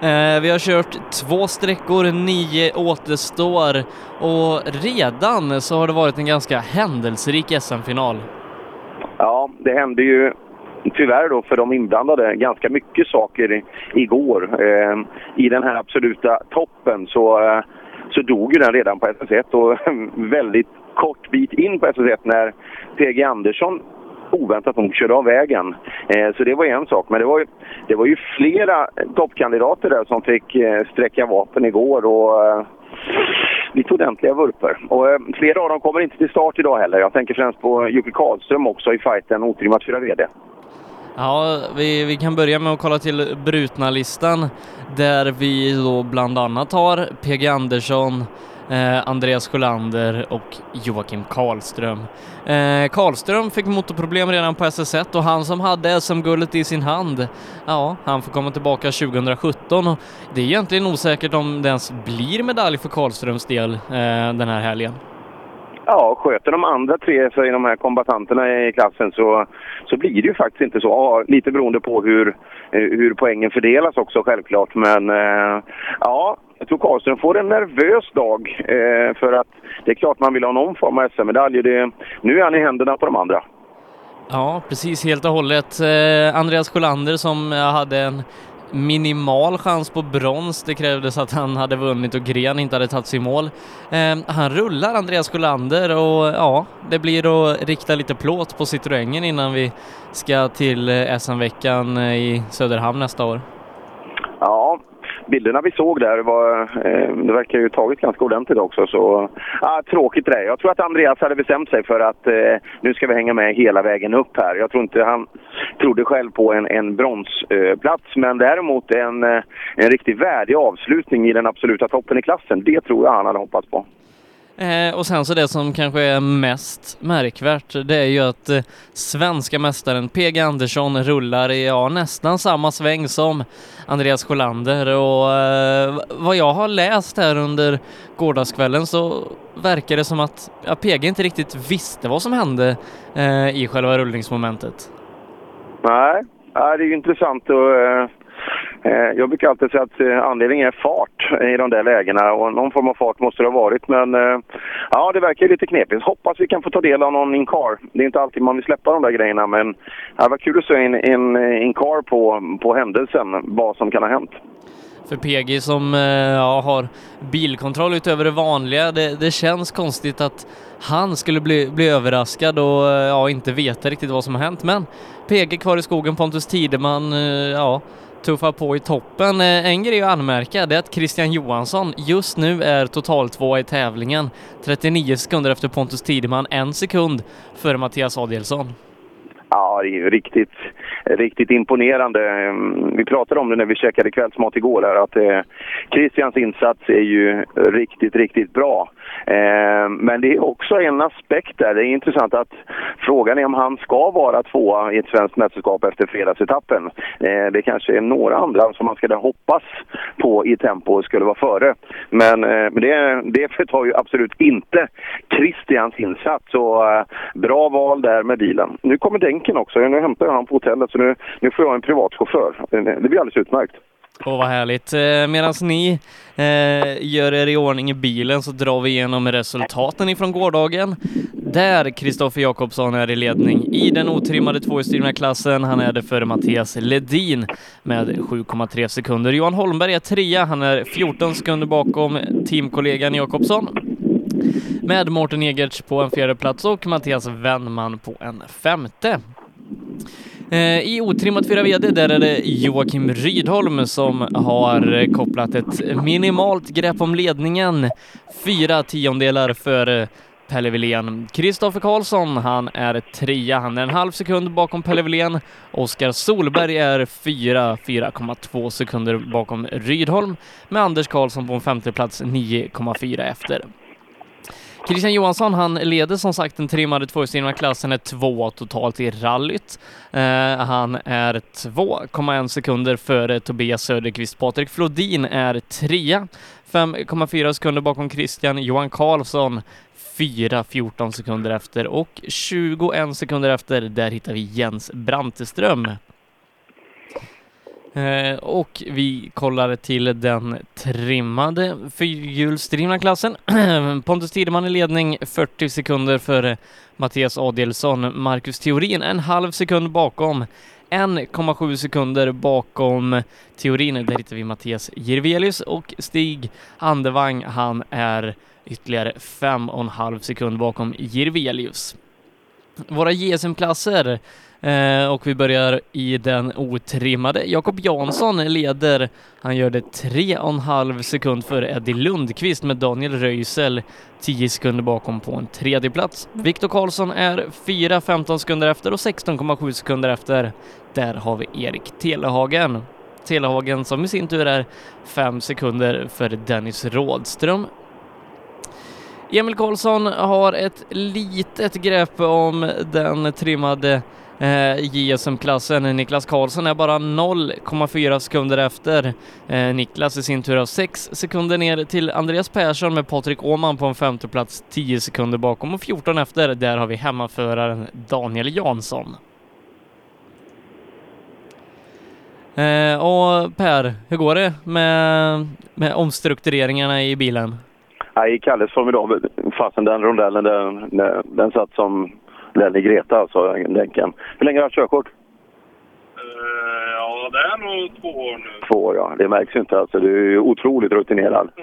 Eh, vi har kört två sträckor, nio återstår och redan så har det varit en ganska händelserik SM-final. Ja, det hände ju tyvärr då för de inblandade ganska mycket saker igår. Eh, I den här absoluta toppen så, eh, så dog ju den redan på SS1 och väldigt kort bit in på SS1 när PG Andersson oväntat nog körde av vägen. Eh, så det var en sak. Men det var ju, det var ju flera toppkandidater där som fick eh, sträcka vapen igår. Och, eh, lite ordentliga vurper. Och eh, flera av dem kommer inte till start idag heller. Jag tänker främst på Jocke Karlström också i fighten otrimmat 4 VD. Ja, vi, vi kan börja med att kolla till brutna-listan där vi då bland annat har PG Andersson, eh, Andreas Sjölander och Joakim Karlström. Eh, Karlström fick motorproblem redan på SS1 och han som hade SM-guldet i sin hand, ja, han får komma tillbaka 2017 och det är egentligen osäkert om det ens blir medalj för Karlströms del eh, den här helgen. Ja, sköter de andra tre sig, de här kombatanterna i klassen så, så blir det ju faktiskt inte så. Ja, lite beroende på hur, eh, hur poängen fördelas också självklart. Men eh, ja, jag tror Karlström får en nervös dag. Eh, för att det är klart man vill ha någon form av SM-medalj. Nu är han i händerna på de andra. Ja, precis helt och hållet. Eh, Andreas Sjölander som hade en minimal chans på brons. Det krävdes att han hade vunnit och Gren inte hade tagit sig i mål. Eh, han rullar Andreas Sjölander och ja, det blir att rikta lite plåt på Citroengen innan vi ska till eh, SM-veckan eh, i Söderhamn nästa år. Ja, bilderna vi såg där var, eh, det verkar ju tagit ganska ordentligt också. Så, ah, tråkigt det Jag tror att Andreas hade bestämt sig för att eh, nu ska vi hänga med hela vägen upp här. Jag tror inte han trodde själv på en, en bronsplats, eh, men däremot en, eh, en riktigt värdig avslutning i den absoluta toppen i klassen. Det tror jag han hade hoppats på. Eh, och sen så det som kanske är mest märkvärt, det är ju att eh, svenska mästaren PG Andersson rullar i ja, nästan samma sväng som Andreas Sjölander och eh, vad jag har läst här under gårdagskvällen så verkar det som att ja, PG inte riktigt visste vad som hände eh, i själva rullningsmomentet. Nej, det är ju intressant att... Eh, Eh, jag brukar alltid säga att eh, anledningen är fart i de där lägena och någon form av fart måste det ha varit. Men eh, ja, det verkar lite knepigt. Hoppas vi kan få ta del av någon in-car. Det är inte alltid man vill släppa de där grejerna men det var kul att se en, in, in-car på, på händelsen, vad som kan ha hänt för PG som ja, har bilkontroll utöver det vanliga. Det, det, känns konstigt att han skulle bli, bli överraskad och ja, inte veta riktigt vad som har hänt. Men PG kvar i skogen, Pontus Tideman, ja, tuffar på i toppen. Eh, en grej att anmärka det är att Christian Johansson just nu är total två i tävlingen. 39 sekunder efter Pontus Tideman, en sekund före Mattias Adielsson. Ja, det är ju riktigt, riktigt imponerande. Ehm, vi pratade om det när vi käkade kvällsmat igår, här, att eh, Christians insats är ju riktigt, riktigt bra. Eh, men det är också en aspekt där. Det är intressant att frågan är om han ska vara tvåa i ett svenskt mästerskap efter fredagsetappen. Eh, det kanske är några andra som man skulle hoppas på i tempo skulle vara före. Eh, men, det, det förtar ju absolut inte Christians insats. Och, bra val där med bilen. Nu kommer Denken också. Nu hämtar jag honom på hotellet så nu, nu får jag en privatchaufför. Det blir alldeles utmärkt. Åh, vad härligt. Eh, Medan ni eh, gör er i ordning i bilen så drar vi igenom resultaten ifrån gårdagen. Där Kristoffer Jakobsson är i ledning i den otrimmade tvåhjulsdrivna klassen. Han är det före Mattias Ledin med 7,3 sekunder. Johan Holmberg är trea. Han är 14 sekunder bakom teamkollegan Jakobsson med Mårten Egerts på en fjärde plats och Mattias Wennman på en femte. Eh, I otrimmat 4 VD där är det Joakim Rydholm som har kopplat ett minimalt grepp om ledningen. Fyra tiondelar för Pelle Wilén. Kristoffer Karlsson, han är trea. Han är en halv sekund bakom Pelle Wilén. Oskar Solberg är fyra, 4,2 sekunder bakom Rydholm med Anders Karlsson på en femteplats 9,4 efter. Christian Johansson, han leder som sagt den trimmade tvåhjulsdrivna klassen, är två totalt i rallyt. Uh, han är 2,1 sekunder före Tobias Söderqvist. Patrik Flodin är trea, 5,4 sekunder bakom Christian Johan Karlsson 4, 14 sekunder efter och 21 sekunder efter, där hittar vi Jens Branteström. Eh, och vi kollar till den trimmade fyrhjulsdrivna klassen. Pontus Tideman i ledning 40 sekunder före Mattias Adelsson. Marcus Theorin en halv sekund bakom. 1,7 sekunder bakom Theorin. Där hittar vi Mattias Jirvelius och Stig Andevang. Han är ytterligare 5,5 sekund bakom Jirvelius. Våra JSM-klasser Eh, och vi börjar i den otrimmade. Jakob Jansson leder. Han gör det tre och en halv sekund före Eddie Lundqvist med Daniel Röisel 10 sekunder bakom på en tredje plats. Viktor Karlsson är 4-15 sekunder efter och 16,7 sekunder efter. Där har vi Erik Telehagen. Telehagen som i sin tur är 5 sekunder före Dennis Rådström. Emil Karlsson har ett litet grepp om den trimmade eh, JSM-klassen. Niklas Karlsson är bara 0,4 sekunder efter. Eh, Niklas i sin tur har 6 sekunder ner till Andreas Persson med Patrik Åman på en femteplats, 10 sekunder bakom och 14 efter. Där har vi hemmaföraren Daniel Jansson. Eh, och Per, hur går det med, med omstruktureringarna i bilen? Nej, Kalles formidabel. Fasen den rondellen, den, den, den satt som i Greta alltså, länken. Hur länge har du haft körkort? Uh, ja, det är nog två år nu. Två år, ja. Det märks ju inte alltså. Du är otroligt rutinerad.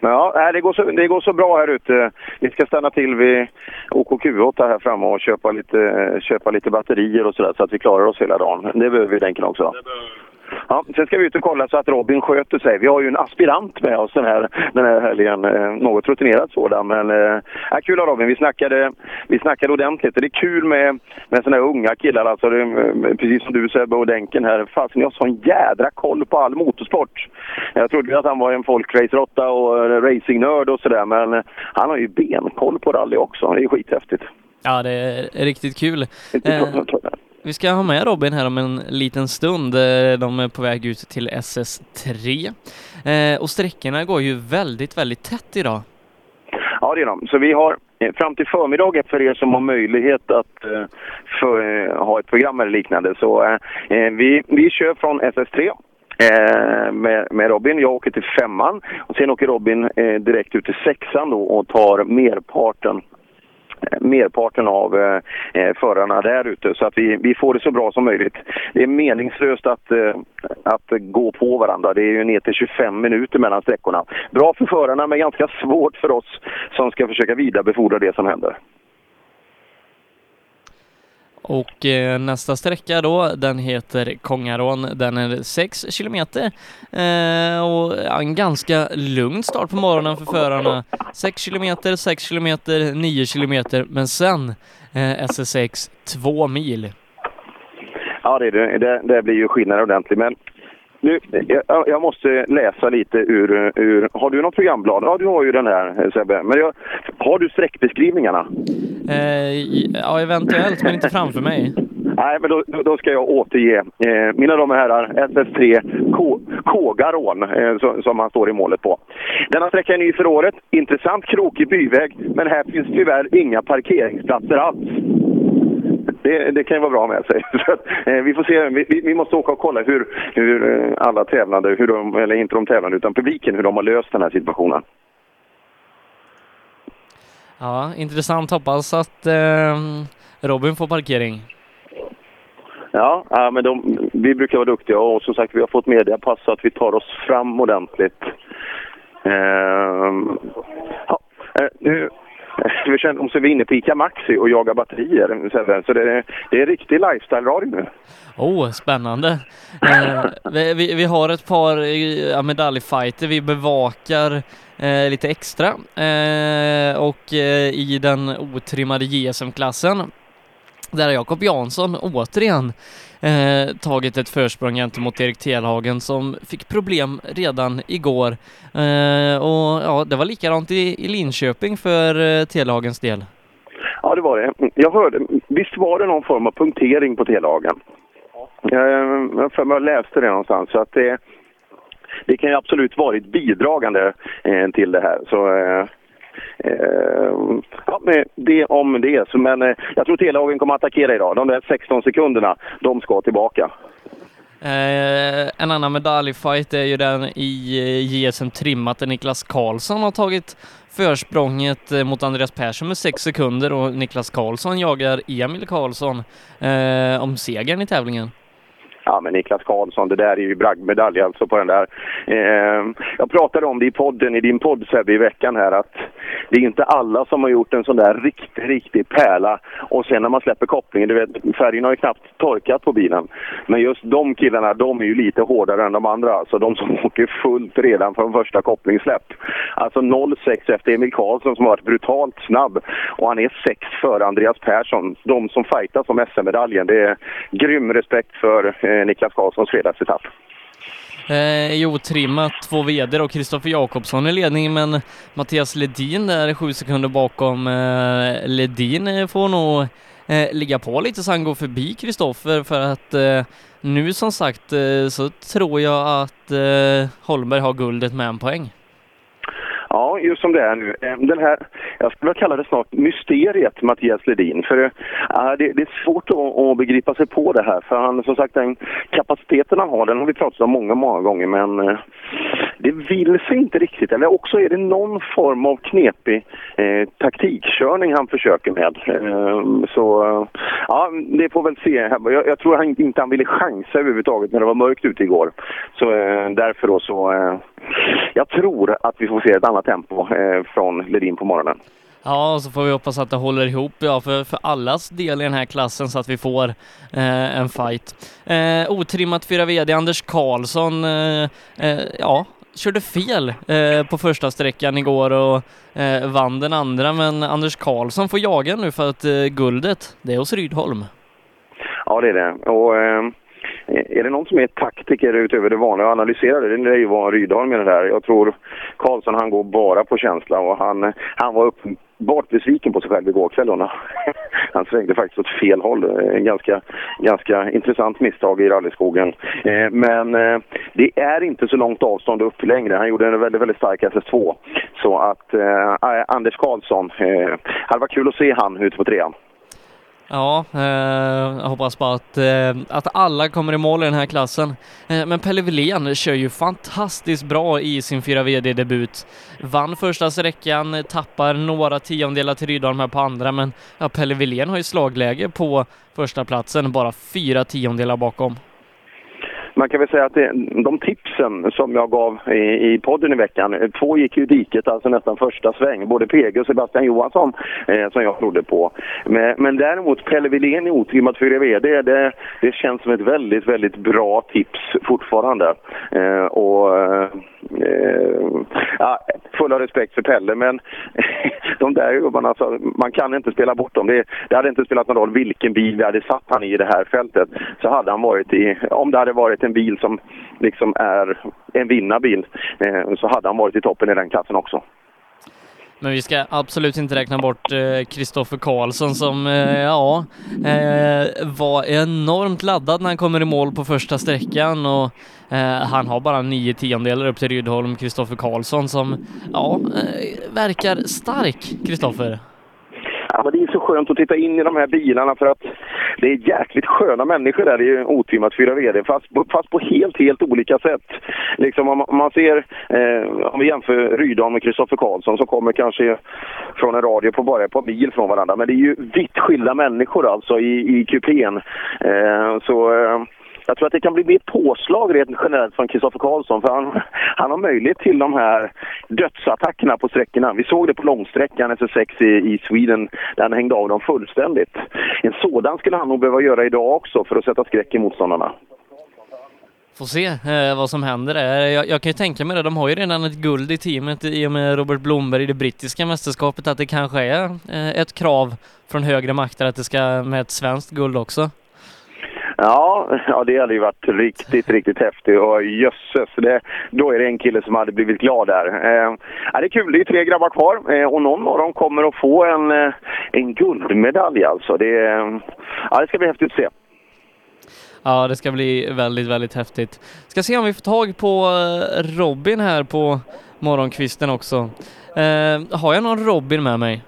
Men ja, det går, så, det går så bra här ute. Vi ska stanna till vid OKQ8 här framme och köpa lite, köpa lite batterier och sådär så att vi klarar oss hela dagen. Det behöver vi länken också. Det behöver Ja, sen ska vi ut och kolla så att Robin sköter sig. Vi har ju en aspirant med oss den här, den här helgen. Eh, något rutinerad sådan. Men eh, kul av Robin. Vi snackade, vi snackade ordentligt. Det är kul med, med sådana här unga killar. Alltså, det, eh, precis som du Sebbe och Denken här. Fasen, jag har sån jädra koll på all motorsport. Jag trodde att han var en folkrace-råtta och racingnörd och sådär. Men han har ju benkoll på rally också. Det är skithäftigt. Ja, det är riktigt kul. Eh, vi ska ha med Robin här om en liten stund. Eh, de är på väg ut till SS3 eh, och sträckorna går ju väldigt, väldigt tätt idag. Ja, det är de. Så vi har eh, fram till förmiddagen för er som har möjlighet att eh, för, ha ett program eller liknande. Så vi, vi kör från SS3 med, med, Robin. Jag åker till femman och sen åker Robin direkt ut till sexan då och tar merparten Eh, merparten av eh, eh, förarna där ute så att vi, vi får det så bra som möjligt. Det är meningslöst att, eh, att gå på varandra. Det är ju ner till 25 minuter mellan sträckorna. Bra för förarna men ganska svårt för oss som ska försöka vidarebefordra det som händer. Och eh, nästa sträcka då, den heter Kongarån. Den är 6 kilometer eh, och en ganska lugn start på morgonen för förarna. 6 kilometer, 6 kilometer, 9 kilometer, men sen eh, SS6 2 mil. Ja, det, det, det blir ju skillnad ordentligt, men nu, jag, jag, måste läsa lite ur, ur... Har du något programblad? Ja, du har ju den här Sebbe. Men jag, har du sträckbeskrivningarna? Eh, ja, eventuellt, men inte framför mig. Nej, men då, då ska jag återge. Eh, mina damer och herrar, SS3 Kågarån, eh, som, som han står i målet på. Denna sträcka är ny för året. Intressant krokig byväg, men här finns tyvärr inga parkeringsplatser alls. Det, det, kan ju vara bra med sig. Att, eh, vi får se. Vi, vi, måste åka och kolla hur, hur eh, alla tävlande, hur de, eller inte de tävlande, utan publiken, hur de har löst den här situationen. Ja, intressant. Hoppas att eh, Robin får parkering. Ja, ja men de, vi brukar vara duktiga och som sagt vi har fått mediapass så att vi tar oss fram ordentligt. Eh, ja, eh, nu vi känner om så vi är inne på ICA Maxi och jagar batterier. Så det är, det är riktig lifestyle-radio nu. Oh, spännande. Eh, vi, vi, vi, har ett par eh, medaljfighter vi bevakar eh, lite extra eh, och eh, i den otrimmade JSM-klassen där har Jakob Jansson återigen eh, tagit ett försprång gentemot Erik Telhagen som fick problem redan igår. Eh, och ja, det var likadant i, i Linköping för eh, Telhagens del. Ja, det var det. Jag hörde, visst var det någon form av punktering på Telhagen? Eh, jag för mig läste det någonstans. Så att det, det kan ju absolut varit bidragande eh, till det här. Så, Ehm, ja, men det om det. Så, men eh, jag tror Telhagen kommer att attackera idag. De där 16 sekunderna, de ska tillbaka. Eh, en annan medaljfight är ju den i eh, JSM trimmat där Niklas Karlsson har tagit försprånget eh, mot Andreas Persson med sex sekunder och Niklas Karlsson jagar Emil Karlsson eh, om segern i tävlingen. Ja, men Niklas Karlsson, det där är ju bragdmedalj alltså på den där. Eh, jag pratade om det i podden, i din podd Sebbe, i veckan här att det är inte alla som har gjort en sån där riktig, riktig pärla och sen när man släpper kopplingen, du vet färgen har ju knappt torkat på bilen. Men just de killarna, de är ju lite hårdare än de andra. Alltså de som åker fullt redan från första kopplingssläpp. Alltså 0,6 efter Emil Karlsson som har varit brutalt snabb och han är 6 före Andreas Persson. De som fightas om SM-medaljen. Det är grym respekt för Eh, Niklas Karlssons fredagsetapp. Eh, jo, trimmat två vd och Kristoffer Jakobsson i ledning, men Mattias Ledin där sju sekunder bakom. Eh, Ledin får nog eh, ligga på lite så han går förbi Kristoffer för att eh, nu som sagt eh, så tror jag att eh, Holmberg har guldet med en poäng. Ja, just som det är nu. Ehm, den här, jag skulle vilja kalla det snart mysteriet Mattias Ledin. För äh, det, det, är svårt att, att, begripa sig på det här. För han, som sagt, den kapaciteten han har, den har vi pratat om många, många gånger. Men äh, det vill sig inte riktigt. Eller också är det någon form av knepig eh, taktikkörning han försöker med. Eh, så äh, ja, det får väl se. Jag, jag tror han inte han ville chansa överhuvudtaget när det var mörkt ute igår. Så eh, därför då så... jag tror att vi får se ett annat tempo från Ledin på morgonen. Ja, och så får vi hoppas att det håller ihop ja, för, för allas del i den här klassen så att vi får eh, en fight. Eh, otrimmat 4 VD Anders Karlsson, eh, eh, ja, körde fel eh, på första sträckan igår och eh, vann den andra, men Anders Karlsson får jaga nu för att guldet, det är hos Rydholm. Ja, det är det. Och, Eh, är det någon som är taktiker utöver det vanliga och analyserar det, det är ju vara Rydahl med det där. Jag tror Karlsson han går bara på känsla och han, han var uppenbart besviken på sig själv igår kväll. Han svängde faktiskt åt fel håll. En ganska, ganska intressant misstag i rallyskogen. Eh, men eh, det är inte så långt avstånd upp längre. Han gjorde en väldigt, väldigt stark SS2. Så att eh, eh, Anders Karlsson, eh, det var kul att se han ute på trean. Ja, eh, jag hoppas bara att, eh, att alla kommer i mål i den här klassen. Eh, men Pelle Wilén kör ju fantastiskt bra i sin 4 VD-debut. Vann första sträckan, tappar några tiondelar till Rydholm här på andra, men ja, Pelle Wilén har ju slagläge på första platsen, bara fyra tiondelar bakom man kan väl säga att det, de tipsen som jag gav i, i podden i veckan, eh, två gick ju i diket, alltså nästan första sväng. Både PG och Sebastian Johansson eh, som jag trodde på. Men, men däremot Pelle Wilén i otrimmat 4VD, det, det känns som ett väldigt, väldigt bra tips fortfarande. Eh, och eh, ja, fulla respekt för Pelle, men de där gubbarna, alltså, man kan inte spela bort dem. Det, det hade inte spelat någon roll vilken bil vi hade satt han i det här fältet. Så hade han varit i, om det hade varit en bil som liksom är en vinnarbil, eh, så hade han varit i toppen i den klassen också. Men vi ska absolut inte räkna bort Kristoffer eh, Karlsson som, eh, ja, eh, var enormt laddad när han kommer i mål på första sträckan och eh, han har bara nio tiondelar upp till Rydholm, Kristoffer Karlsson som, ja, eh, verkar stark, Kristoffer. Ja, men det är så skönt att titta in i de här bilarna för att det är jäkligt sköna människor där i otrimmat 4VD fast, fast på helt, helt olika sätt. Liksom om, man ser, eh, om vi jämför Rydahl med Kristoffer Karlsson som kommer kanske från en radio på bara ett par mil från varandra. Men det är ju vitt skilda människor alltså i, i kupén. Eh, så eh, jag tror att det kan bli mer påslag rent generellt från Kristoffer Karlsson för han, han har möjlighet till de här dödsattackerna på sträckorna. Vi såg det på långsträckan SS6 i, i Sweden där han hängde av dem fullständigt. En sådan skulle han nog behöva göra idag också för att sätta skräck i motståndarna. Får se eh, vad som händer där. Jag, jag, kan ju tänka mig det, de har ju redan ett guld i teamet i och med Robert Blomberg i det brittiska mästerskapet, att det kanske är eh, ett krav från högre makter att det ska med ett svenskt guld också. Ja, ja, det hade ju varit riktigt, riktigt häftigt. Och jösses, det, då är det en kille som hade blivit glad där. Eh, ja, det är kul, det är tre grabbar kvar eh, och någon av dem kommer att få en, eh, en guldmedalj alltså. Det, ja, det ska bli häftigt att se. Ja, det ska bli väldigt, väldigt häftigt. Ska se om vi får tag på eh, Robin här på morgonkvisten också. Eh, har jag någon Robin med mig?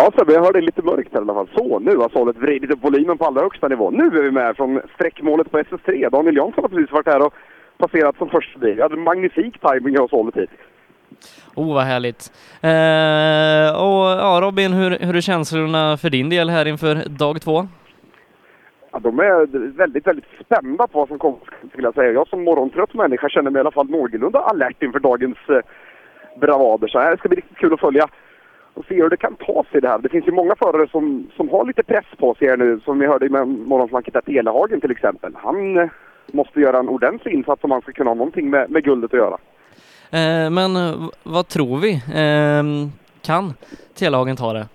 Ja Sebbe, jag hör det lite mörkt här i alla fall. Så, nu har Sollet vridit upp volymen på allra högsta nivå. Nu är vi med från sträckmålet på SS3. Daniel Jansson har precis varit här och passerat som första bil. Vi hade en magnifik timing av Sollet hit. Oh, vad härligt. Eh, och ja, Robin, hur, hur är känslorna för din del här inför dag två? Ja, de är väldigt, väldigt spända på vad som kommer, skulle jag säga. Jag som morgontrött människa känner mig i alla fall någorlunda alert inför dagens eh, bravader. Så här ska bli riktigt kul att följa och se hur det kan ta sig det här. Det finns ju många förare som, som har lite press på sig här nu, som vi hörde med morgonflanket där Telehagen till exempel. Han eh, måste göra en ordentlig insats om han ska kunna ha någonting med, med guldet att göra. Eh, men eh, vad tror vi? Eh, kan Telehagen ta det?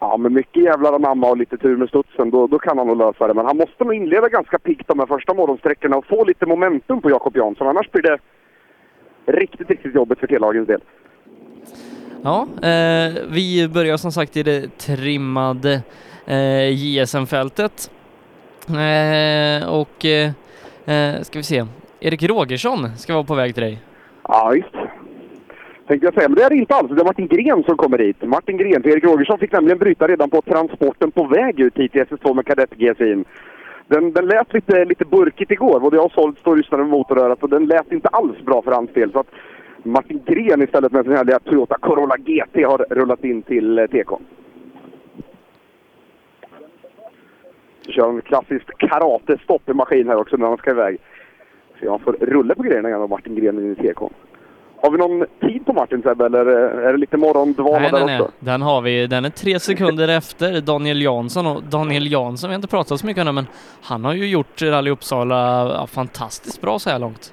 Ja, med mycket jävlar anamma och lite tur med studsen, då, då kan han nog lösa det. Men han måste nog inleda ganska piggt de här första morgonsträckorna och få lite momentum på Jakob Jansson. Annars blir det riktigt, riktigt jobbigt för Telehagens del. Ja, eh, vi börjar som sagt i det trimmade eh, JSM-fältet. Eh, och eh, eh, ska vi se, Erik Rogersson ska vara på väg till dig. Ja, visst. Tänkte jag säga, men det är det inte alls. Det är Martin Gren som kommer hit. Martin Gren, för Erik Rogersson fick nämligen bryta redan på transporten på väg ut hit till SS2 med kadett GSI'n. Den, den lät lite, lite burkigt igår. Både jag och Sold står och lyssnade med motorörat och den lät inte alls bra för hans del. Så att Martin Gren istället med sin härliga Toyota Corolla GT har rullat in till eh, TK. Kör en klassiskt karate-stopp i maskin här också när han ska iväg. Så jag får rulla på grejerna igen av Martin Gren in i TK. Har vi någon tid på Martin Sebbe, eller är det lite morgondvala Nej, där nej, också? nej. Den har vi. Den är tre sekunder efter Daniel Jansson och Daniel Jansson, vi har inte pratat så mycket om det, men han har ju gjort Rally Uppsala fantastiskt bra så här långt.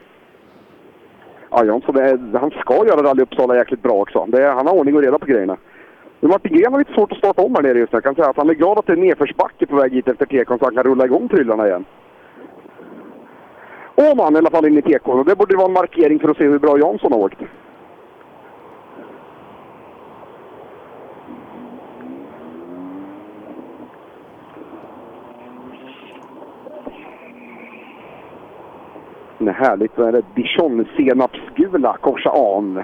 Ja, Jansson, det är, han ska göra Rally Uppsala jäkligt bra också. Det är, han har ordning och reda på grejerna. Men Martin Gren har lite svårt att starta om här nere just nu. Jag kan säga att han är glad att det är nedförsbacke på väg hit efter tekon så han kan rulla igång tryllarna igen. Åman i alla fall in i tekon och det borde vara en markering för att se hur bra Jansson har åkt. Det är härligt. Vad är det? Dijon-senapsgula korsa an.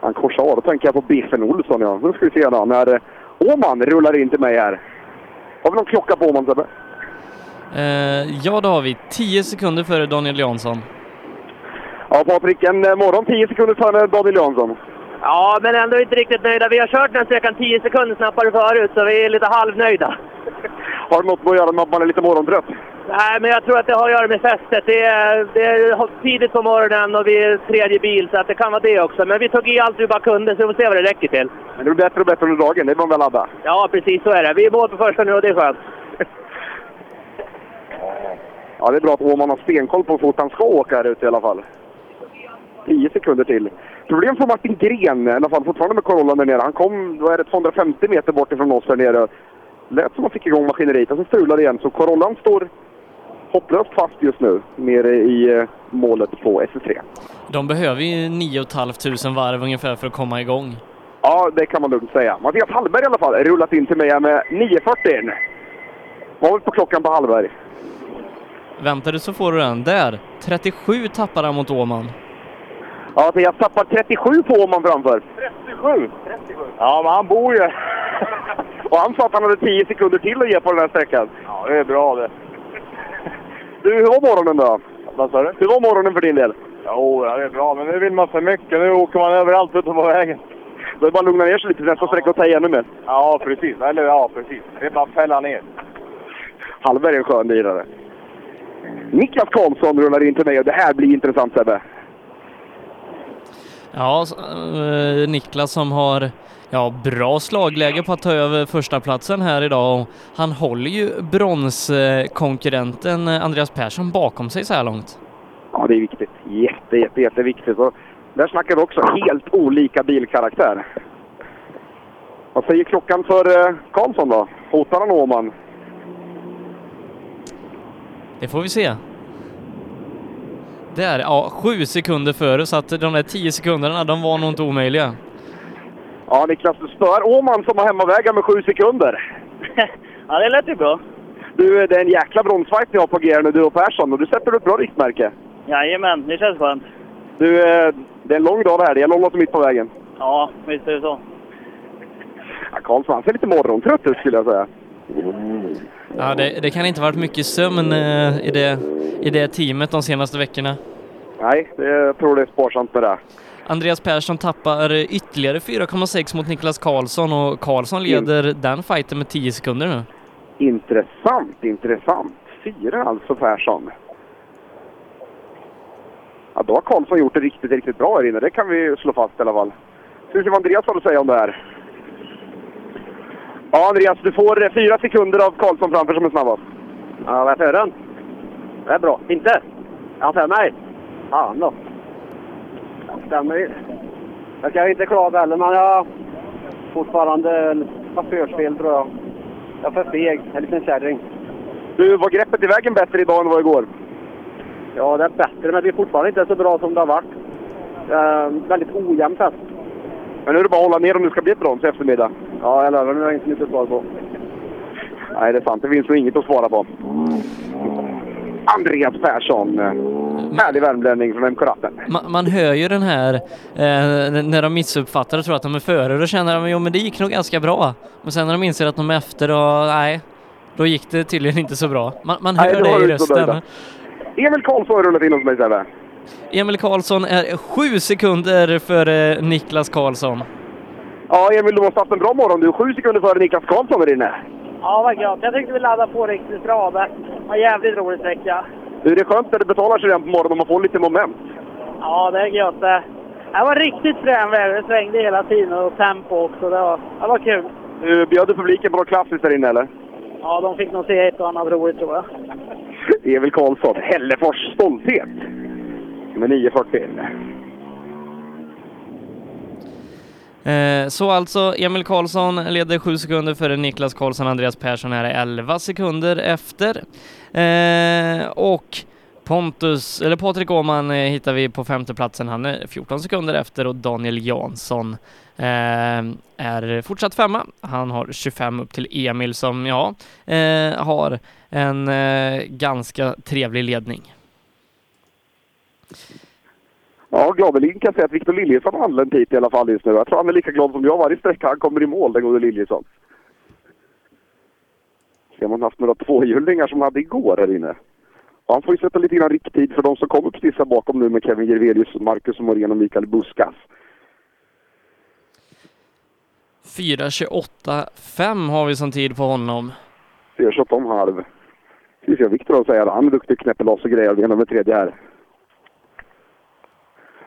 Han korsar av. Då tänker jag på Biffen Olsson. Ja. Nu ska vi se då. När Åman rullar in till mig här. Har vi någon klocka på Åman, Sebbe? Eh, ja, då har vi 10 sekunder före Daniel Jansson. Ja, Patrik. En eh, morgon 10 sekunder före Daniel Jansson. Ja, men ändå inte riktigt nöjda. Vi har kört den sträckan 10 sekunder snabbare förut, så vi är lite halvnöjda. Har det något att göra med att man är lite morgontrött? Nej, men jag tror att det har att göra med fästet. Det är, det är tidigt på morgonen och vi är tredje bil, så att det kan vara det också. Men vi tog i allt vi bara kunde, så vi får se vad det räcker till. Men det blir bättre och bättre under dagen. Det är man väl ladda? Ja, precis så är det. Vi är mål på första nu och det är skönt. Ja, det är bra att Åman har stenkoll på hur fort han ska åka här ute i alla fall. 10 sekunder till. Problem för Martin Gren, i alla fall fortfarande med Corollan där nere. Han kom, då är det 250 meter bort ifrån oss där nere. Lät som han fick igång maskineriet så strulade igen. Så Corollan står hopplöst fast just nu nere i eh, målet på SS3. De behöver ju 9 500 varv ungefär för att komma igång. Ja, det kan man lugnt säga. Mattias Hallberg i alla fall rullat in till mig här med 9.40. Vad har vi på klockan på Hallberg? Väntar du så får du den. Där! 37 tappar han mot Åman. Ja, Mattias tappar 37 på Åman framför. 37? Ja, men han bor ju... Och han sa att han hade 10 sekunder till att ge på den här sträckan. Ja, det är bra det. Du, hur var morgonen då? Vad sa du? Hur var morgonen för din del? Jo, ja, det är bra, men nu vill man för mycket. Nu åker man överallt ute på vägen. Då är det bara att lugna ner sig lite nästa sträcka och ta i ännu mer. Ja, precis. Eller ja, precis. Det är bara att fälla ner. Hallberg är en skön lirare. Niklas Karlsson rullar in till mig och det här blir intressant Sebbe. Ja, eh, Niklas som har ja, bra slagläge på att ta över första platsen här idag han håller ju bronskonkurrenten eh, Andreas Persson bakom sig så här långt. Ja, det är viktigt. Jätte, jätte, jätteviktigt. Och där snackar vi också helt olika bilkaraktär. Vad säger klockan för eh, Karlsson då? Hotar han Åman? Det får vi se. Där, ja, sju sekunder före så att de där tio sekunderna, de var nog inte omöjliga. Ja, Niklas, du spöar Åman som har hemmavägar med sju sekunder. Ja, det lät ju bra. Du, det är en jäkla bronsfight ni har på G nu, du och Persson, och du sätter upp ett bra riktmärke. Jajamän, det känns skönt. Du, eh, det är en lång dag det här. Det gäller att hålla sig mitt på vägen. Ja, visst är det så. Ja, Karlsson han ser lite morgontrött ut skulle jag säga. Ja, det, det kan inte varit mycket sömn eh, i, det, i det teamet de senaste veckorna. Nej, det, jag tror det är sparsamt med det. Andreas Persson tappar ytterligare 4,6 mot Niklas Karlsson och Karlsson leder den fighten med 10 sekunder nu. Intressant, intressant. Fyra alltså Persson. Ja, då har Karlsson gjort det riktigt, riktigt bra här inne. Det kan vi slå fast i alla fall. Ska vi se vad Andreas har att säga om det här. Ja, Andreas, du får eh, fyra sekunder av Karlsson framför som är snabbast. Ja, vad är den? Det är bra. Inte? Ja, för mig? Fan då. Stämmer ju. Jag kan inte klaga heller, men jag har fortfarande chaufförsfel tror jag. Jag är för feg. En liten kärring. Du, var greppet i vägen bättre idag än vad igår? Ja, det är bättre, men det är fortfarande inte så bra som det har varit. Eh, väldigt ojämnt häst. Men nu är det bara att hålla ner om det ska bli ett brons i eftermiddag. Ja, jag lovar. Nu har jag inte mycket svar på. Nej, det är sant. Det finns nog inget att svara på. Andreas Persson. eh, Härlig värmlänning från MK-ratten. Ma- man hör ju den här eh, när de missuppfattar och tror att de är före, då känner de jo men det gick nog ganska bra. Men sen när de inser att de är efter och nej, då gick det tydligen inte så bra. Man, man Nej, hör var det i rösten. Emil Karlsson har rullat in hos mig Sebbe. Emil Karlsson är sju sekunder före Niklas Karlsson. Ja, Emil, du måste ha haft en bra morgon. Du är sju sekunder före Niklas Karlsson där inne. Ja, vad gött. Jag tyckte vi laddade på riktigt bra. Det var jävligt rolig sträcka. Du, det är skönt när det betalar sig redan på morgonen och man får lite moment. Ja, det är gött det. Det var riktigt frän väder. Det svängde hela tiden och tempo också. Det var, det var kul. Du, bjöd du publiken på något klassiskt där inne eller? Ja, de fick nog se ett och annat roligt tror jag. Emil Karlsson, Hällefors stolthet. Med 9.40. Eh, så alltså Emil Karlsson leder 7 sekunder före Niklas Karlsson, Andreas Persson är 11 sekunder efter. Eh, och Pontus, eller Patrik Åhman eh, hittar vi på femteplatsen, han är 14 sekunder efter och Daniel Jansson eh, är fortsatt femma. Han har 25 upp till Emil som, ja, eh, har en eh, ganska trevlig ledning. Ja, gladeligen kan jag säga att Victor Liljesson har anlänt hit i alla fall just nu. Jag tror han är lika glad som jag varje sträcka han kommer i mål, den gode Liljesson. Ser man haft några tvåhjulingar som hade igår här inne. Han får ju sätta lite grann rikttid för de som kommer precis här bakom nu med Kevin Jirvelius, Marcus Morén och Mikael Buskas. 4.28,5 har vi som tid på honom. Ser så om halv. Ska vi se att säga. Han är duktig knäpper loss och grejer. Är nummer tredje här.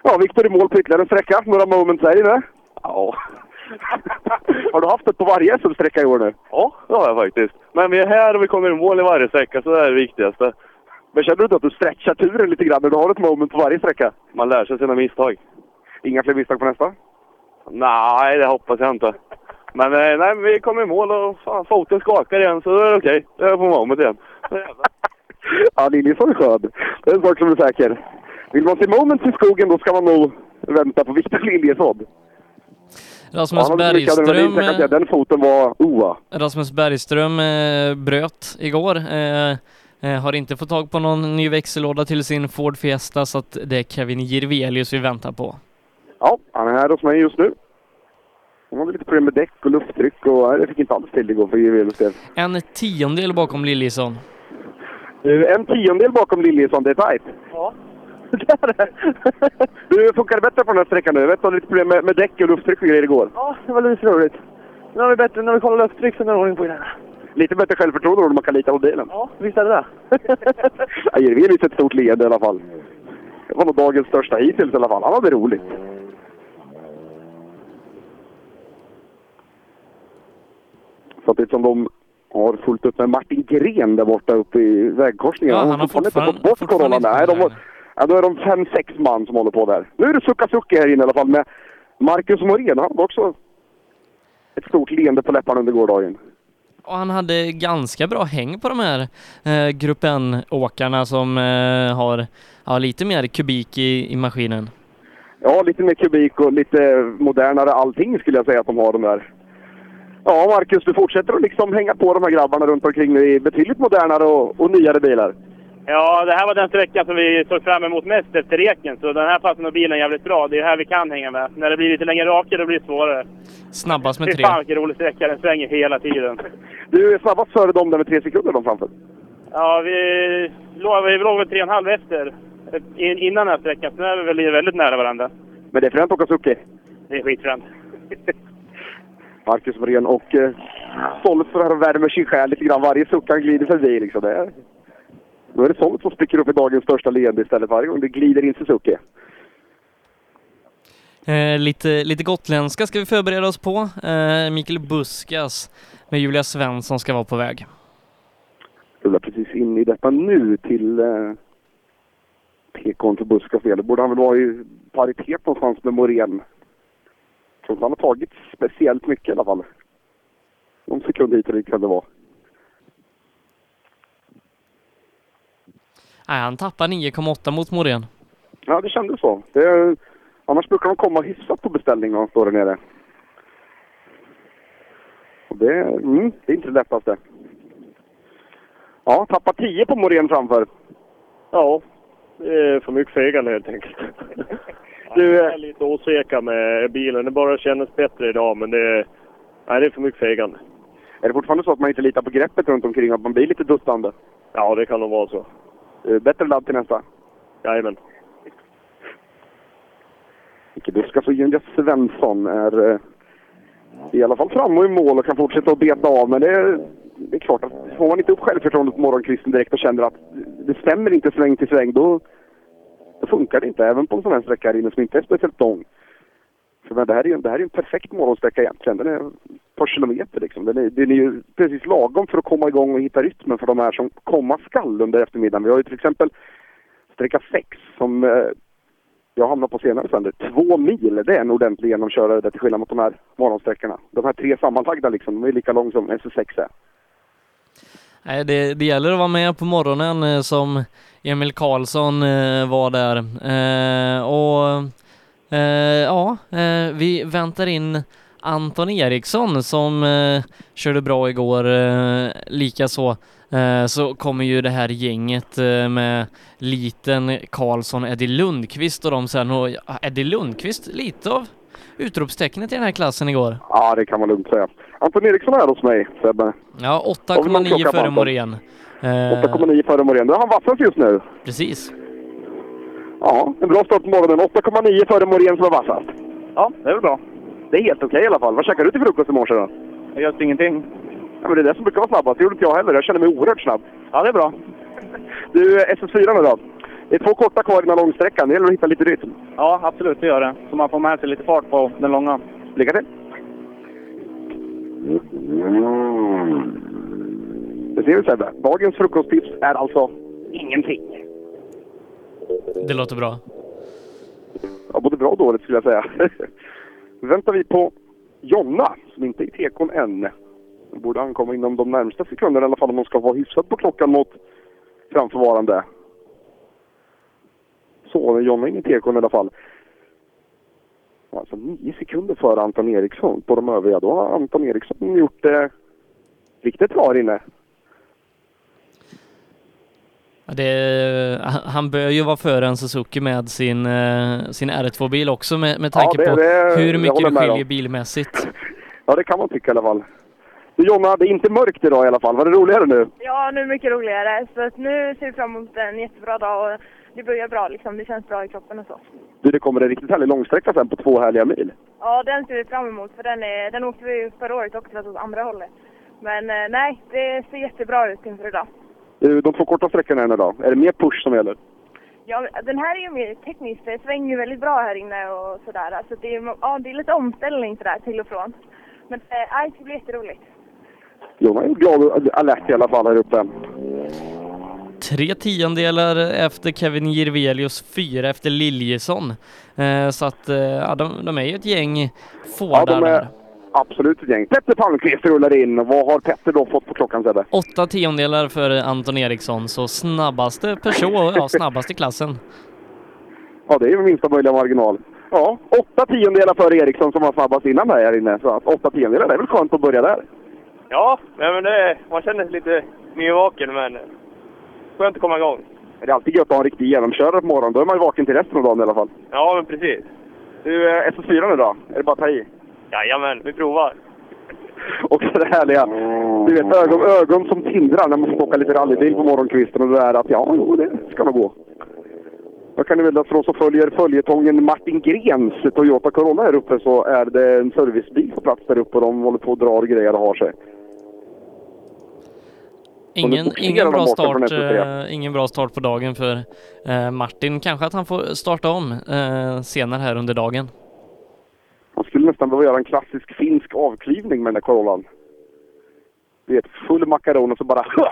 Ja, Victor i mål på ytterligare en sträcka. Några moments här inne. Ja. har du haft ett på varje SM-sträcka i år nu? Ja, det har jag faktiskt. Men vi är här och vi kommer i mål i varje sträcka, så det är det viktigaste. Men känner du inte att du stretchar turen lite grann när du har ett moment på varje sträcka? Man lär sig sina misstag. Inga fler misstag på nästa? Nej, det hoppas jag inte. Men eh, nej, vi kommer i mål och fan, foten skakar igen, så då är det okej. Det är på moment igen. Ja, Liljesson är skön. Det är en sak som är säker. Vill man se moments i skogen då ska man nog vänta på Victor Liljesson. Rasmus Bergström, jag Den foten var oa. Rasmus Bergström eh, bröt igår. Eh, eh, har inte fått tag på någon ny växellåda till sin Ford Fiesta så att det är Kevin Jirvelius vi väntar på. Ja, han är här hos mig just nu. Han hade lite problem med däck och lufttryck och det fick inte alls till igår för Jirvelius del. En tiondel bakom Liljesson. En tiondel bakom Liljesson, det är tajt. Ja. Du, funkar det bättre på den här sträckan nu? Jag vet att du hade lite problem med, med däck och lufttryck och grejer igår. Ja, det var lite roligt. Nu har vi bättre, när vi kollar lufttryck så är det ordning på den. Lite bättre självförtroende då man kan lita på bilen. Ja, visst är det det. Ja, Jirvelius ett stort leende i alla fall. Det var nog dagens största hittills i alla fall. Han hade roligt. Samtidigt som de har fullt upp med Martin Gren där borta uppe i vägkorsningen. Ja, han har fortfarande inte fått bort fortfarande corona. inte Nej, de ja, då är de fem, sex man som håller på där. Nu är det Sucka Sucki här inne i alla fall med Marcus Morén. Han hade också ett stort leende på läpparna under gårdagen. Och han hade ganska bra häng på de här eh, Grupp N-åkarna som eh, har ja, lite mer kubik i, i maskinen. Ja, lite mer kubik och lite modernare allting skulle jag säga att de har de där. Ja, Marcus, du fortsätter att liksom hänga på de här grabbarna runt omkring nu i betydligt modernare och, och nyare bilar. Ja, det här var den sträckan som vi såg fram emot mest efter reken. Så den här passar nog bilen jävligt bra. Det är här vi kan hänga med. När det blir lite längre raka, då blir det svårare. Snabbast med Fy tre. fan vilken rolig sträcka. Den svänger hela tiden. Du är snabbast före dem där med tre sekunder de framför. Ja, vi låg, vi låg väl tre och en halv efter in- innan den här sträckan. Så nu är vi väl väldigt nära varandra. Men det är fränt att åka Suzuki. Det är skitfränt. Marcus Morén och eh, och värmer sin själ lite grann. Varje suck han glider förbi liksom. Det är, då är det Sollet som spricker upp i dagens största leende istället varje gång det glider in Suzuki. Eh, lite, lite gotländska ska vi förbereda oss på. Eh, Mikael Buskas med Julia Svensson ska vara på väg. rullar precis in i detta nu till eh, PKn till Buskas del. Borde han väl vara i paritet någonstans med Morén. Jag tror inte han har tagit speciellt mycket i alla fall. Någon sekund hit dit kan det vara. Nej, han tappar 9,8 mot Morén. Ja, det kändes så. Det, annars brukar de komma hyfsat på beställning när de står där nere. Och det, mm, det är inte det lättaste. Ja, tappar 10 på Morén framför. Ja, det är för mycket fegande helt enkelt. Du, är lite osäker med bilen. Det bara kändes bättre idag, men det är, nej, det är för mycket fegande. Är det fortfarande så att man inte litar på greppet runt omkring, att man blir lite duttande? Ja, det kan nog vara så. Eh, Bättre ladd till nästa. Jajamän. Micke och Julia Svensson är eh, i alla fall framme och i mål och kan fortsätta att beta av. Men det är, det är klart att får man inte upp självförtroendet på morgonkvisten direkt och känner att det stämmer inte sväng till sväng, då, då funkar det inte. Även på en sån här sträcka här inne som inte är speciellt lång. Men det, här är, ju- det här är ju en perfekt morgonsträcka egentligen. Den är par kilometer liksom. Den är, den är ju precis lagom för att komma igång och hitta rytmen för de här som komma skall under eftermiddagen. Vi har ju till exempel sträcka 6 som eh, jag hamnar på senare sen. Två mil, det är en ordentlig genomkörare där till skillnad mot de här morgonsträckorna. De här tre sammanlagda liksom, de är lika långa som SS6 är. Nej, det, det gäller att vara med på morgonen eh, som Emil Karlsson eh, var där. Eh, och eh, ja, eh, vi väntar in Anton Eriksson som eh, körde bra igår. Eh, Likaså eh, så kommer ju det här gänget eh, med Liten, Karlsson, Eddie Lundqvist och de sen. Och Eddie Lundqvist, lite av utropstecknet i den här klassen igår. Ja, det kan man lugnt säga. Anton Eriksson är här hos mig, Sebbe. Ja, Har vi någon 8,9 klocka på före? Morén. Eh, 8,9 före Morén. Då är han vassast just nu. precis. Ja, en bra start på morgonen. 8,9 före Morén som är vassast. Ja, det är väl bra. Det är helt okej i alla fall. Vad käkade du till frukost i morse då? Just ingenting. Ja, men det är det som brukar vara snabbast. Det gjorde inte jag heller. Jag känner mig oerhört snabb. Ja, det är bra. Du, SS4 nu då? Det är två korta kvar innan långsträckan. Det gäller att hitta lite rytm. Ja, absolut, det gör det. Så man får med sig lite fart på den långa. Lycka till! Det ser vi Sebbe. Dagens frukosttips är alltså ingenting. Det låter bra. Ja, både bra och dåligt skulle jag säga. Nu väntar vi på Jonna, som inte är i tekon än. Den borde ankomma inom de närmsta sekunderna i alla fall om hon ska vara hyfsat på klockan mot framförvarande. Så, Jonna är inne i tekon i alla fall. Alltså nio sekunder före Anton Eriksson på de övriga. Då har Anton Eriksson gjort det riktigt bra här inne. Ja, Det, han- bör ju vara före en Suzuki med sin, eh, sin R2-bil också med, med tanke det- på det- hur mycket det skiljer bilmässigt. Ja, det kan man tycka i alla fall. Du Jonna, det är inte mörkt idag i alla fall. Var det roligare nu? Ja, nu är det mycket roligare. Så att nu ser vi fram emot en jättebra dag och det börjar bra liksom. Det känns bra i kroppen och så. Du, det kommer en riktigt härlig långsträcka sen på två härliga mil. Ja, den ser vi fram emot för den, är, den åkte vi förra året också åt andra hållet. Men eh, nej, det ser jättebra ut inför idag. Du, de två korta sträckorna än idag. Är det mer push som gäller? Ja, den här är ju mer teknisk. Det svänger ju väldigt bra här inne och sådär. Alltså det, är, ja, det är lite omställning sådär till och från. Men eh, nej, det blir jätteroligt. Jonna är glad och alert i alla fall här uppe. Tre tiondelar efter Kevin Jirvelius, fyra efter Liljesson. Eh, så att eh, de, de är ju ett gäng Ja, Absolut ett gäng. Petter Palmqvist rullar in. Vad har Petter då fått på klockan Sebbe? Åtta tiondelar för Anton Eriksson, så snabbaste person, ja snabbast i klassen. Ja, det är ju minsta möjliga marginal. Ja, åtta tiondelar före Eriksson som var snabbast innan här inne. Så att åtta tiondelar, det är väl skönt att börja där. Ja, men det, man känner sig lite nyvaken men skönt att komma igång. Det är alltid gött att ha en riktig genomkörare på morgonen. Då är man ju vaken till resten av dagen i alla fall. Ja, men precis. Du, eh, SS4 nu då? Är det bara att ta i? Jajamän, vi provar. Och så det härliga, du vet ögon, ögon som tindrar när man får åka lite rallybil på morgonkvisten och det där att ja, jo, det ska nog gå. Jag kan ju meddela för oss som följer följetongen Martin Grens Toyota Corolla här uppe så är det en servicebil på plats där uppe och de håller på och drar grejer och har sig. Ingen, ingen, bra start, eh, ingen bra start på dagen för eh, Martin. Kanske att han får starta om eh, senare här under dagen. Skulle nästan behöva göra en klassisk finsk avklivning med den där Corollan. Du vet, full makaron och så bara Hö!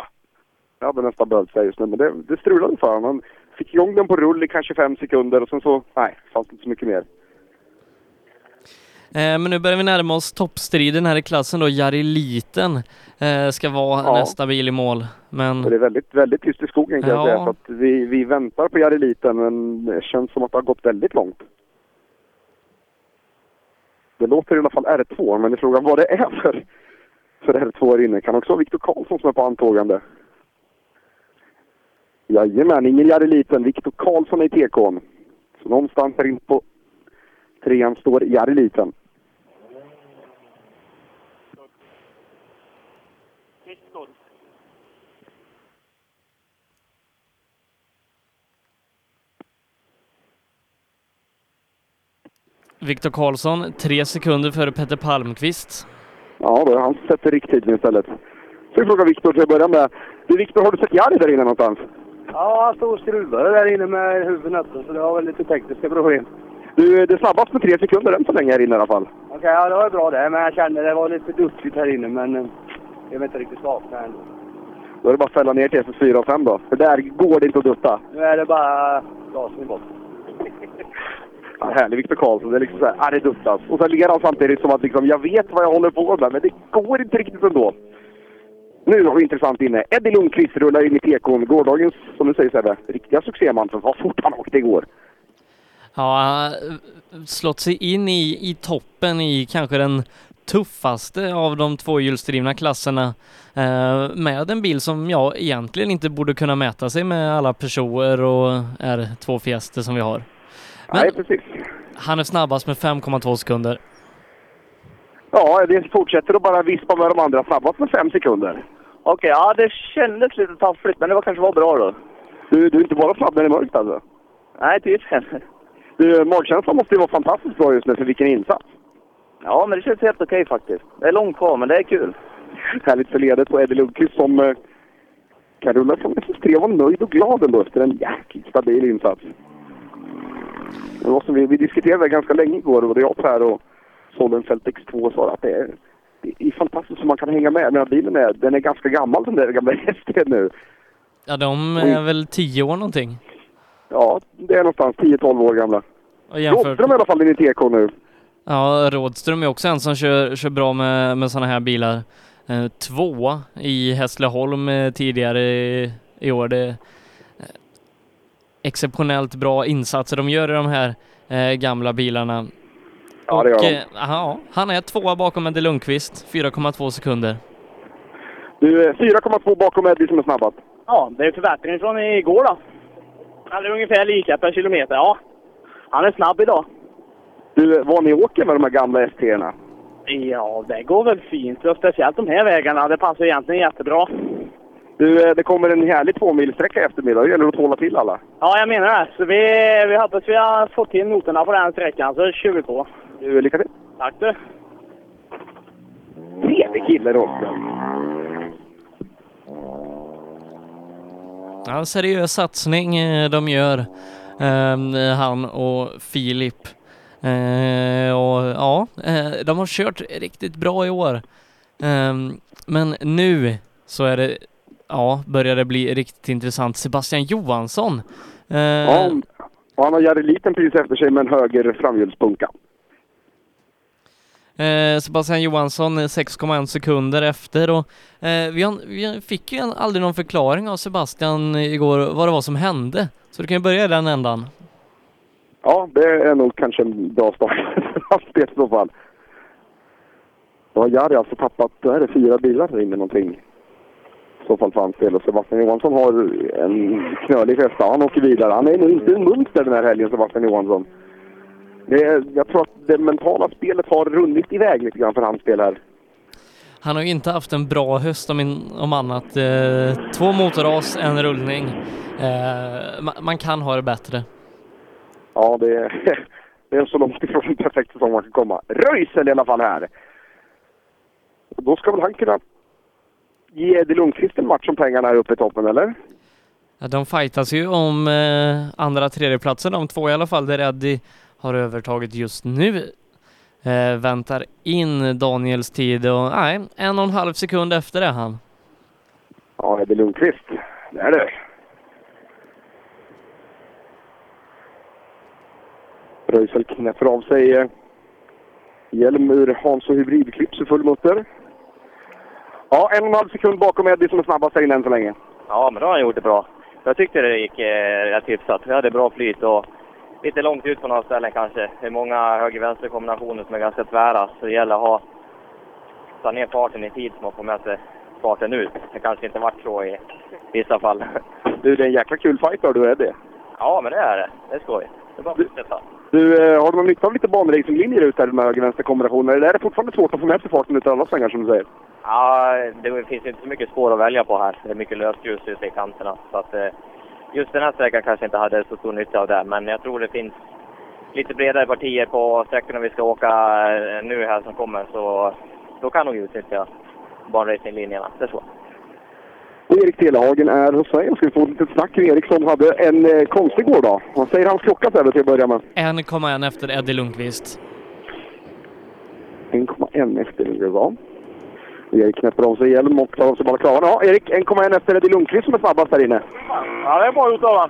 Jag hade nästan behövt säga just nu, men det, det strulade för honom. Han fick igång den på rull i kanske fem sekunder och sen så, nej, fanns inte så mycket mer. Eh, men nu börjar vi närma oss toppstriden här i klassen då. Jari Liten eh, ska vara Ja. nästa bil i mål. Men det är väldigt, väldigt tyst i skogen kan jag Ja. säga. Så att vi, vi väntar på Jari Liten, men det känns som att det har gått väldigt långt. Det låter i alla fall R2, men det är frågan vad det är för, för R2 här inne. Kan också vara Viktor Karlsson som är på antågande. Jajamän, ingen Jari Liten. Viktor Karlsson är i TK'n. Så någonstans här inne på trean står Jari Viktor Karlsson, tre sekunder före Petter Palmqvist. Ja, då han sätter rikttiden istället. Så vi frågar Viktor till att börja med. Du Viktor, har du sett Jari där inne någonstans? Ja, han stod och skruvade där inne med huvudet öppet, så det var väl lite tekniska problem. Du, det är snabbast med tre sekunder än så länge här inne i alla fall. Okej, ja det var bra det, men jag kände det var lite duttigt här inne, men eh, jag vet inte riktigt vakna än. Då är det bara att fälla ner till SS4 och 5 då. För där går det inte att dutta. Nu är det bara gasen i botten. Ja, härlig Viktor Karlsson. Det är liksom så här, det duttas. Alltså? Och sen ligger han samtidigt som att liksom, jag vet vad jag håller på med, men det går inte riktigt ändå. Nu har vi intressant inne. Eddie Lundqvist rullar in i tekon. Gårdagens, som du säger Sebbe, riktiga succéman. För vad fort han åkte igår. Ja, han har slått sig in i, i toppen i kanske den tuffaste av de tvåhjulsdrivna klasserna eh, med en bil som jag egentligen inte borde kunna mäta sig med alla personer och R2 Fiester som vi har. Men Nej, precis. han är snabbast med 5,2 sekunder. Ja, det fortsätter att bara vispa med de andra snabbast med fem sekunder. Okej, ja det kändes lite taffligt, men det var kanske var bra då. Du, du är inte bara snabb när det är mörkt alltså? Nej, typ. Du, magkänslan måste ju vara fantastiskt bra just nu för vilken insats. Ja, men det känns helt okej faktiskt. Det är långt kvar, men det är kul. Härligt för ledet på Eddie Lundqvist som eh, kan rulla från SS3 var nöjd och glad ändå efter en jäkligt stabil insats. Det som vi, vi diskuterade ganska länge igår och det jag Per och Sollenfelt X2 sa att det är, det är fantastiskt hur man kan hänga med. Men bilen är, den är ganska gammal den där gamla hästen nu. Ja, de är väl 10 år någonting. Ja, det är någonstans 10-12 år gamla. Och jämfört- Rådström i alla fall i TK nu. Ja, Rådström är också en som kör, kör bra med, med sådana här bilar. Eh, tvåa i Hässleholm eh, tidigare i, i år. Det exceptionellt bra insatser de gör i de här eh, gamla bilarna. Ja, det gör Och, de. eh, ja, han är tvåa bakom Eddie Lundqvist, 4,2 sekunder. Du, eh, 4,2 bakom Eddie som är snabbast. Ja, det är förbättring från igår då. Han är ungefär lika per kilometer. Ja, han är snabb idag. Du, eh, vad ni åker med de här gamla ST-erna? Ja, det går väl fint. Och speciellt de här vägarna. Det passar egentligen jättebra. Du, eh, det kommer en härlig tvåmilssträcka i eftermiddag. Det gäller att tåla till alla. Ja, jag menar det. Så vi, vi hoppas vi har fått till noterna på den sträckan, så kör vi på. Du, lycka till. Tack du. Trevlig kille, Rådström. Ja, seriös satsning eh, de gör, eh, han och Filip. Eh, och ja, eh, de har kört riktigt bra i år. Eh, men nu så är det, ja, börjar det bli riktigt intressant. Sebastian Johansson. Eh, Ja, och han har Jari Liten precis efter sig med en höger framhjulspunka. Eh, Sebastian Johansson eh, 6,1 sekunder efter och eh, vi, har, vi fick ju aldrig någon förklaring av Sebastian igår vad det var som hände. Så du kan ju börja i den ändan. Ja, det är nog kanske en bra start i så fall. Då har Jari alltså tappat, då är det fyra bilar där inne någonting. I så fall del. Och Sebastian Johansson har en knölig festa. Han åker vidare. Han är nog inte en munter den här helgen, Sebastian Johansson. Det jag tror att det mentala spelet har runnit iväg lite grann för hans del här. Han har ju inte haft en bra höst om, in, om annat. Eh, två motorras, en rullning. Eh, ma- man kan ha det bättre. Ja, det är, det är så långt ifrån perfekt säsong man kan komma. Röisel i alla fall här. Då ska väl han kunna ge Eddie Lundqvist en match om pengarna här uppe i toppen, eller? Ja, De fightas ju om eh, andra tredjeplatsen, de två i alla fall, där Eddie har övertaget just nu. Eh, väntar in Daniels tid och nej, en och en halv sekund efter är han. Ja, Eddie Lundqvist. Det är det. Röisel knäpper av sig eh, hjälm ur Hans och Hybridklips i full mutter. Ja, en och en halv sekund bakom Eddie som är snabbast här inne än så länge. Ja, men då har han gjort det bra. Jag tyckte det gick eh, rätt hyfsat. Vi hade bra flyt och lite långt ut på några ställen kanske. Det är många höger-vänster kombinationer som är ganska tvära, så det gäller att ha, ta ner farten i tid så man får med sig farten ut. Det kanske inte varit så i vissa fall. Du, det är en jäkla kul fight då, du Eddie. Ja, men det är det. Det är skoj. Det är bara att fortsätta. Du, eh, har du någon nytta av lite banracinglinjer ut där med höger-vänster kombinationer? Eller är det fortfarande svårt att få med sig farten ut i alla svängar som du säger? Ja, det finns inte så mycket spår att välja på här. Det är mycket lösgrus ute i kanterna. Så att, eh, just den här sträckan kanske inte hade så stor nytta av det. Men jag tror det finns lite bredare partier på sträckorna vi ska åka eh, nu här som kommer. Så då kan nog utnyttja banracinglinjerna. Det tror jag. Och Erik Telehagen är hos mig och ska vi få ett litet snack med Erik som hade en eh, konstig gårdag. Vad säger hans klocka så här till att börja med? 1,1 efter Eddie Lundqvist. 1,1 efter Lundqvist, Erik knäpper av sig hjälm och tar av sig balaklavan. Ja, Erik, 1,1 efter Eddie Lundqvist som är snabbast där inne. Ja, det är bra gjort av han.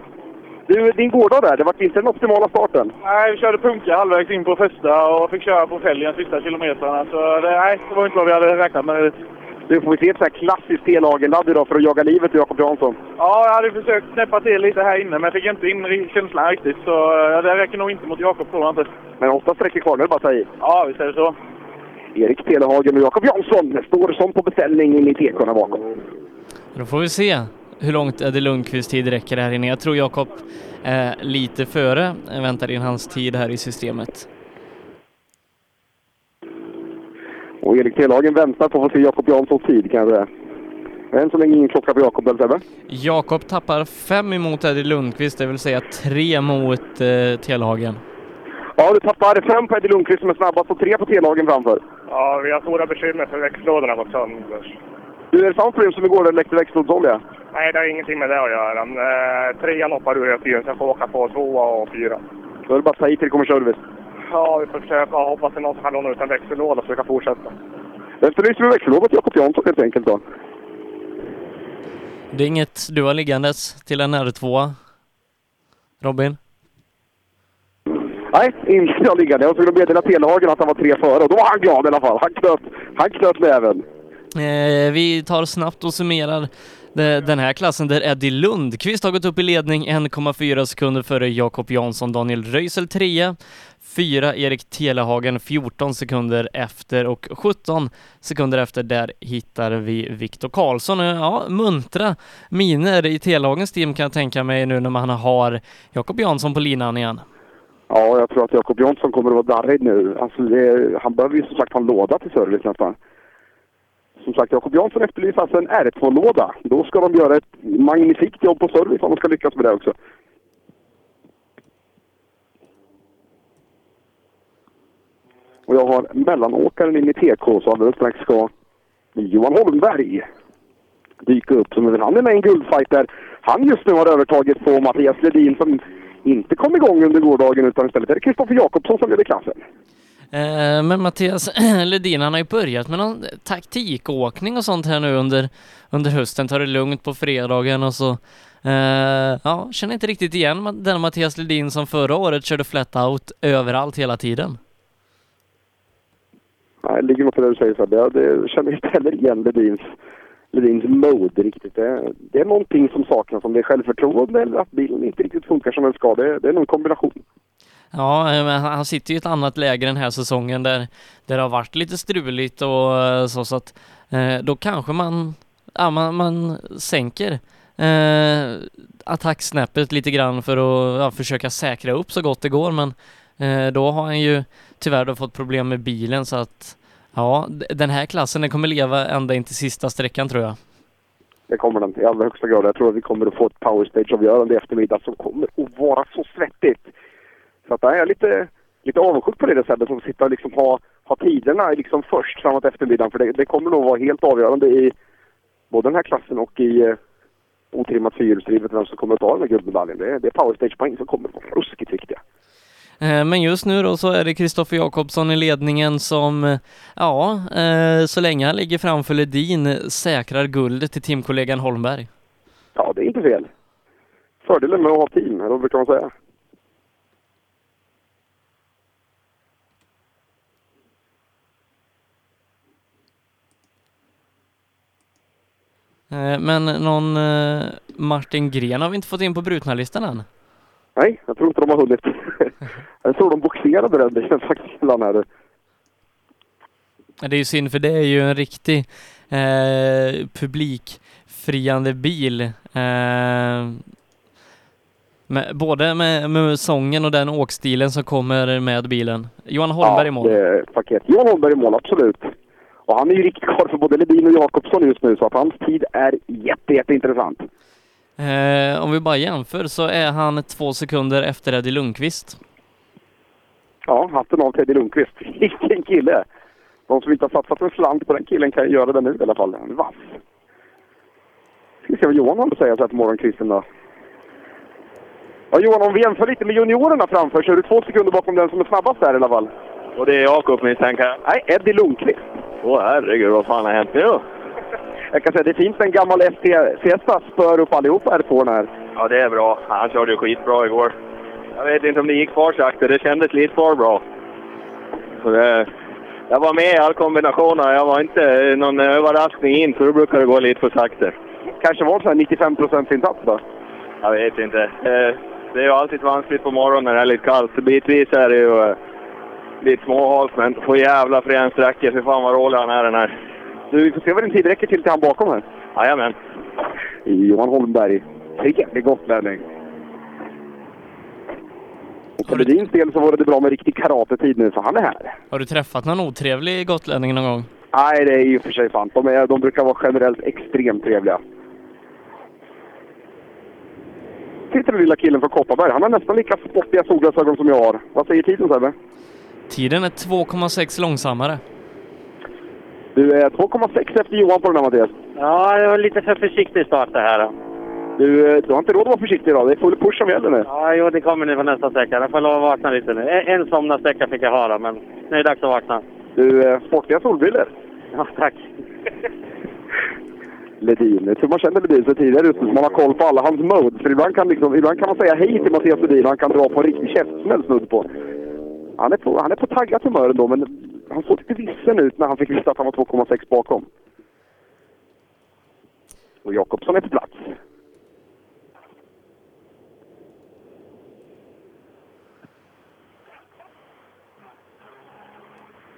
Du, din gårdag där, det var inte den optimala starten. Nej, vi körde punka halvvägs in på första och fick köra på fälgen sista kilometrarna. Så det, nej, det var inte vad vi hade räknat med. Du, får vi se ett så här klassiskt T-lagen-ladd idag för att jaga livet ur Jakob Jansson? Ja, jag hade försökt knäppa till lite här inne, men fick inte in känslan riktigt. Så det räcker nog inte mot Jakob, tror jag inte. Men åtta sträckor kvar, nu bara att ta i. Ja, visst är det så. Erik Telehagen och Jakob Jansson står som på beställning in i tekorna bakom. Då får vi se hur långt Eddie Lundqvist tid räcker här inne. Jag tror Jakob är lite före, Jag väntar in hans tid här i systemet. Och Erik Telehagen väntar på att få se Jakob Janssons tid kan jag säga. Än så länge ingen klocka på Jakob, eller Sebbe? Jakob tappar fem emot Eddie Lundqvist, det vill säga tre mot eh, Telhagen. Ja, du tappar fem på Eddie Lundqvist som är snabbast och tre på Telehagen framför. Ja, vi har stora bekymmer för växellådorna gått sönder. Du, är det samma problem som igår när det läckte växellådsolja? Nej, det har ingenting med det att göra. Eh, trean hoppar ur hela tiden, så jag får åka på tvåa och fyra. Då är det bara att ta i till det kommer service. Ja, vi får försöka. Hoppas det är någon som kan låna ut en växellåda så vi kan fortsätta. Efterlyser du växellåda till Jakob Jansson helt enkelt då? Det är inget du har liggandes till en R2? Robin? Nej, inte jag liggande. Jag skulle meddela Telehagen att han var tre före och då var han glad i alla fall. Han knöt, han knöt näven. Eh, vi tar snabbt och summerar den här klassen där Eddie Lundqvist har gått upp i ledning 1,4 sekunder före Jakob Jansson, Daniel Röisel 3, 4 Erik Telehagen 14 sekunder efter och 17 sekunder efter där hittar vi Viktor Karlsson. Ja, muntra miner i Telehagens team kan jag tänka mig nu när man har Jakob Jansson på linan igen. Ja, jag tror att Jakob Jonsson kommer att vara darrig nu. Alltså, det, han behöver ju som sagt ha en låda till service nästan. Som sagt, Jakob Jansson efterlyser alltså en R2-låda. Då ska de göra ett magnifikt jobb på service om de ska lyckas med det också. Och jag har mellanåkaren in i TK så alldeles strax ska Johan Holmberg dyka upp. Som han är med i en guldfight där han just nu har övertaget på Mattias Ledin som inte kom igång under gårdagen utan istället är det Kristoffer Jakobsson som leder klassen. Eh, Men Mattias Ledin, han har ju börjat med någon taktikåkning och sånt här nu under, under hösten. Tar det lugnt på fredagen och så. Eh, ja, känner inte riktigt igen den Mattias Ledin som förra året körde flat out överallt hela tiden. Nej, det ligger något i det du säger Sebbe. Jag känner inte heller igen Ledins, Ledins mode riktigt. Det, det är någonting som saknas, om det är självförtroende eller att bilen inte riktigt funkar som den ska. Det, det är någon kombination. Ja, eh, men han sitter ju i ett annat läge den här säsongen där, där det har varit lite struligt och eh, så, så att eh, då kanske man ja, man, man sänker eh, attacksnäppet lite grann för att ja, försöka säkra upp så gott det går men eh, då har han ju tyvärr då fått problem med bilen så att ja, den här klassen den kommer leva ända in till sista sträckan tror jag. Det kommer den i allra högsta grad. Jag tror att vi kommer att få ett power stage-avgörande i eftermiddag som kommer att vara så svettigt. Så att jag är lite, lite avundsjuk på det Sebbe, sättet som sitter och liksom ha, ha tiderna liksom först framåt eftermiddagen. För det, det kommer nog vara helt avgörande i både den här klassen och i eh, otrimmat fyrhjulsdrivet vem som kommer att ta den här guldmedaljen. Det, är- det är power stage-poäng som kommer att vara ruskigt viktiga. Eh, Men just nu då så är det Kristoffer Jakobsson i ledningen som, eh, ja, eh, så länge han ligger framför Ledin säkrar guldet till teamkollegan Holmberg. Ja, det är inte fel. Fördelen med att ha team, eller vad brukar man säga? Men någon Martin Gren har vi inte fått in på brutna-listan än. Nej, jag tror inte de har hunnit. Jag tror de boxerade den bilen faktiskt ibland här. Ja, Det är ju synd för det är ju en riktig eh, publikfriande bil. Eh, med, både med, med sången och den åkstilen som kommer med bilen. Johan Holmberg i mål. det paket. Johan Holmberg i mål, absolut. Och han är ju riktigt kvar för både Ledin och Jakobsson just nu, så att hans tid är jätte, jätteintressant. Eh, om vi bara jämför så är han två sekunder efter Eddie Lundqvist. Ja, hatten av Teddy Lundqvist. Vilken kille! De som inte har satsat en slant på den killen kan göra det nu i alla fall. Är vass. Ska vi se vad Johan har att säga så här på morgonkvisten då. Ja Johan, om vi jämför lite med juniorerna framför så är du två sekunder bakom den som är snabbast där i alla fall. Och det är Jakob misstänker jag. Nej, Eddie Lundqvist. Åh herregud, vad fan har hänt nu? Jag kan säga det finns en gammal ST Fiesta spör upp allihopa R2 här. Ja, det är bra. Han körde ju skitbra igår. Jag vet inte om det gick för sakta. Det kändes lite för bra. Så det, jag var med i all kombinationer. Jag var inte någon överraskning in, så då brukar det gå lite för sakta. Kanske var sån här 95 insats då? Jag vet inte. Det är ju alltid vanskligt på morgonen när det är lite kallt. Så bitvis är det ju eh, lite småhalt, men för jävla frän sträcka. Fy fan vad rolig han är den här. Du, vi får se vad din tid räcker till till han bakom här. Jajamän. Johan Holmberg. Trevlig gotlänning. För Ledins del så var det bra med riktig karatetid nu, så han är här. Har du träffat någon otrevlig gotlänning någon gång? Nej, det är ju för sig sant. De, är, de brukar vara generellt extremt trevliga. Titta den lilla killen från Kopparberg. Han har nästan lika spottiga solglasögon som jag har. Vad säger tiden Sebbe? Tiden är 2,6 långsammare. Du är 2,6 efter Johan på den här Mattias. Ja, det var lite för försiktig start det här. Du, eh, du har inte råd att vara försiktig idag. Det är full push som gäller nu. Ja, jo, det kommer nu på nästa sträcka. Jag får lov att vakna lite nu. En, en somnarsträcka fick jag ha då, men nu är det dags att vakna. Du, eh, sportiga solbrillor. Ja, tack. Ledin. Jag tror man känner Ledin så tidigare ute så man har koll på alla hans modes. För ibland kan, liksom, ibland kan man säga hej till Mattias Ledin och han kan dra på en riktig käftsmäll snudd på. Han är på, han är på taggat humör ändå, men han såg lite vissen ut när han fick veta att han var 2,6 bakom. Och Jakobsson är på plats.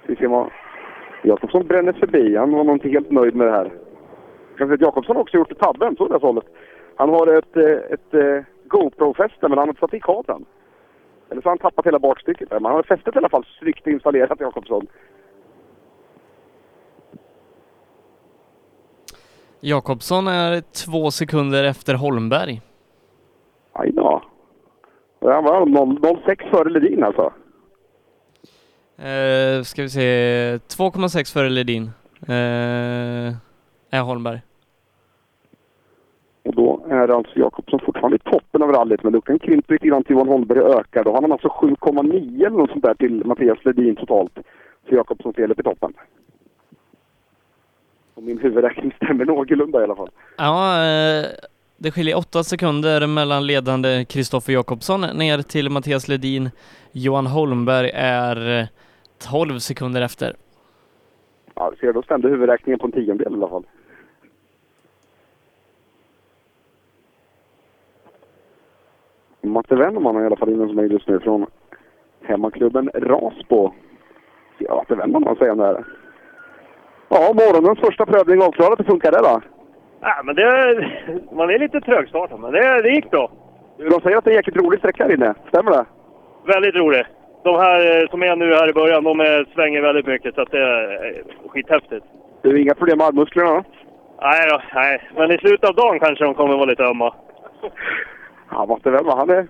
Vi ser vad Jakobsson bränner förbi. Han var nog inte helt nöjd med det här. Jakobsson har också gjort tabben, så det hållet. Han har ett, eh, ett, ett GoPro-fäste, men han har inte satt i kameran. Eller så har han tappat hela bakstycket. Men han har fästet i alla fall snyggt installerat, Jakobsson. Jakobsson är två sekunder efter Holmberg. Aj då. Han var 0,06 före Ledin alltså. Eh, ska vi se, 2,6 före Ledin. Eh, är Holmberg. Och då är alltså Jakobsson fortfarande i toppen av rallyt, men luckan krymper lite grann till Johan Holmberg ökar. Då har han alltså 7,9 eller något sånt där till Mattias Ledin totalt. Så Jakobssons del upp i toppen. Och min huvudräkning stämmer någorlunda i alla fall. Ja, eh, det skiljer åtta sekunder mellan ledande Kristoffer Jakobsson ner till Mattias Ledin. Johan Holmberg är 12 sekunder efter. Ja, du ser, då stämde huvudräkningen på en tiondel i alla fall. Matte Wennerman är i alla fall inne hos mig just nu från hemmaklubben Rasbo. Ja, Matte Wennerman, vad säger han där? Ja, morgonens första prövning avklarad. Hur funkar det då? Ja, men det, man är lite trögstartad, men det, det gick bra. De säger att det är en jäkligt rolig sträcka här inne. Stämmer det? Väldigt rolig. De här eh, som är nu här i början, de är, svänger väldigt mycket så att det är eh, skithäftigt. Du har inga problem med armmusklerna? Nej då, nej. Men i slutet av dagen kanske de kommer vara lite ömma. Han måste väl. Han är...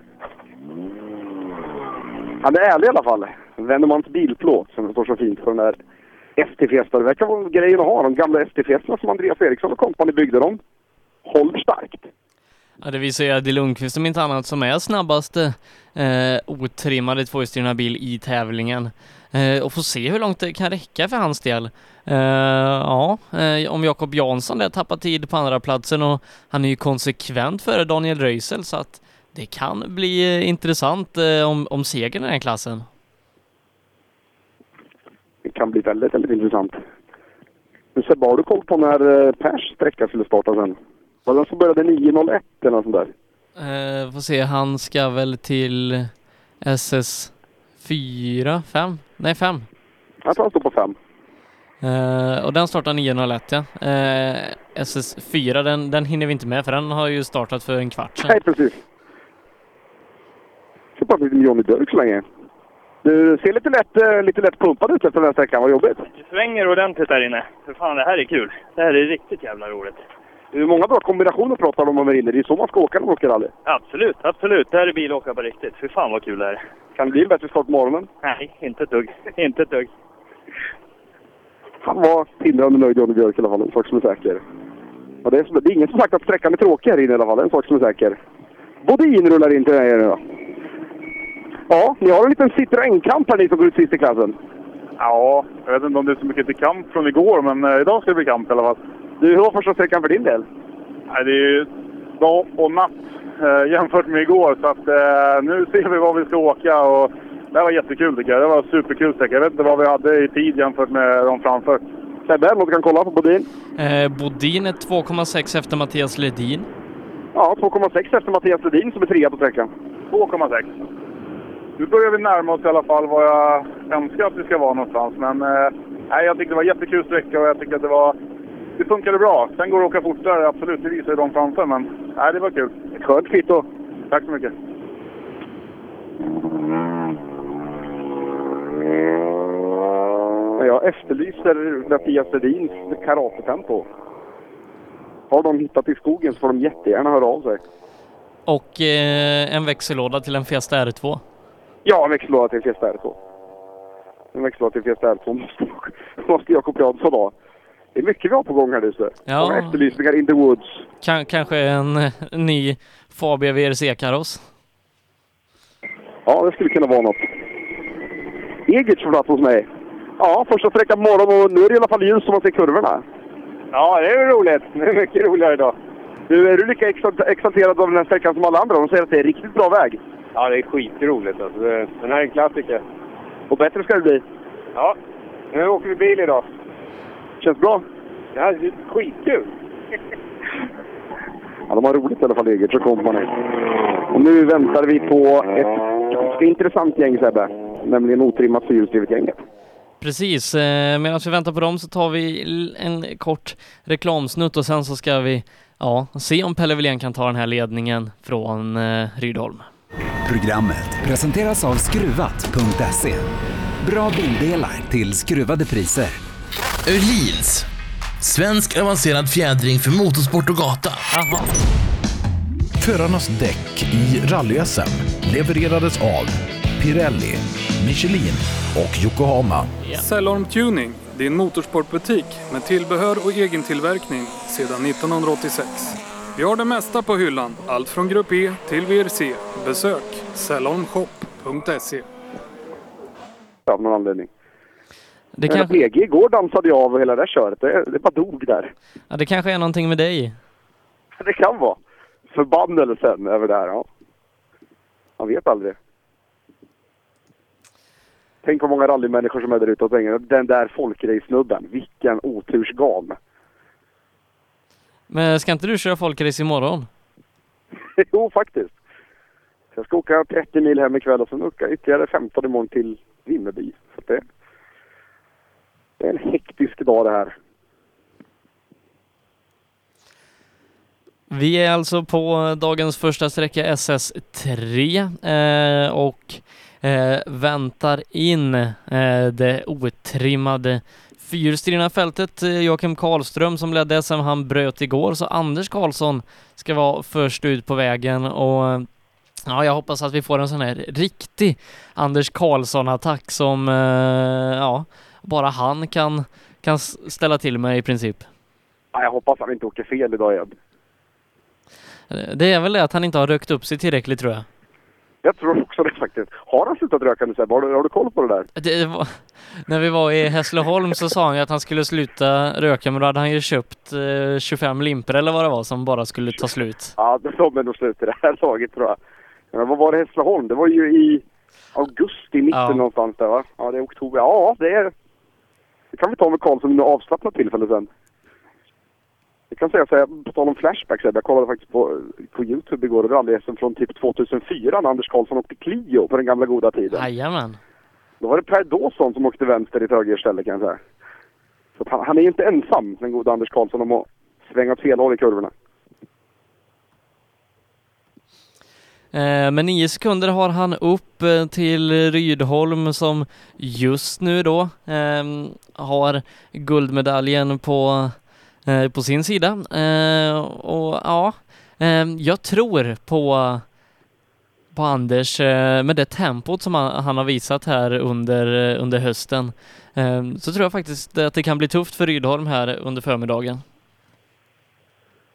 Han är ärlig i alla fall. Wennermans bilplåt som det står så fint på den där ST-Fiesta. Det verkar vara grejen att ha. De gamla ST-Fiestorna som Andreas Eriksson och kompani byggde dem. Håller starkt. Ja, det visar ju Eddie Lundqvist om inte annat som är snabbaste eh, otrimmade tvåhjulsdrivna bil i tävlingen. Eh, och får se hur långt det kan räcka för hans del. Eh, ja, eh, om Jakob Jansson där tappar tid på andra platsen och han är ju konsekvent före Daniel Röisel så att det kan bli eh, intressant eh, om, om segern i den här klassen. Det kan bli väldigt, väldigt intressant. Men Sebbe, har du koll på när eh, Pers sträcka skulle starta sen? Var det den som började 9.01 eller något sånt där? Eh, får se, han ska väl till SS 4, 5? Nej 5. Jag tror han står på 5. Eh, och den startar 9.01 ja. Eh, SS4 den, den hinner vi inte med för den har ju startat för en kvart sedan. Nej, precis. Så bara lite med Johnny Björk så länge. Du ser lite lätt, eh, lite lätt pumpad ut efter den här sträckan. Vad jobbigt. Det svänger ordentligt där inne. För fan, det här är kul. Det här är riktigt jävla roligt. Det är många bra kombinationer pratar de om här inne. Det är så man ska åka när man åker rally. Absolut, absolut. Det här är bilåka på riktigt. Fy fan vad kul det är. Kan det bli en bättre start på morgonen? Nej, inte ett dugg. Inte ett dugg. Han var tindrande nöjd Johnny Björk i alla fall. En sak som är säker. Ja, det, är, som- det är ingen som sagt att sträckan är tråkig här inne i alla fall. En sak som är säker. Bodin rullar in till er nu då. Ja, ni har en liten Citroën-kamp här ni som går ut sist i klassen. Ja, jag vet inte om det är så mycket till kamp från igår, men eh, idag ska det bli kamp i alla fall. Du, hur var första sträckan för din del? Nej, det är ju dag och natt eh, jämfört med igår, så att eh, nu ser vi var vi ska åka. Och det här var jättekul tycker jag. Det var superkul sträcka. Jag vet inte vad vi hade i tid jämfört med de framför. Sebbe, något du kan kolla på Bodin? Eh, Bodin är 2,6 efter Mattias Ledin. Ja, 2,6 efter Mattias Ledin som är trea på sträckan. 2,6. Nu börjar vi närma oss i alla fall vad jag önskar att vi ska vara någonstans. Men eh, jag tyckte det var jättekul sträcka och jag tycker att det var... Det funkade bra. Sen går det att åka fortare, absolut. Det visar ju de framför, men nej, det var kul. Ett skönt kvitto. Tack så mycket. Jag efterlyser Mattias Ledins karatetempo. Har de hittat i skogen så får de jättegärna höra av sig. Och eh, en växellåda till en Fiesta R2. Ja, en växellåda till Fiesta R2. En växellåda till Fiesta R2 måste, måste Jakob Jansson ha. Det är mycket vi har på gång här nu. Ja. Många efterlysningar in the woods. Kan, kanske en ny Fabia VRC-kaross. Ja, det skulle kunna vara något. Egerts får plats hos mig. Ja, första sträckan på morgonen och nu är det i alla fall ljus som man ser kurvorna. Ja, det är ju roligt. Det är mycket roligare idag. Du, är du lika exalt- exalterad av den här sträckan som alla andra? De säger att det är riktigt bra väg. Ja, det är skitroligt alltså. Det- Den här är en klassiker. Och bättre ska det bli. Ja, nu åker vi bil idag. Känns bra? Det här är skitkul. Ja, de har roligt i alla fall, Egerts och kompani. Och nu väntar vi på ett ganska intressant gäng, Sebbe. Nämligen otrimmat fyrhjulsdrivet gänget. Precis, eh, medan vi väntar på dem så tar vi en kort reklamsnutt och sen så ska vi ja, se om Pelle Wilén kan ta den här ledningen från eh, Rydholm. Programmet presenteras av Skruvat.se. Bra bildelar till skruvade priser. Öhlins. Svensk avancerad fjädring för motorsport och gata. Förarnas däck i rally-SM levererades av Pirelli, Michelin och Yokohama. Cellorm Tuning, din motorsportbutik med tillbehör och egen tillverkning sedan 1986. Vi har det mesta på hyllan, allt från Grupp E till VRC. Besök cellormshop.se. Av någon anledning. Det kanske, PG igår dansade jag av hela det där köret. Det, det bara dog där. ja, det kanske är någonting med dig. Det kan vara. Förbannelsen över det här, ja. Man vet aldrig. Tänk vad många rallymänniskor som är där ute och tänker den där folkrace-snubben, vilken otursgam. Men ska inte du köra folkrace imorgon? jo, faktiskt. Jag ska åka 30 mil hem ikväll och sen åka ytterligare 15 imorgon till Vimmerby. Så det, det är en hektisk dag det här. Vi är alltså på dagens första sträcka SS3 eh, och eh, väntar in eh, det otrimmade fyrstrina fältet. Eh, Joakim Karlström som ledde SM, han bröt igår, så Anders Karlsson ska vara först ut på vägen och ja, jag hoppas att vi får en sån här riktig Anders Karlsson-attack som eh, ja, bara han kan, kan ställa till med i princip. Ja, jag hoppas han inte åker fel idag igen. Eh, Det är väl det att han inte har rökt upp sig tillräckligt tror jag. Jag tror också det faktiskt. Har han slutat röka nu Sebbe? Har har du koll på det där? Det var, när vi var i Hässleholm så sa han ju att han skulle sluta röka men då hade han ju köpt eh, 25 limper eller vad det var som bara skulle ta slut. Ja, det de är nog slut i det här laget tror jag. Men vad var det Hässleholm? Det var ju i augusti, mitten Ja. någonstans där va? Ja, det är oktober. Ja, det är... Det kan vi ta med Karlsson vid något avslappnat tillfälle sen. Jag kan säga så här, på tal om flashbacks, Sebbe, jag kollade faktiskt på, på Youtube igår, rally från typ 2004 när Anders Karlsson åkte Clio på den gamla goda tiden. Jajamän. Då var det Per Dawson som åkte vänster i ett högerställe kan jag säga. Så han, han är ju inte ensam, den gode Anders Karlsson, om att svänga åt fel håll i kurvorna. Eh, Eh, Men nio sekunder har han upp eh, till Rydholm som just nu då ehm, har guldmedaljen på, eh, på sin sida. Och ja, ehm, jag tror på, på Anders med det tempot som han, har visat här under, under hösten. Ehm, så tror jag faktiskt att det kan bli tufft för Rydholm här under förmiddagen.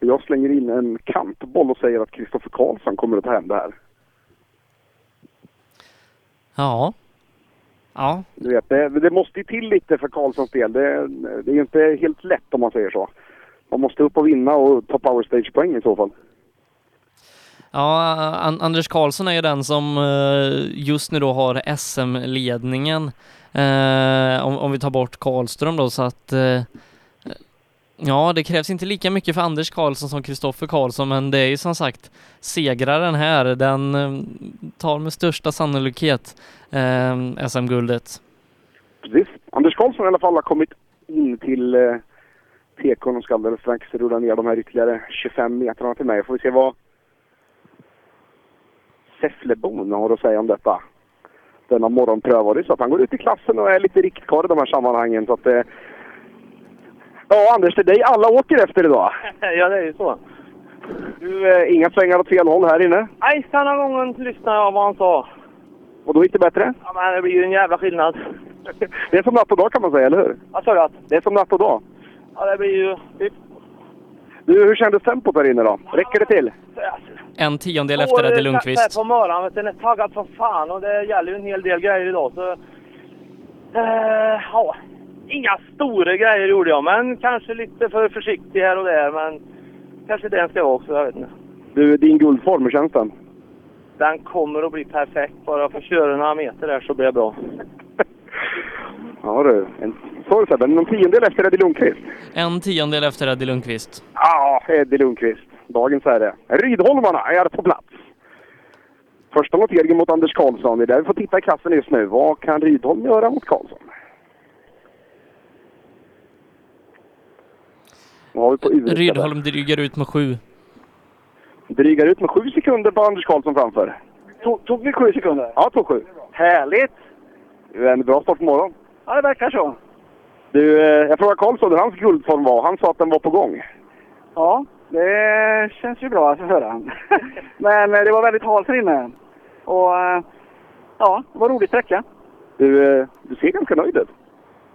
Jag slänger in en kantboll och säger att Kristoffer Karlsson kommer att ta hem det här. Ja. Ja, Du vet, det, det måste ju till lite för Karlssons del. Det, det är ju inte helt lätt om man säger så. Man måste upp och vinna och ta power stage-poäng i så fall. Ja, An- Anders Karlsson är ju den som eh, just nu då har SM-ledningen. Eh, om, om vi tar bort Karlström då så att eh, Ja, det krävs inte lika mycket för Anders Karlsson som Kristoffer Karlsson, men det är ju som sagt segraren här, den ehm, tar med största sannolikhet eh, SM-guldet. Precis. Anders Karlsson i alla fall har kommit in till eh, tekon och ska alldeles strax rulla ner de här ytterligare 25 metrarna till mig. Får vi se vad Säfflebon har att säga om detta. Denna morgonprövare. Så att han går ut i klassen och är lite riktkarl i de här sammanhangen. Så att, eh, ja, Anders, det är dig alla åker efter idag. ja, det är ju så. Du, eh, inga svängar åt fel håll här inne. Nej, denna gången lyssnade jag vad han sa. Och då gick det bättre? Ja, men det blir ju en jävla skillnad. Det är som natt och dag kan man säga, eller hur? Vad sa du? Det är som natt och dag. Ja, det blir ju... typ- Du, hur kändes tempot där inne då? Räcker det till? En tiondel efter Eddie Lundqvist. på morgonen, vet du, den är taggad som fan och det gäller ju en hel del grejer idag så... Eh, ja, inga stora grejer gjorde jag, men kanske lite för försiktig här och där. Men kanske det ska vara också, jag vet inte. Du, din guldform, hur känns den? Den kommer att bli perfekt. Bara jag får köra några meter där så blir det bra. Ja du. En, så är det Sebbe, någon tiondel efter Eddie Lundqvist? En tiondel efter Eddie Lundqvist. Ja, Eddie Lundqvist. Dagens herre. Rydholmarna är på plats. Första noteringen mot Anders Karlsson. Det är där vi får titta i klassen just nu. Vad kan Rydholm göra mot Karlsson? Vad har vi på U? Rydholm drygar ut med sju. Drygar ut med sju sekunder på Anders Karlsson framför. Tog, tog vi sju sekunder? Ja, tog sju. Härligt! Det är en bra start på morgonen. Ja, det verkar så. Du, eh, jag frågade Karlsson hur hans guldform var. Han sa att den var på gång. Ja, det känns ju bra att få höra. Men eh, det var väldigt halt här inne. Och eh, ja, det var rolig sträcka. Du, du ser ganska nöjd ut.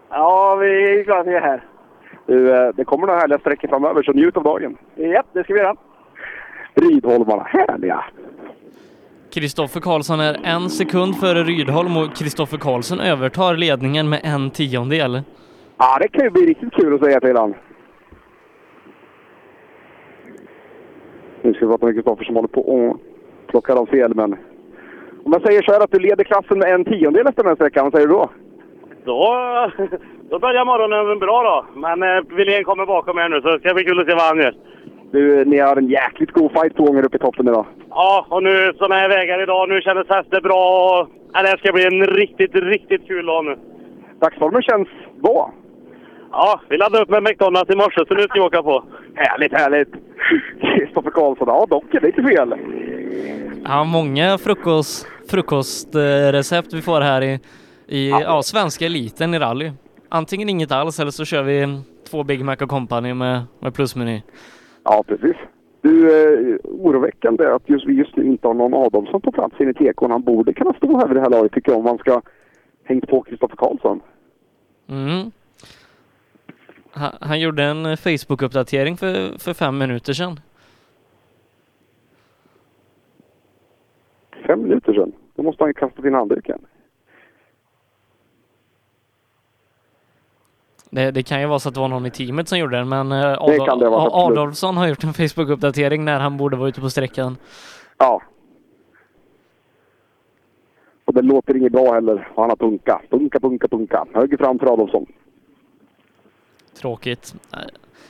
Ja, vi är glada att vi är här. Du, eh, det kommer några härliga sträckor framöver, så njut av dagen. Japp, det ska vi göra. Rydholmarna, härliga! Kristoffer Karlsson är en sekund före Rydholm och Kristoffer Karlsson övertar ledningen med en tiondel. Ja, det kan ju bli riktigt kul att säga till han. Nu ska vi prata med Kristoffer som håller på och plockar av sig hjälmen. Om jag säger så här att du leder klassen med en tiondel efter den här sträckan, vad säger du då? Då, då börjar morgonen bra då. Men eh, Wilén kommer bakom här nu så det ska bli kul att se vad han gör. Du, ni har en jäkligt god fight två gånger uppe i toppen idag. Ja, och nu sådana här vägar idag. Nu kändes hästen bra. och- Ja, det här ska bli en riktigt, riktigt kul dag nu. Dagsformen känns bra. Ja, vi laddade upp med McDonalds i morse så nu ska vi åka på. Härligt, härligt! Kristoffer Karlsson, ja dock, det är inte fel. Ja, många frukost, frukostrecept vi får här i, i ja. svenska eliten i rally. Antingen inget alls eller så kör vi två Big Mac och Company med, med plusmeny. Ja, precis. Du, eh, oroväckande att just, vi just nu inte har någon Adolfsson på plats inne i tekon. Han borde kunna stå här vid det här laget tycker jag om man ska hängt på Kristoffer Karlsson. Mm. Han, han gjorde en Facebook-uppdatering för, för fem minuter sedan. Fem minuter sedan? Då måste han ju kastat in handduken. Det, det, kan ju vara så att det var någon i teamet som gjorde den, men eh, Adol det vara. Adolfsson har gjort en Facebook-uppdatering när han borde vara ute på sträckan. Ja. Och det låter inget bra heller. Han har punka. Punka, punka, punka. Höger fram för Adolfsson. Tråkigt.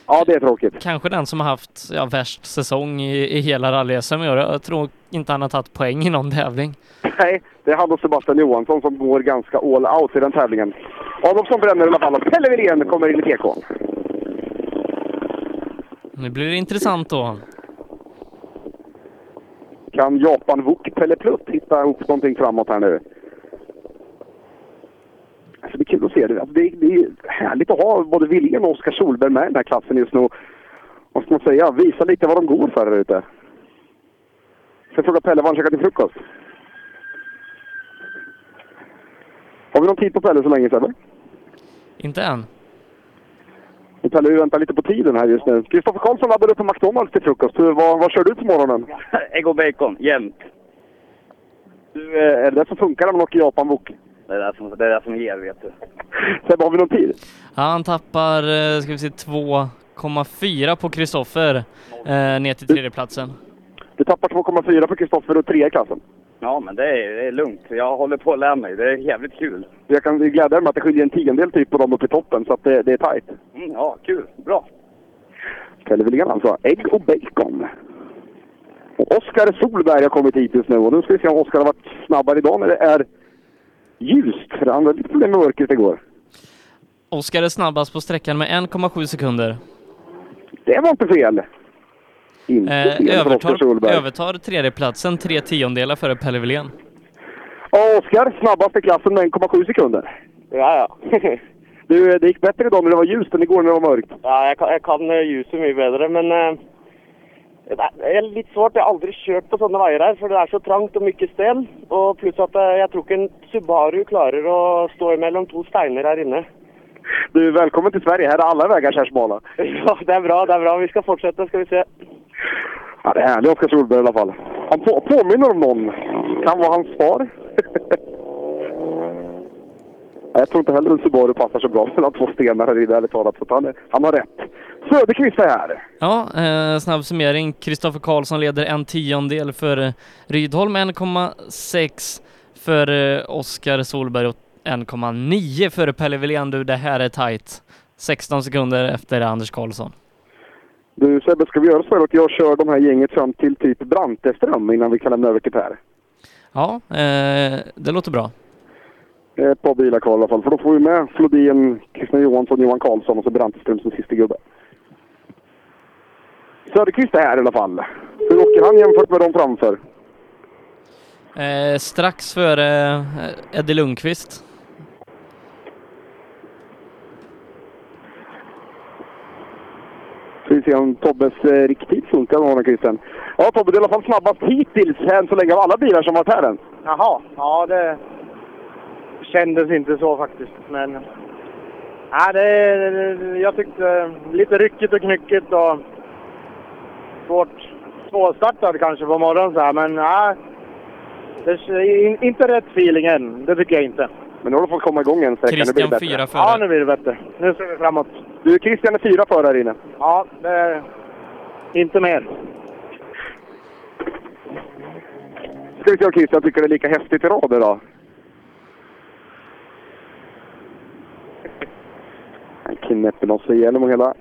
Ja, det är tråkigt. Kanske den som har haft ja, värst säsong i, i hela rally-SM. Jag tror inte han har tagit poäng i någon tävling. Nej, det är han och Sebastian Johansson som går ganska all out i den tävlingen. Adolfsson bränner i alla fall och Pelle Wilén kommer in i TK. Nu blir det intressant då. Kan Japan Wok Pelle Plutt hitta ihop någonting framåt här nu? Alltså det är kul att se det. Alltså det, är, det är härligt att ha både Wilén och Oskar Solberg med i den här klassen just nu. Vad ska man säga? Visa lite vad de går för där ute. Ska jag fråga Pelle vad han käkar till frukost? Har vi någon tid på Pelle så länge Sebbe? Inte än. Pelle, vi väntar lite på tiden här just nu. Kristoffer Karlsson laddade upp på McDonalds till frukost. Vad, vad kör du på morgonen? Ägg och bacon, jämt. Du, eh, är det det som funkar när man åker Japan Wok? Det är det som, det är det som ger, vet du. Sebbe, har vi någon tid? Ja, han tappar, eh, ska vi se, 2,4 på Kristoffer eh, ner till tredjeplatsen. Du tappar 2,4 på Kristoffer och 3 i klassen. Ja, men det är, det är lugnt. Jag håller på att lära mig. Det är jävligt kul. Jag kan glädja med att det skiljer en tiondel typ på dem uppe i toppen, så att det, det är tajt. Mm, ja, kul. Bra. Pelle Wilén alltså. Ägg och bacon. Och Oskar Solberg har kommit hit just nu och nu ska vi se om Oskar har varit snabbare idag när det är ljust. För han hade lite problem med mörkret igår. Oskar är snabbast på sträckan med 1,7 sekunder. Det var inte fel. Inte Eh, för övertar, övertar tredjeplatsen tre tiondelar före Pelle Wilén. Och Oskar snabbast i klassen med 1,7 sekunder. Ja, ja. Du, det gick bättre idag när det var ljust än igår när det var mörkt. ja jeg, kan, jeg kan eh, ljuset mye bedre, men eh, det er litt svårt. Jeg har aldri kjørt på sånne veier her, for det er så trangt og mye sten. Og pluss at eh, jeg tror ikke en Subaru klarer å stå mellom to steiner her inne. Du, välkommen till Sverige. Här är alla vägar så här smala. Ja, det er bra. det er bra. Vi skal fortsette, skal vi se. Ja, det är härligt Oskar Solberg i alla fall. Han på, påminner om någon. Kan vara hans far. Jag tror inte heller att Subaru passar så bra mellan två stenar här inne, ärligt talat. Så han, är- han har rätt. Söderqvist är här. Ja, eh, snabb summering. Kristoffer Karlsson leder en tiondel för eh, Rydholm, 1,6 för eh, Oskar Solberg och 1,9 för Pelle Wilén. Du, det här är tajt. 16 sekunder efter Anders Karlsson. Du Sebbe, ska vi göra så att jag kör de här gänget fram till typ Branteström innan vi kan lämna över till Per? Ja, eh, det låter bra. Är Ett par bilar kvar i alla fall, för då får vi med Flodin, Christian Johansson, Johan Karlsson och så Branteström som sista gubbe. Söderqvist är här i alla fall. Hur åker han jämfört med de framför? Eh, strax före eh, Eddie Lundqvist. Ska vi se om Tobbes eh, riktigt funkar med honom, Christian. Ja, Tobbe, du är i alla fall snabbast hittills än så länge av alla bilar som varit här än. Jaha, ja det kändes inte så faktiskt. Men ja, det, jag tyckte lite ryckigt och knyckigt och svårt svårstartad kanske på morgonen så här. Men nej, det in- inte rätt feeling än. Det tycker jag inte. Men nu har du fått komma igång en sträcka. Nu blir det Christian fyra före. Ja, nu blir det bättre. Nu ser vi framåt. Du, Christian är fyra före här inne. Ja, det är inte mer. Ska vi se om Christian tycker det är lika häftigt i rad idag. Han knäpper loss igenom hela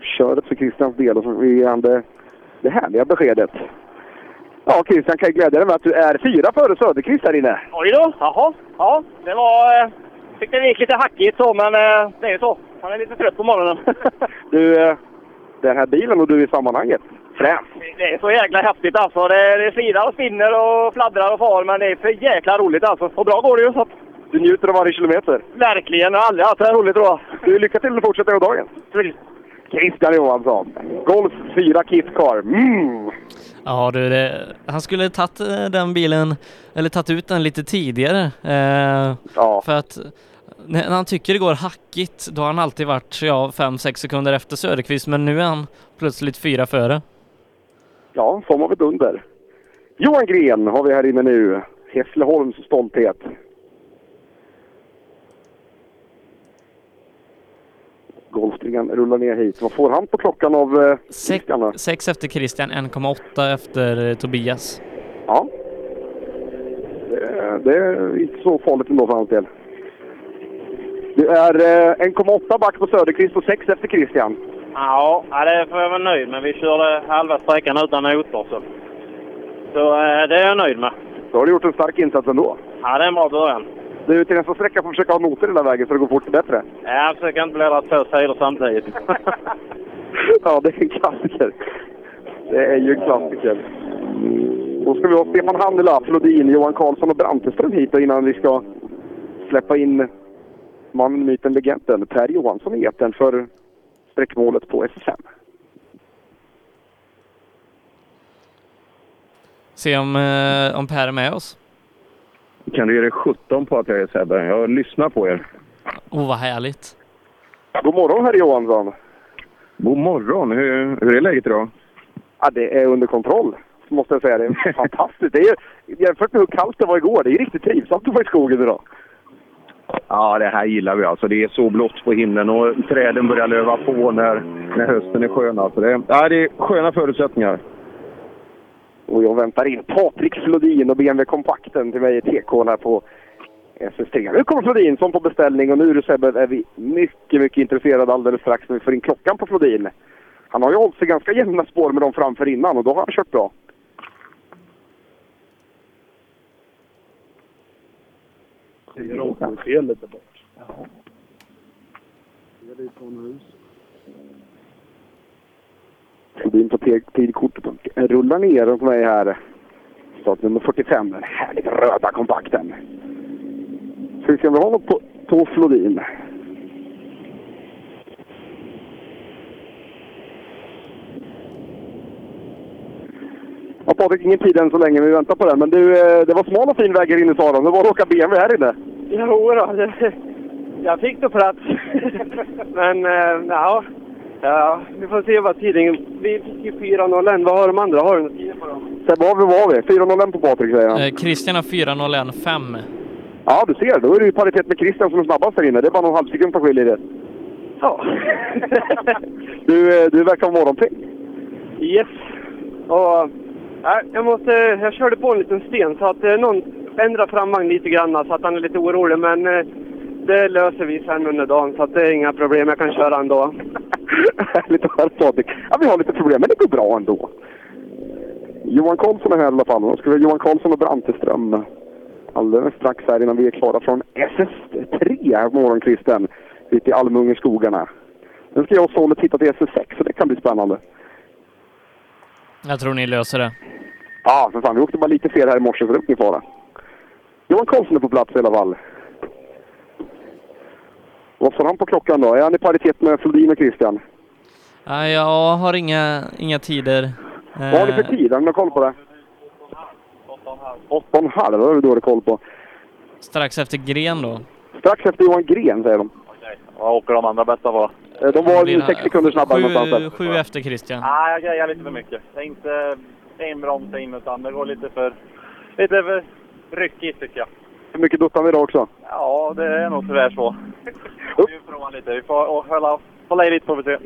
köret för Christians del och så ger han det, det härliga beskedet. Ja, Christian kan jag glädja dig med att du är fyra före Söderqvist här inne. Oj då, jaha. Ja, det var... Eh, tyckte det gick lite hackigt så, men eh, det är ju så. Han är lite trött på morgonen. Du, eh, den här bilen och du i sammanhanget. Fräs! Det är så jäkla häftigt alltså. Det, det slirar och spinner och fladdrar och far, men det är för jäkla roligt alltså. Och bra går det ju så att... Du njuter av varje kilometer. Verkligen. Jag har aldrig haft det här roligt tror jag. Du, lycka till att fortsätta i dagen. Christian Johansson. Golf 4 Kit Car. Mm. Ja du, det, han skulle tagit eh, den bilen, eller tagit ut den lite tidigare. Eh, För att när han tycker det går hackigt, då har han alltid varit ja, 5-6 sekunder efter Söderqvist, men nu är han plötsligt fyra före. Ja, som av ett under. Johan Gren har vi här inne nu. Hässleholms stolthet. Golfstringen rullar ner hit. Vad får han på klockan av eh, Christian då? 6 efter Christian, 1,8 efter eh, Tobias. Ja. Det, det är inte så farligt ändå för hans del. Det är eh, 1,8 back på Söderqvist och 6 efter Christian. Ja, ja, det får jag vara nöjd med. Vi körde halva sträckan utan noter. Så, så eh, det är jag nöjd med. Då har du gjort en stark insats ändå. Ja, det är en bra början. Du, till nästa sträcka får du försöka ha noter hela vägen så det går fort bättre. Ja, Jag försöker inte bläddra två sidor samtidigt. Ja, det är en klassiker. Det är ju en klassiker. Då ska vi ha Stefan Hannela, Flodin, Johan Karlsson och Branteström hit innan vi ska släppa in mannen, myten, legenden Per Johansson i etern för sträckmålet på SSM. Se om, eh, om Per är med oss. Kan du ge dig 17 på att jag är Sebbe? Jag lyssnar på er. Oh, vad härligt. God morgon, herr Johansson. God morgon. Hur, hur är läget idag? Ja, det är under kontroll, måste jag säga. Det är fantastiskt. Det är, jämfört med hur kallt det var igår, det är riktigt trivsamt att vara i skogen idag. Ja, det här gillar vi alltså. Det är så blått på himlen och träden börjar löva på när, när hösten är skön. Alltså det, ja, det är sköna förutsättningar. Och jag väntar in Patrik Flodin och BMW Kompakten till mig i TK här på SS3. Nu kommer Flodin som på beställning och nu du Sebbe är vi mycket, mycket intresserade alldeles strax när vi får in klockan på Flodin. Han har ju hållit sig ganska jämna spår med dem framför innan och då har han kört bra. fel lite bort. Flodin på tidkortet och rullar ner på mig här. Startnummer 45, den härligt röda kompakten. Ska vi se om vi har något på, på Flodin. Ja, Patrik, ingen tid än så länge, vi väntar på den. Men du, eh, det var smal och fin väg här inne sa de. Det var att åka BMW här inne. Jo då, jag fick då plats. Men eh, ja, ja, vi får se vad tiden... Vi fick ju 4.01. Vad har de andra? Har du något tid på dem? Sebbe, vad var vi? 4.01 på Patrik säger han. Eh, Christian har 4.01,5. Ja, du ser. Då är det ju paritet med Christian som är snabbast här inne. Det är bara någon halv sekund som skiljer det. Ja. Du, eh, du verkar vara morgonpigg. Yes. Och, ja, jag, måste, jag körde på en liten sten så att eh, någon ändrar framvagn lite grann så att han är lite orolig. Men eh, det löser vi sen under dagen så att det är inga problem. Jag kan köra ändå. Härligt att höra Patrik. Ja, vi har lite problem, men det går bra ändå. Johan Karlsson är här i alla fall. Då ska vi ha Johan Karlsson och Branteström alldeles strax här innan vi är klara från SS3 här på morgonkvisten ute i Almungeskogarna. Sen ska jag och Solle titta till SS6 så det kan bli spännande. Jag tror ni löser det. Ja, för fan. Vi åkte bara lite fel här i morse så det är ingen fara. Johan Karlsson är på plats i alla fall. Vad får han på klockan då? Är han i paritet med Flodin och Christian? Ja, jag har inga, inga tider. Eh, Vad har ni för tid? Har någon koll på det? Åtta och en halv, det har du dålig koll på. Strax efter Gren då. Strax efter Johan Gren, säger de. Vad åker de andra bästa på? Eh, De var sex sekunder snabbare någonstans Sju, där. sju efter Christian. Nej, jag grejar lite för mycket. Det är inte en broms in, utan det går lite för, lite för ryckigt tycker jag. Hur mycket duttade idag också? Ja, det är nog tyvärr så. Vi får prova lite. Vi får och hålla, hålla i lite får vi se.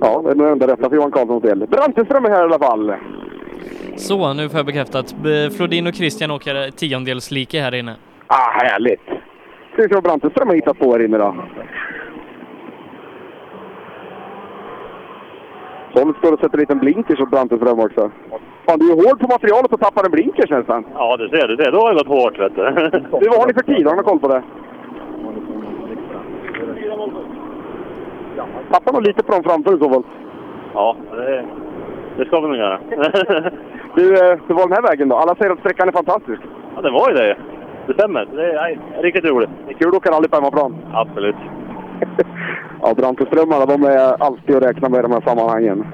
Ja, det är nog enda rätta för Johan Karlssons del. Branteström är här i alla fall. Så, nu får jag bekräftat. Flodin och Christian åker tiondelslike här inne. Ah, härligt! Ska vi se vad Branteström har hittat på här inne då. Sån står och sätter en liten blinkers åt Branteström också. Fan, du är hård på materialet och tappar en blinkers nästan. Ja, du ser, du ser. Då har det gått hårt vet du. Du, vad har ni för tid? Har ni koll på det? Tappar nog lite på dem framför i så fall. Ja, det, det ska vi nog göra. Du, eh, hur var den här vägen då? Alla säger att sträckan är fantastisk. ja, det var ju det. Det stämmer. Det är nej, riktigt roligt. Det är kul att åka rally på hemmaplan. Absolut. Ja, Branteströmmarna, de är alltid att räkna med i de här sammanhangen.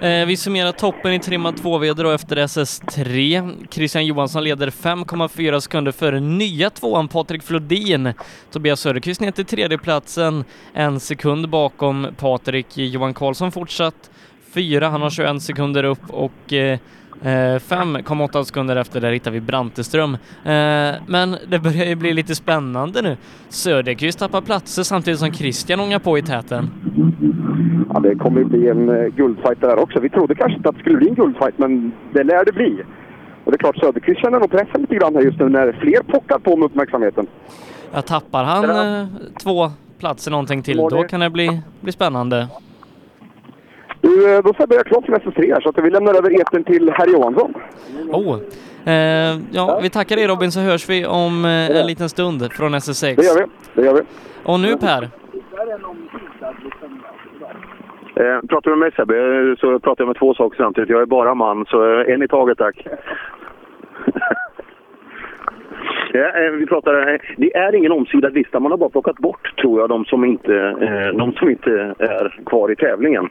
Eh, vi summerar toppen i trimmat 2VD då efter SS3. Christian Johansson leder 5,4 sekunder före nya tvåan Patrik Flodin. Tobias Söderqvist ner till tredjeplatsen, en sekund bakom Patrik. Johan Karlsson fortsatt fyra, han har 21 sekunder upp och eh, 5,8 sekunder efter där hittar vi Branteström. Eh, men det börjar ju bli lite spännande nu. Söderqvist tappar platser samtidigt som Christian ångar på i täten. Ja, det kommer ju bli en uh, guldfight där också. Vi trodde kanske inte att det skulle bli en guldfight, men det lär det bli. Och det är klart, Söderqvist känner nog pressen lite grann här just nu när fler pockar på med uppmärksamheten. Ja, tappar han eh, två platser någonting till, då kan det bli, bli spännande. Du, eh, då får jag börja klart för SS3 här, så att vi lämnar över eten till herr Johansson. Oh. Eh, ja, vi tackar dig Robin så hörs vi om eh, en liten stund från SS6. Det gör vi. Det gör vi. Och nu Per, Eh, pratar du med mig Sebbe så pratar jag med två saker samtidigt. Jag är bara man, så en i taget tack. Ja, eh, vi pratar, eh, det är ingen omsidad lista, man har bara plockat bort tror jag de som inte, eh, de som inte är kvar i tävlingen.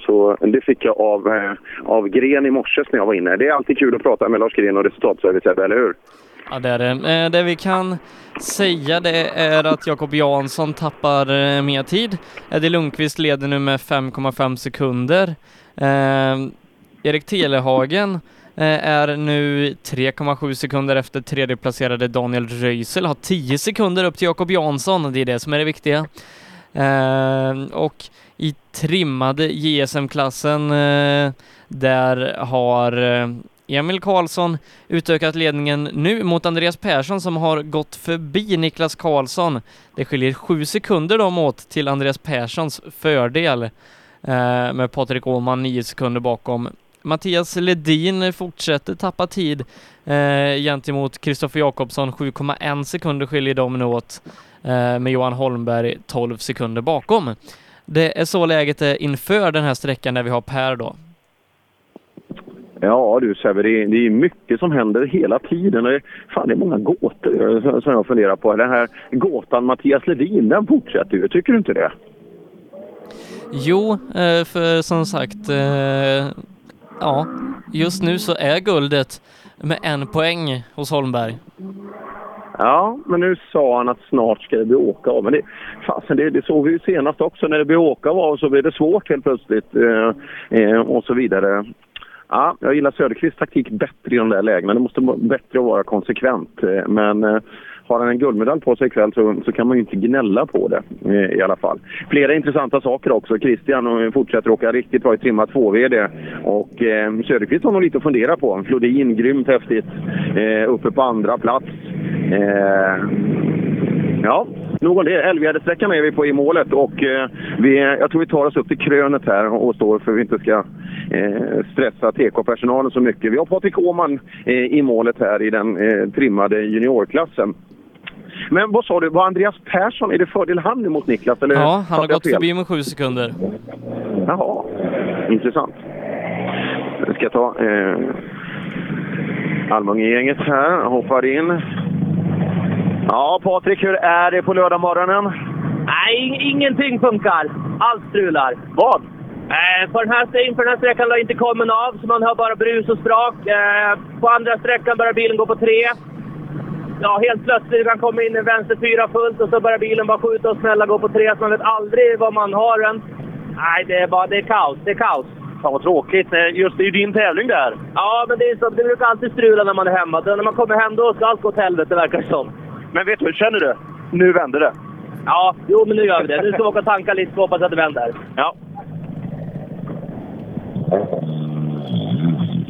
Så det fick jag av, av Gren i morse när jag var inne. Det är alltid kul att prata med Lars Gren och resultatservice, eller hur? ja det är det. Det vi kan säga det är att Jakob Jansson tappar mer tid. Eddie Lundqvist leder nu med 5,5 sekunder. Erik Telehagen Eh, är nu 3,7 sekunder efter tredjeplacerade Daniel Röisel, har 10 sekunder upp till Jakob Jansson, det är det som är det viktiga. Eh, och i trimmade JSM-klassen eh, där har Emil Karlsson utökat ledningen nu mot Andreas Persson som har gått förbi Niklas Karlsson. Det skiljer sju sekunder dem åt till Andreas Perssons fördel eh, med Patrik Åhman nio sekunder bakom. Mattias Ledin fortsätter tappa tid eh, gentemot Kristoffer Jakobsson. 7,1 sekunder skiljer dem nu åt eh, med Johan Holmberg 12 sekunder bakom. Det är så läget är inför den här sträckan där vi har Per då. Ja du Sebbe, det det är mycket som händer hela tiden. Det fan, det är många gåtor eh, som- som jag funderar på. Den här gåtan Mattias Ledin, den fortsätter ju. Tycker du inte det? Jo, eh, för som sagt, eh, ja, just nu så är guldet med en poäng hos Holmberg. Ja, men nu sa han att snart ska det bli åka av. Men det, fasen, det, det såg vi ju senast också. När det blir åka av så blir det svårt helt plötsligt eh, eh, och så vidare. Ja, jag gillar Söderqvists taktik bättre i de där lägena. Det måste vara bättre att vara konsekvent. Eh, Men eh, har han en guldmedalj på sig ikväll så, så kan man ju inte gnälla på det eh, i alla fall. Flera intressanta saker också. Christian fortsätter åka riktigt bra i trimma 2VD. Och eh, Söderqvist har nog lite att fundera på. Flodin, grymt häftigt. Eh, uppe på andra plats. Eh, Ja, nog om det. Älvgärdesträckan är vi på i målet och eh, vi, jag tror vi tar oss upp till krönet här och står för att vi inte ska eh, stressa TK-personalen så mycket. Vi har Patrik Åhman eh, i målet här i den eh, trimmade juniorklassen. Men vad sa du, var Andreas Persson, är det fördel han emot Niklas? Eller Ja, han har gått fel? förbi med sju sekunder. Jaha, intressant. Jag ska ta eh, Almunge-gänget här, hoppar in. Ja, Patrik, hur är det på lördagmorgonen? Nej, ingenting funkar. Allt strular. Vad? Eh, på den här, inför den här sträckan har inte kommit av, så man har bara brus och sprak. Eh, på andra sträckan börjar bilen gå på tre. Ja, helt plötsligt kan komma in i vänster fyra fullt och så börjar bilen bara skjuta och smälla gå på tre, så man vet aldrig var man har den. Nej, det är bara det är kaos. Det är kaos. Fan vad tråkigt. Eh, Just det är ju din tävling där. Ja, men det, är så, det brukar alltid strula när man är hemma. Då, när man kommer hem då ska allt gå åt helvete, verkar det som. Men vet du, hur känner du? Nu vänder det. Ja, jo men nu gör vi det. Nu ska vi åka och tanka lite och hoppas att det vänder. Ja.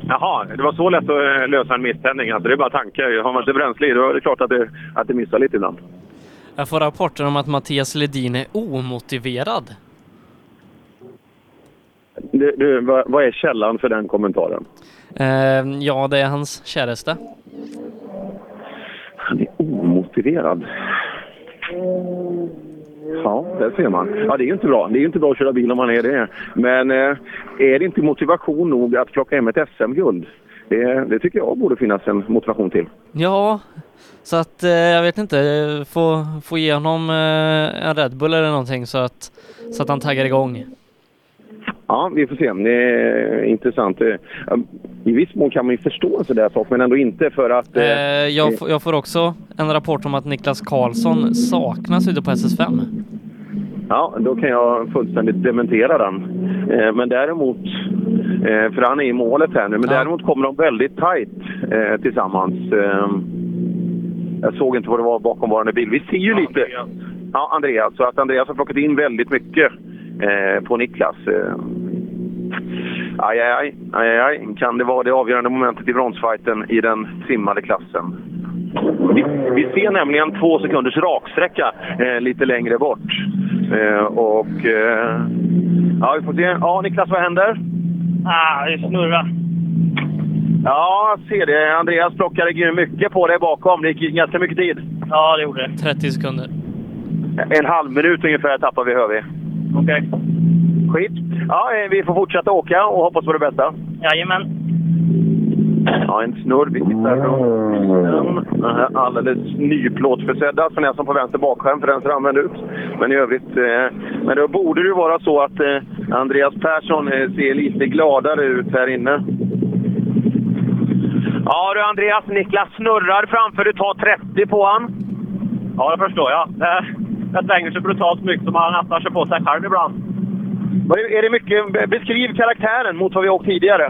Jaha, det var så lätt att eh, lösa en misständning. Alltså, det är bara tankar. Har man inte bränsle i, då är det klart att det, att det missar lite ibland. Jag får rapporter om att Mattias Ledin är omotiverad. Du, du, vad, vad är källan för den kommentaren? Eh, ja, det är hans käresta. Han är omotiverad. Ja, där ser man. Ja, det är ju inte bra. Det är ju inte bra att köra bil om man är det. Men eh, är det inte motivation nog att plocka hem ett SM-guld? Det, det tycker jag borde finnas en motivation till. Ja, så att eh, jag vet inte, få, få igenom eh, en Red Bull eller någonting så att, så att han taggar igång. Ja, vi får se. Det är intressant. Eh, I viss mån kan man ju förstå en sån där sak, men ändå inte för att... Eh, jag, får- jag får också en rapport om att Niklas Karlsson saknas ute på SS5. Ja, då kan jag fullständigt dementera den. Eh, men däremot, eh, för han är i målet här nu, men däremot kommer de väldigt tajt eh, tillsammans. Eh, jag såg inte vad det var bakom varande bil. Vi ser ju lite... Ja, Andreas. Så att Andreas har plockat in väldigt mycket eh, på Niklas. Aj, aj, aj, aj, aj. Kan det vara det avgörande momentet i bronsfighten i den simmade klassen? Vi, vi ser nämligen två sekunders raksträcka eh, lite längre bort. Eh, och... Eh, ja, vi får se. Ja, Niklas, vad händer? Ah, det snurrar. Ja, jag ser det. Andreas plockade mycket på dig bakom. Det gick ganska mycket tid. Ja, det gjorde det. 30 sekunder. En halv minut ungefär tappar vi, hör vi. Okej. Skit. Ja, eh, vi får fortsätta åka och hoppas på det bästa. Jajamän. Ja, en snurr. Vi tittar från den här alldeles nyplåtförsedda som på vänster bakskärm för den ser använd ut. Men i övrigt, eh, men då borde det ju vara så att eh, Andreas Persson eh, ser lite gladare ut här inne. Ja du Andreas, Niklas snurrar framför. Du tar 30 på han. Ja, det förstår jag. Det, det svänger så brutalt mycket som man nästan kör på sig själv ibland. Är det mycket, beskriv karaktären mot vad vi åkt tidigare.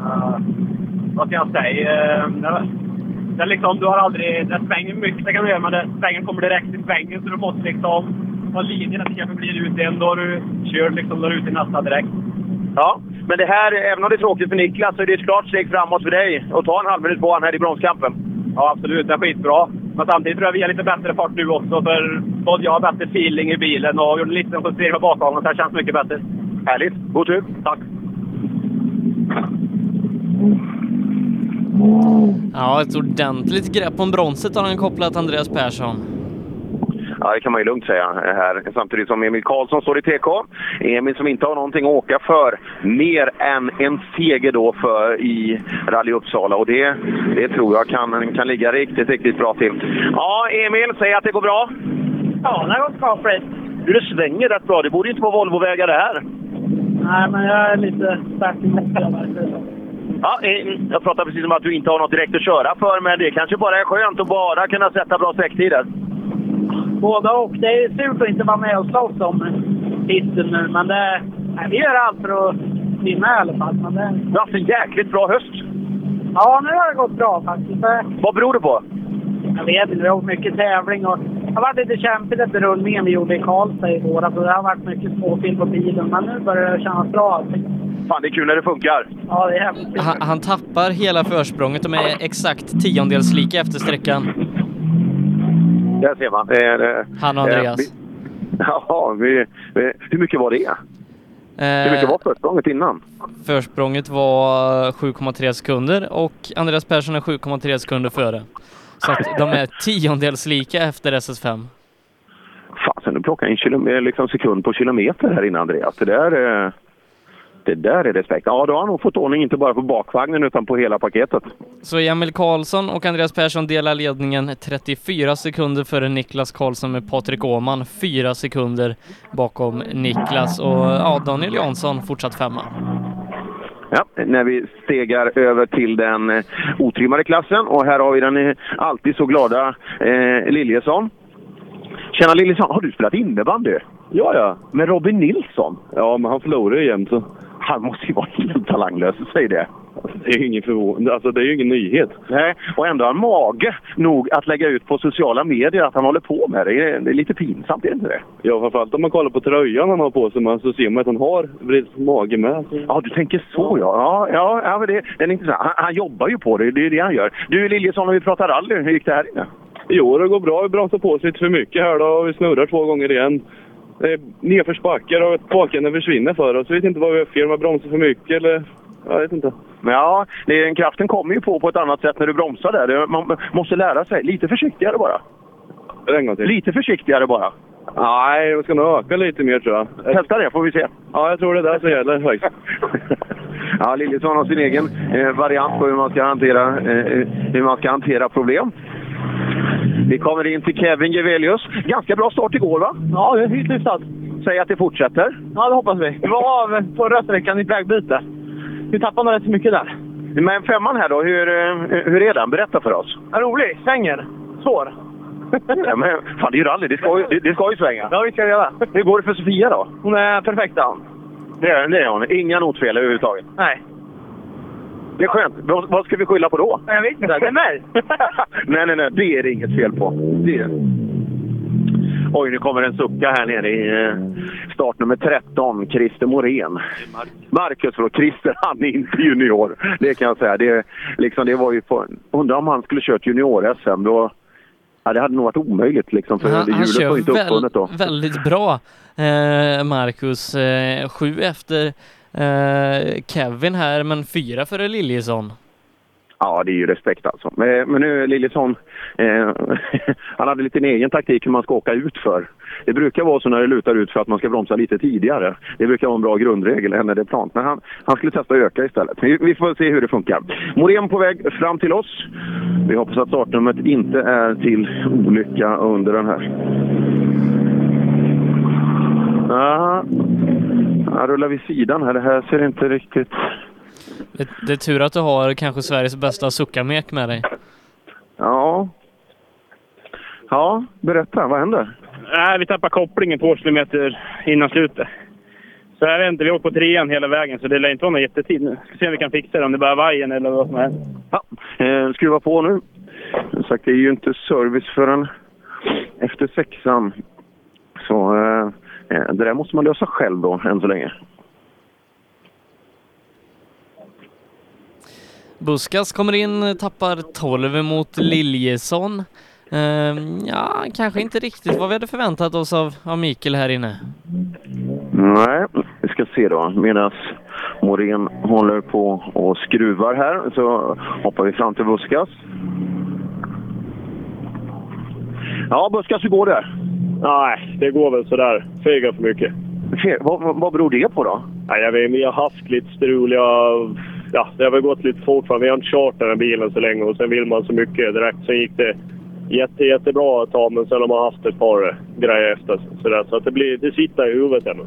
Uh, vad ska jag säga? Eh, det, det liksom, du har aldrig... Det svänger mycket, det kan du göra, men det, svängen kommer direkt i svängen så du måste liksom ha linjen det kanske blir ut en. Då har du kört liksom, då är du ute i nästa direkt. Ja, men det här, även om det är tråkigt för Niklas, så är det ett klart steg framåt för dig att ta en halv minut på han här i bronskampen. Ja, absolut. Det är skitbra. Men samtidigt tror jag vi har lite bättre fart nu också, för både jag har bättre feeling i bilen och gjorde en liten justering på bakgången, så det känns mycket bättre. Härligt. God tur. Tack. Ja, ett ordentligt grepp om bronset har han kopplat Andreas Persson. Ja, det kan man ju lugnt säga här. Samtidigt som Emil Karlsson står i TK. Emil som inte har någonting att åka för. Mer än en seger då för i Rally Uppsala. Och det, det tror jag kan, kan ligga riktigt, riktigt bra till. Ja, Emil, säg att det går bra. Ja, det har gått bra Fred. Du, det svänger rätt bra. Det borde inte vara Volvovägar det här. Nej, men jag är lite stark i Ja, eh, jag pratade precis om att du inte har något direkt att köra för, men det kanske bara är skönt att bara kunna sätta bra sträcktider. Båda och. Det är surt att inte vara med och slåss om titeln nu, men det, nej, vi gör allt för att vinna i alla fall. Men det... Du har haft en jäkligt bra höst. Ja, nu har det gått bra faktiskt. Vad beror det på? Jag vet inte, det har varit mycket tävling och det har varit lite kämpigt efter rullningen vi gjorde i Karlstad i våras. och Det har varit mycket småfel på bilen, men nu börjar det kännas bra allting. Fan, det är kul när det funkar. Ja, det är häftigt. Han, han tappar hela försprånget. De är exakt tiondels lika efter sträckan. Där ser man. Är, det, Han och Andreas. Eh, vi, ja, vi, vi, hur mycket var det? Hur mycket Eh, var försprånget innan? försprånget var 7,3 sekunder och Andreas Persson är 7,3 sekunder före. Så att de är tiondels lika efter SS5. Fasen, du plockar en liksom sekund på kilometer här inne, Andreas. Det där, eh, det där är respekt. Ja, då har han nog fått ordning inte bara på bakvagnen utan på hela paketet. Så Emil Karlsson och Andreas Persson delar ledningen 34 sekunder före Niklas Karlsson med Patrik Åhman 4 sekunder bakom Niklas och ja, Daniel Jansson fortsatt femma. Ja, när vi stegar över till den eh, otrimmade klassen och här har vi den eh, alltid så glada eh, Liljesson. Tjena Liljesson, har du spelat innebandy? Ja, ja. Med Robin Nilsson? Ja, men han förlorar ju jämt så. Han måste ju vara helt talanglös, säg det. Det är ju ingen förvåning. Alltså, det är ingen nyhet. Nej, och ändå har han mage nog att lägga ut på sociala medier att han håller på med det. Det är, det är lite pinsamt, är det inte det? Ja, framförallt om man kollar på tröjan han har på sig man, så ser man att han har mage med. Ja, du tänker så ja. Ja, ja, men det, det är intressant. Han, han jobbar ju på det, det är det han gör. Du Liljesson, om vi pratar rally, hur gick det här inne? Jo, det går bra. Vi bromsar på oss lite för mycket här då vi snurrar två gånger igen. Det är nedförsbackar och bakänden försvinner för oss. Jag vet inte vad vi har fel, om vi bromsar för mycket eller... Jag vet inte. Ja, är- kraften kommer ju på på ett annat sätt när du bromsar där. Man måste lära sig. Lite försiktigare bara. En gång till. Lite försiktigare bara. Nej, jag ska nog öka lite mer tror jag. Testa det får vi se. Ja, jag tror det är det som gäller faktiskt. Ja, Liljesson har sin egen eh, variant på hur man ska hantera, eh, hur man ska hantera problem. Vi kommer in till Kevin Gevelius. Ganska bra start igår va? Ja, det är hyfsat. Säg att det fortsätter. Ja, det hoppas vi. Vi var av förra sträckan i ett vägbyte. Vi tappade nog rätt så mycket där. Men femman här då, hur, eh, hur är den? Berätta för oss. Ja, rolig. Svänger. Svår. Ja, men, fan, det är ju rally. Det ska ju, det, det ska ju svänga. Ja, vi ska göra. Hur går det för Sofia då? Hon är perfekt. Det är, det är hon. Inga notfel överhuvudtaget. Nej. Det är skönt. Vad, vad ska vi skylla på då? Jag vet inte. Det är mig. nej, nej, nej. Det är det inget fel på. Det är... Oj, nu kommer en sucka här nere i eh, startnummer 13, Christer Morén. Marcus, förlåt. Christer, han är inte junior. Det kan jag säga. Det, liksom, det var ju på, undrar om han skulle kört junior-SM. Då, ja, det hade nog varit omöjligt liksom, för Han, han kör inte uppfunnet då. väl, väldigt bra, eh, Marcus. Eh, sju efter eh, Kevin här, men fyra före Liljesson. Ja, det är ju respekt alltså. Men, men nu Liljesson, eh, han hade lite en egen taktik hur man ska åka ut för. Det brukar vara så när det lutar ut för att man ska bromsa lite tidigare. Det brukar vara en bra grundregel än när det är plant. Men han, han skulle testa att öka istället. Vi, vi får se hur det funkar. Morén på väg fram till oss. Vi hoppas att startnumret inte är till olycka under den här. Aha han rullar vid sidan här. Det här ser inte riktigt... Det, det är tur att du har kanske Sveriges bästa suckamek med dig. Ja. Ja, berätta. Vad händer? Nej, vi tappade kopplingen två kilometer innan slutet. Så jag vet inte, vi åkte på trean hela vägen så det lär inte vara någon jättetid nu. Ska se om vi kan fixa det, om det bara är vajern eller vad som helst. Ja, eh, skruva på nu. Som sagt, det är ju inte service förrän efter sexan. Så eh, det där måste man lösa själv då, än så länge. Buskas kommer in, tappar 12 mot Liljesson. Ehm, ja, kanske inte riktigt vad vi hade förväntat oss av, av Mikael här inne. Nej, vi ska se då. Medan Morén håller på och skruvar här så hoppar vi fram till Buskas. Ja, Buskas, hur går det? Nej, det går väl sådär. Fegar för mycket. Fe- Vad, vad, beror det på då? Nej, jag vet, vi har haft lite strul. Jag, ja, det har väl gått lite fort. för Vi har inte kört den här bilen så länge och sen vill man så mycket direkt. Sen gick det jätte, jättebra ett tag, men sen har man haft ett par grejer efter. Sådär. Så att det, blir, det sitter i huvudet ännu.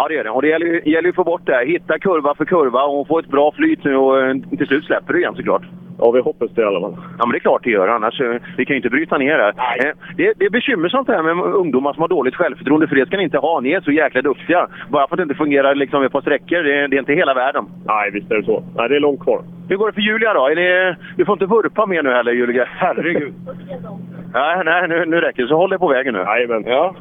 Ja, det gör det. Och det gäller, ju- gäller ju att få bort det här. Hitta kurva för kurva och få ett bra flyt nu och eh, till slut släpper det igen såklart. Ja, vi hoppas det i alla fall. Ja, men det är klart det gör. Annars, eh, vi kan ju inte bryta ner det. Eh, Det, det är bekymmersamt det här med ungdomar som har dåligt självförtroende, för det ska ni inte ha. Ni är så jäkla duktiga. Bara för att det inte fungerar liksom ett par sträckor, det, det är inte hela världen. Nej, visst är det så. Nej, det är långt kvar. Hur går det för Julia då? Ni, du får inte vurpa mer nu heller, Julia. Herregud. Nej, nej nu, nu räcker det. Så håll dig på vägen nu. Jajamän. Ja.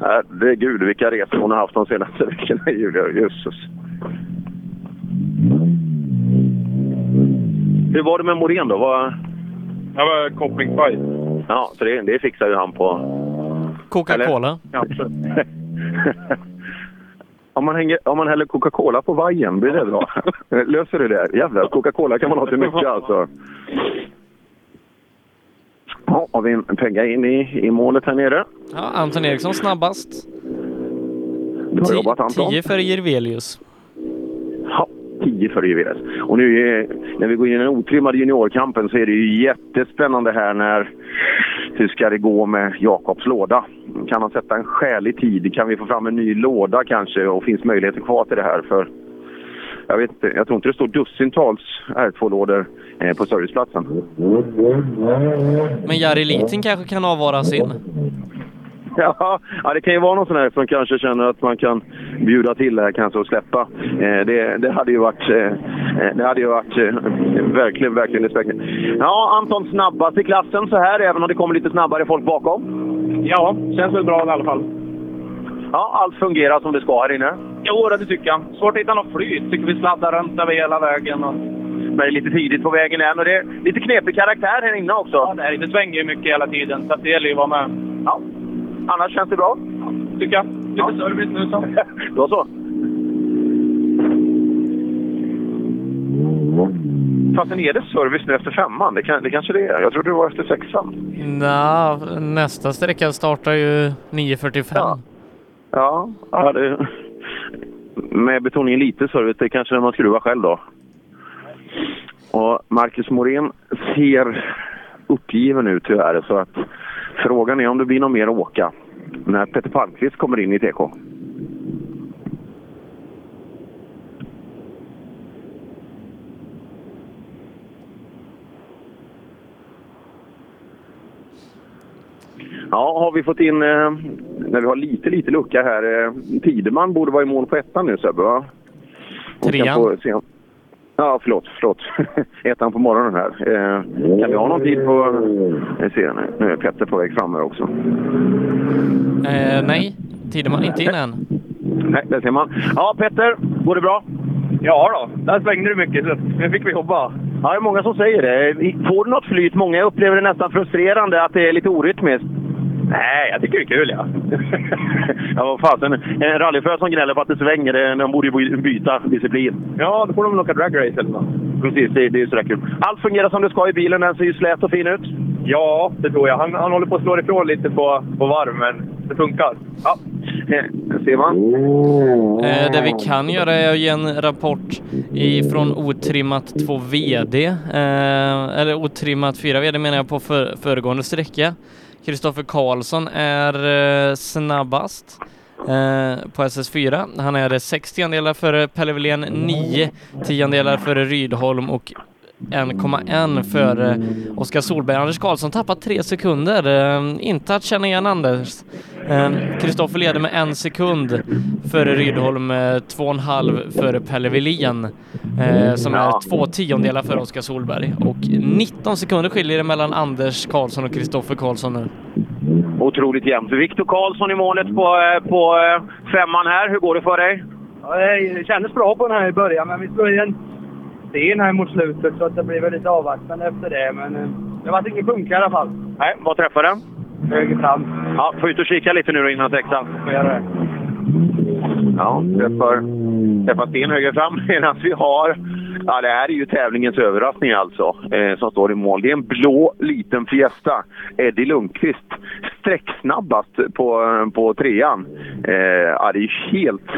Herregud, vilka resor hon har haft de senaste veckorna, Julia. Jösses. Hur var det med Morén då? Vad... Det var kopplingspaj. Ja, så det, det fixar ju han på... Coca-Cola. Ja, absolut. om, man hänger, om man häller Coca-Cola på vajern, blir det bra? Löser du det? Jävlar, Coca-Cola kan man ha till mycket alltså. Ja, har vi en penga in i, i målet här nere. Ja, Anton Eriksson snabbast. Bra jobbat Anton. 10 för Jirvelius. Ja, 10 för Juveles. Och nu är, när vi går in i den otrimmade juniorkampen så är det ju jättespännande här när hur ska det gå med Jakobs låda? Kan han sätta en skälig tid? Kan vi få fram en ny låda kanske och finns möjligheter kvar till det här? För jag vet inte, jag tror inte det står dussintals R2-lådor eh, på serviceplatsen. Men Jari Litin kanske kan avvara sin. Ja, ja, det kan ju vara någon sån här som kanske känner att man kan bjuda till det här kanske och släppa. Eh, det, det hade ju varit, eh, det hade ju varit eh, verkligen, verkligen respekt. Ja, Anton snabbast i klassen så här, även om det kommer lite snabbare folk bakom. Ja, känns väl bra i alla fall. Ja, allt fungerar som det ska här inne. Jo, det tycker jag. Svårt att hitta något flyt. Tycker vi sladdar runt över hela vägen. Och... Men det är lite tidigt på vägen än och det är lite knepig karaktär här inne också. Ja, det, är, det svänger ju mycket hela tiden, så det gäller ju att vara med. Ja. Annars känns det bra? Tycker jag. Lite service nu så. Då så. Fastän är det service nu efter femman? Det, kan, det kanske det är. Jag trodde det var efter sexan. Nja, nästa sträcka startar ju 9.45. Ja, ja det, med betoningen lite service, det är kanske när man skruvar själv då. Och Marcus Morén ser uppgiven ut tyvärr, så att frågan är om det blir någon mer att åka när Peter Palmqvist kommer in i TK. Ja, har vi fått in, eh, när vi har lite, lite lucka här. Eh, Tideman borde vara i mål på ettan nu Sebbe, va? Trean. få se- Ja, förlåt, förlåt. ettan på morgonen här. Eh, kan vi ha någon tid på... Jag ser nu, nu är Petter på väg fram här också. Eh, nej, Tideman inte in än. Nej, där ser man. Ja, Petter, går det bra? Ja då, där svängde det mycket så nu fick vi jobba. Ja, det är många som säger det. Får du något flyt? Många upplever det nästan frustrerande att det är lite orytmiskt. Nej, jag tycker det är kul ja. Ja, vad fasen. En rallyförare som gnäller på att det svänger, det- de borde ju byta disciplin. Ja, då får de väl åka dragrace eller något. Precis, det, det är ju sådär kul. Allt fungerar som det ska i bilen, den ser ju slät och fin ut. Ja, det tror jag. Han, han håller på att slå ifrån lite på, på varv, men det funkar. Ja. Det ser man. Eh, det vi kan göra är att ge en rapport ifrån otrimmat 2 VD, eh, eller otrimmat 4 VD menar jag på för, föregående sträcka. Kristoffer Karlsson är eh, snabbast eh, på SS4. Han är 6 tiondelar före Pelle Wilén, 9 tiondelar före Rydholm och 1,1 före Oskar Solberg. Anders Karlsson tappar tre sekunder. Eh, inte att känna igen Anders. Eh, Kristoffer leder med en sekund före Rydholm, eh, två och en halv före Pelle Wilén eh, som är två tiondelar före Oskar Solberg. Och 19 sekunder skiljer det mellan Anders Karlsson och Kristoffer Karlsson nu. Otroligt jämnt. Viktor Karlsson i målet på, eh, på femman här. Hur går det för dig? Ja, det kändes bra på den här i början, men vi slog i en sten här mot slutet så att det blev lite avvaktande efter det. Men eh, det var ingen bunker i alla fall. Nej, vad träffar den? Höger fram. Ja, får ut och kika lite nu då innan sexan. Får göra det. Ja, träffar, träffar sten höger fram medan vi har... Ja, det här är ju tävlingens överraskning alltså, eh, som står i mål. Det är en blå liten Fiesta. Eddie Lundqvist, sträcksnabbast på, på trean. Eh, ja, det är ju helt,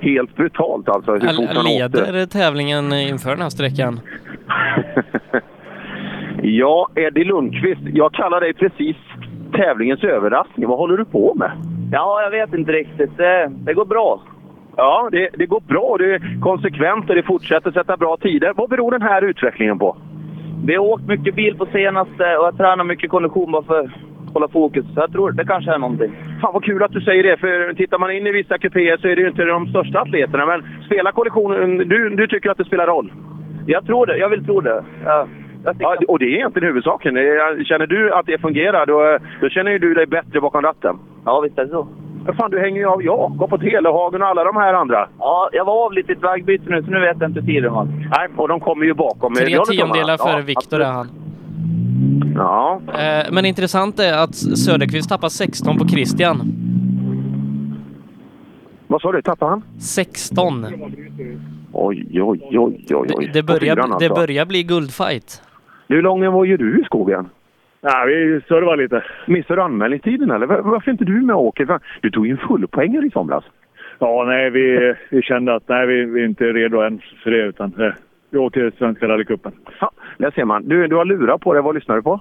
helt brutalt alltså hur fort han åkte. Leder tävlingen inför den här sträckan. Ja, Eddie Lundqvist, jag kallar dig precis tävlingens överraskning. Vad håller du på med? Ja, jag vet inte riktigt. Det, det går bra. Ja, det, det går bra. Det är konsekvent och det fortsätter sätta bra tider. Vad beror den här utvecklingen på? Vi har åkt mycket bil på senaste och jag tränar mycket kondition bara för hålla fokus. Så jag tror det kanske är någonting. Fan vad kul att du säger det, för tittar man in i vissa kupéer så är det ju inte de största atleterna. Men spelar kollisionen, du, du tycker att det spelar roll? Jag tror det. Jag vill tro det. Ja. Ja, och det är egentligen huvudsaken. Känner du att det fungerar, då, då känner ju du dig bättre bakom ratten. Ja, visst är det så. Ja, fan, du hänger ju av Jakob och Telehagen och alla de här andra. Ja, jag var av lite i ett vägbyte nu, så nu vet jag inte tiden var. Nej, och de kommer ju bakom. Tre tiondelar Ja, före Viktor är han. Ja. Eh, men intressant är att Söderqvist tappar 16 på Christian. Vad sa du? Tappade han? 16. Oj, oj, oj, oj. oj. Det fyran, börjar, det alltså. börjar bli guldfight. Hur lång var ju du i skogen? Nej, vi servar lite. Missade du anmälningstiden eller? Var- Varför inte du med och åker? Du tog ju en fullpoängare i somras. Ja, nej, vi, vi kände att nej, vi, vi är inte redo än för det. Utan, eh, vi åker till Svenska rallycupen. Ja, där ser man. Du, du har lurat på dig. Vad lyssnar du på?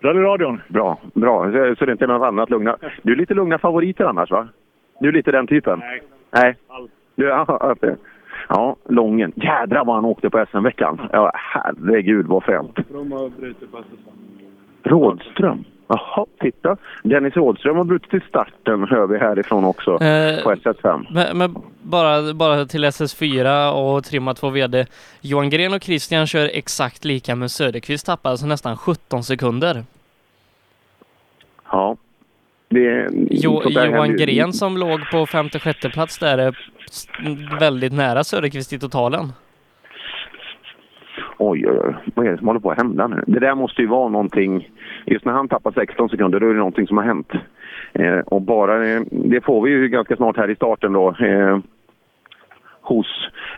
Rallyradion. Bra, bra. Så, så det inte är något annat lugna. Du är lite lugna favoriter annars va? Du är lite den typen? Nej. Nej. Du, ja, ja, det- ja, Lången. Jädrar vad han åkte på SM-veckan. Ja, herregud vad fränt. Rådström. Jaha, titta. Dennis Rådström har brutit till starten, hör vi härifrån också, Eh, på SS5. Men, men bara, bara till SS4 och Trimma 2 VD. Johan Gren och Christian kör exakt lika men Söderqvist tappar alltså nästan 17 sekunder. Ja. Det, Jo, Johan. Gren som låg på femte sjätte plats där är väldigt nära Söderqvist i totalen. Oj, oj, oj. Vad är det som håller på att hända nu? Det där måste ju vara någonting... Just när han tappar 16 sekunder, då är det någonting som har hänt. Eh, och bara... Eh, det får vi ju ganska snart här i starten då. Eh, hos,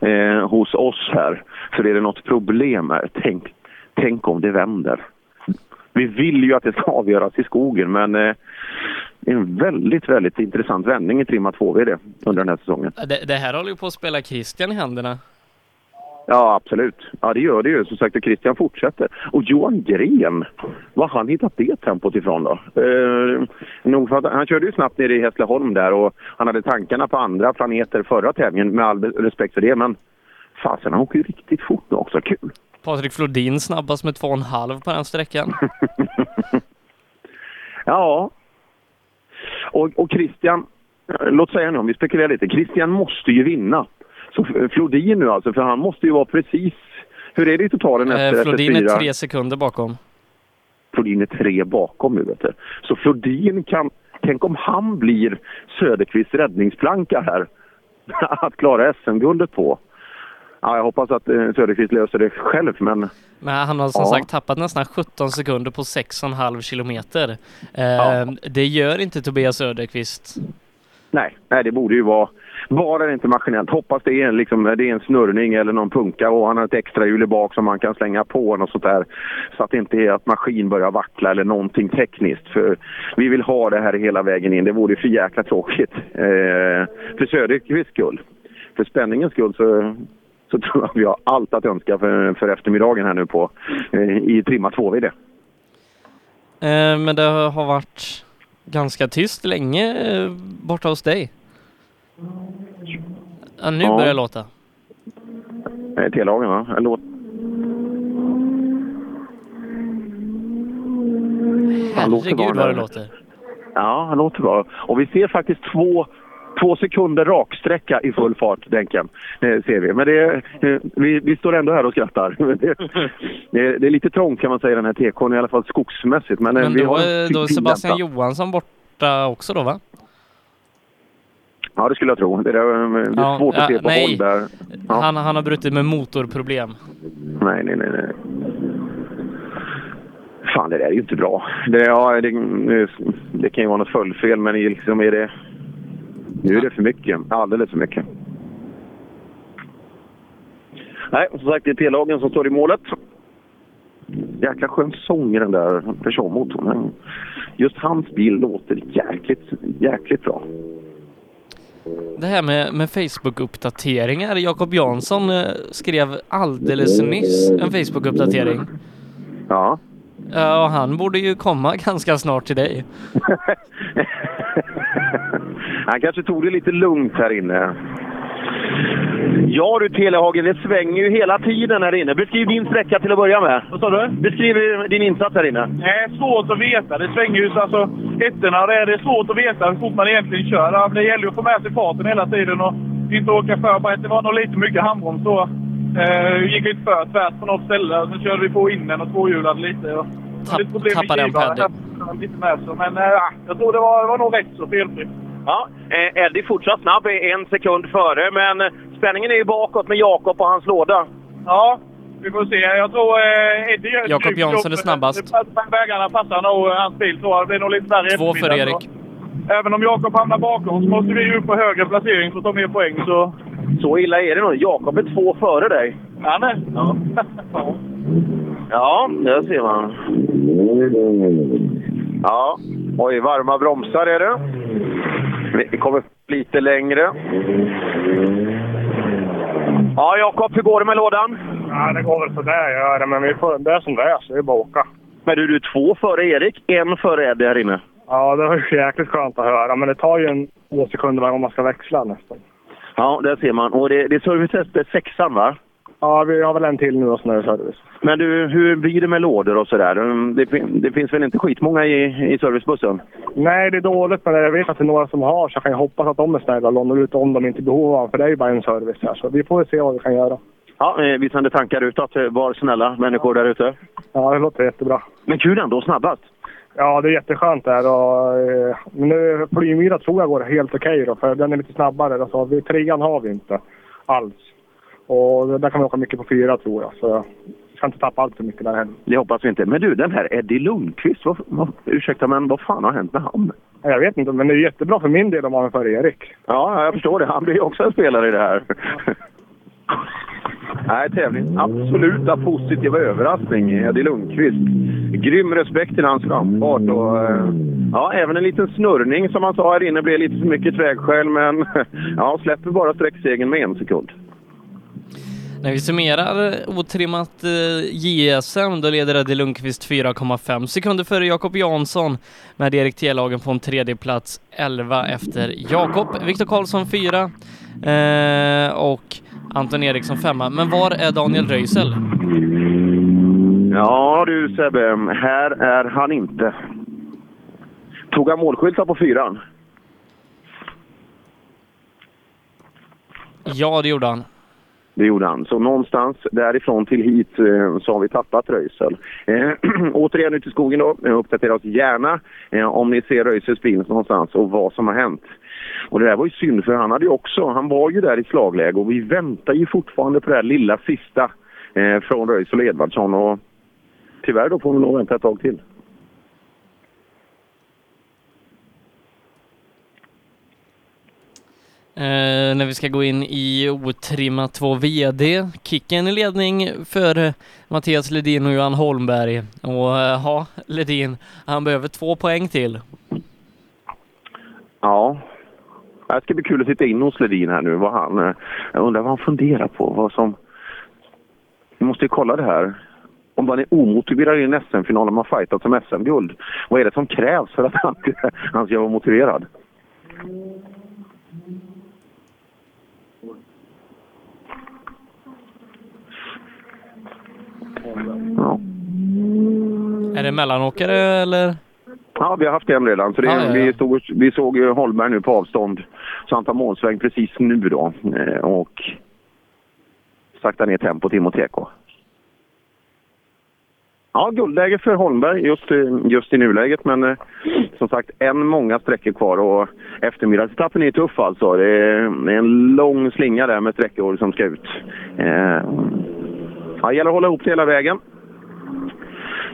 eh, hos oss här. För är det något problem här, tänk, tänk om det vänder. Vi vill ju att det ska avgöras i skogen, men eh, en väldigt, väldigt intressant vändning i trimma 2VD under den här säsongen. Det, det här håller ju på att spela Christian i händerna. Ja, absolut. Ja, det gör det ju. Som sagt, Christian fortsätter. Och Johan Gren, var han hittat det tempot ifrån då? Eh, nog för att, han körde ju snabbt nere i Hässleholm där och han hade tankarna på andra planeter förra tävlingen, med all respekt för det. Men fasen, han åker ju riktigt fort nu också. Kul! Patrik Flodin snabbast med 2,5 på den sträckan. Ja. Och, och Christian, eh, låt säga nu om vi spekulerar lite. Christian måste ju vinna. Så F- Flodin nu alltså, för han måste ju vara precis... Hur är det i totalen efter Eh, Flodin är SS4? tre sekunder bakom. Flodin är tre bakom nu vet du. Så Flodin kan... Tänk om han blir Söderqvists räddningsplanka här. att klara SM-guldet på. Ja, jag hoppas att eh, Söderqvist löser det själv, men... Men han har som Ja. sagt tappat nästan 17 sekunder på 6,5 kilometer. Eh, Det gör inte Tobias Söderqvist. Nej, nej, det borde ju vara... Bara det inte maskinellt. Hoppas det är, en, liksom, det är en snurrning eller någon punka och han har ett extra hjul i bak som man kan slänga på och sånt där. Så att det inte är att maskin börjar vackla eller någonting tekniskt. För vi vill ha det här hela vägen in. Det vore för jäkla tråkigt. Eh, för Söderqvists skull. För spänningens skull så, så tror jag vi har allt att önska för, för eftermiddagen här nu på eh, i trimma 2VD. Eh, Men det har varit ganska tyst länge eh, borta hos dig. Ja, nu Ja. börjar det låta. Eh, T-lagen va? Låt... Herregud vad det låter. Ja, han låter bra. Och vi ser faktiskt två, två sekunder raksträcka i full fart, Denken. Det ser vi. Men det, eh, vi, vi står ändå här och skrattar. Det, det, är- det är lite trångt kan man säga i den här TK'n, i alla fall skogsmässigt. Men, eh, Men vi då, har är- då är Sebastian. Johansson borta också då va? Ja, det skulle jag tro. Det, där, eh, det är Ja, svårt att se på nej. håll där. Ja. Han, han har brutit med motorproblem. Nej, nej, nej, nej. Fan, det där är ju inte bra. Det, ja, det, det kan ju vara något följdfel, men liksom är det... Nu är det för mycket. Alldeles för mycket. Nej, som sagt, det är T-lagen som står i målet. Jäkla skön sång i den där Peugeot-motorn. Just hans bil låter jäkligt, jäkligt bra. Det här med, med Facebook-uppdateringar. Jakob Jansson eh, skrev alldeles nyss en Facebook-uppdatering. Ja. Ja, och han borde ju komma ganska snart till dig. Han kanske tog det lite lugnt här inne. Ja du Telehagen, det svänger ju hela tiden här inne. Beskriv din sträcka till att börja med. Vad sa du? Beskriv din insats här inne. Det är svårt att veta. Det svänger ju så alltså ettorna. Det är, svårt att veta hur fort man egentligen kör. Det gäller ju att få med sig farten hela tiden och inte åka för. Det var nog lite mycket handbroms då. Eh, gick lite för tvärt på något ställe och sen körde vi på innen och tvåhjulade lite. Och Tapp- lite problem med tappade en Lite med så. Men eh, jag tror det var, det var nog rätt så felfritt. Ja, eh, Eddie fortsatt snabb, är en sekund före, men spänningen är ju bakåt med Jakob och hans låda. Ja, vi får se. Jag tror eh, Eddie gör Jakob Jansson är snabbast. Vägarna passar nog hans bil tror jag. Det blir nog lite värre Två för Erik. Även om Jakob hamnar bakom så måste vi ju upp på högre placering för att ta mer poäng. Så... Så illa är det nog. Jakob är två före dig. Ja, nej. Ja. Ja, där ser man. Ja, oj, varma bromsar är det. Vi kommer lite längre. Ja, Jakob, hur går det med lådan? Ja, det går väl sådär gör det, men vi får, det är som det är, så det är bara att åka. Men du, du är två före Erik, en före Eddie här inne. Ja, det var jäkligt skönt att höra, men det tar ju en två sekunder varje gång man ska växla nästan. Ja, där ser man. Och det, det är Service SP 6 va? Ja, vi har väl en till nu som är service. Men du, hur blir det med lådor och sådär? Det, det finns väl inte skitmånga i, i servicebussen? Nej, det är dåligt, men jag vet att det är några som har, så jag kan ju hoppas att de är snälla och lånar ut om de inte behov av för det är ju bara en service här. Så vi får se vad vi kan göra. Ja, eh, vi sänder tankar utåt. Eh, Var snälla människor där ute. Ja, det låter jättebra. Men kul ändå, snabbast. Ja, det är jätteskönt där. Och, eh, nu, Flymyra tror jag går helt okej då, för den är lite snabbare. Alltså, trean har vi inte alls. Och där kan vi åka mycket på fyra tror jag. Så ska inte tappa allt för mycket där heller. Det hoppas vi inte. Men du, den här Eddie Lundqvist, vad, vad, ursäkta men vad fan har hänt med han? Jag vet inte, men det är jättebra för min del om han är före Erik. Ja, jag förstår det. Han blir ju också en spelare i det här. Nej, tävling. Absoluta positiva överraskning, Eddie Lundqvist. Grym respekt till hans framfart och eh, ja, även en liten snurrning som han sa här inne blev lite för mycket trägskäl men ja, släpper bara sträcksegen med en sekund. När vi summerar otrimmat eh, JSM, då leder Eddie Lundqvist 4,5 sekunder före Jakob Jansson med Erik Telagen på en tredje plats 11 efter Jakob. Viktor Karlsson 4 eh, och Anton Eriksson 5 Men var är Daniel Röisel? Ja du Sebbe, här är han inte. Tog han målskyltar på fyran? Ja, det gjorde han. Det gjorde han. Så någonstans därifrån till hit eh, så har vi tappat Röisel. Eh, återigen ut i skogen då. Eh, uppdatera oss gärna eh, om ni ser Röisels bil någonstans och vad som har hänt. Och det där var ju synd för han hade ju också, han var ju där i slagläge och vi väntar ju fortfarande på det här lilla sista eh, från Röisel och Edvardsson och tyvärr då får vi nog vänta ett tag till. Eh, när vi ska gå in i Otrimma 2 VD. Kicken i ledning för Mattias Ledin och Johan Holmberg. Och eh, ja, Ledin, han behöver två poäng till. Ja. Det ska bli kul att titta in hos Ledin här nu. Vad han, eh, jag undrar vad han funderar på. Vad som... Vi måste ju kolla det här. Om man är omotiverad i en SM-final, och man fightat som SM-guld. Vad är det som krävs för att han, han ska vara motiverad? Ja. Är det mellanåkare eller? Ja, vi har haft en redan. Så det, ja, ja. Vi, stod, vi såg Holmberg nu på avstånd. Så han tar målsväng precis nu då. Eh, och saktar ner tempot in mot TK. Ja, guldläge för Holmberg just, eh, just i nuläget. Men eh, som sagt, en många sträckor kvar. Och eftermiddagsetappen är tuff alltså. Det är, det är en lång slinga där med sträckor som ska ut. Eh, ja, det gäller att hålla ihop det hela vägen.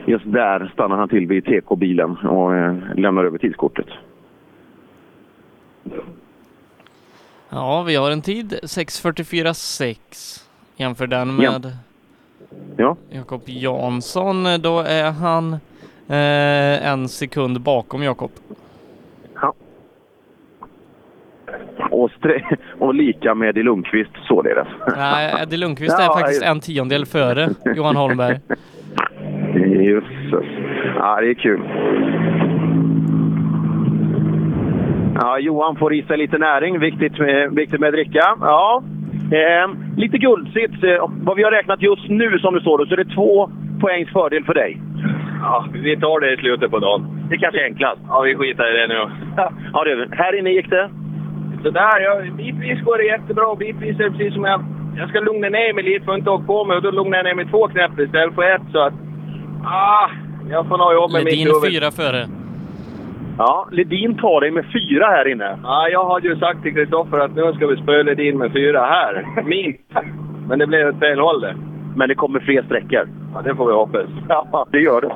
Just där stannar han till vid TK-bilen och eh, lämnar över tidskortet. Ja, vi har en tid 6.44,6. Jämför den med Ja. Jakob Jansson. Då är han eh, en sekund bakom Jakob. Och, och lika med i Lundqvist således. Nej, Eddie Lundqvist är Ja, faktiskt en tiondel före Johan Holmberg. Jösses. Ja, det är kul. Ja, Johan får i sig lite näring. Viktigt med, viktigt med dricka. Ja, eh, lite guldsits. Eh, vad vi har räknat just nu som det står då, så är det två poängs fördel för dig. Ja, vi tar det i slutet på dagen. Det kanske är enklast. Ja, vi skiter i det nu. Ja, det, här inne gick det? Sådär, jag, bitvis går det jättebra och bitvis är det precis som jag... Jag ska lugna ner mig lite för att inte åka på mig och då lugnar jag ner mig två knäpp istället för ett så att... Ah, jag får nog jobba med mitt huvud. fyra före. Ja, Ledin tar dig med fyra här inne. Ja, jag hade ju sagt till Kristoffer att nu ska vi spöa Ledin med fyra här. Min. Men det blev åt fel håll det. Men det kommer fler sträckor. Ja, det får vi hoppas. Ja, det gör det.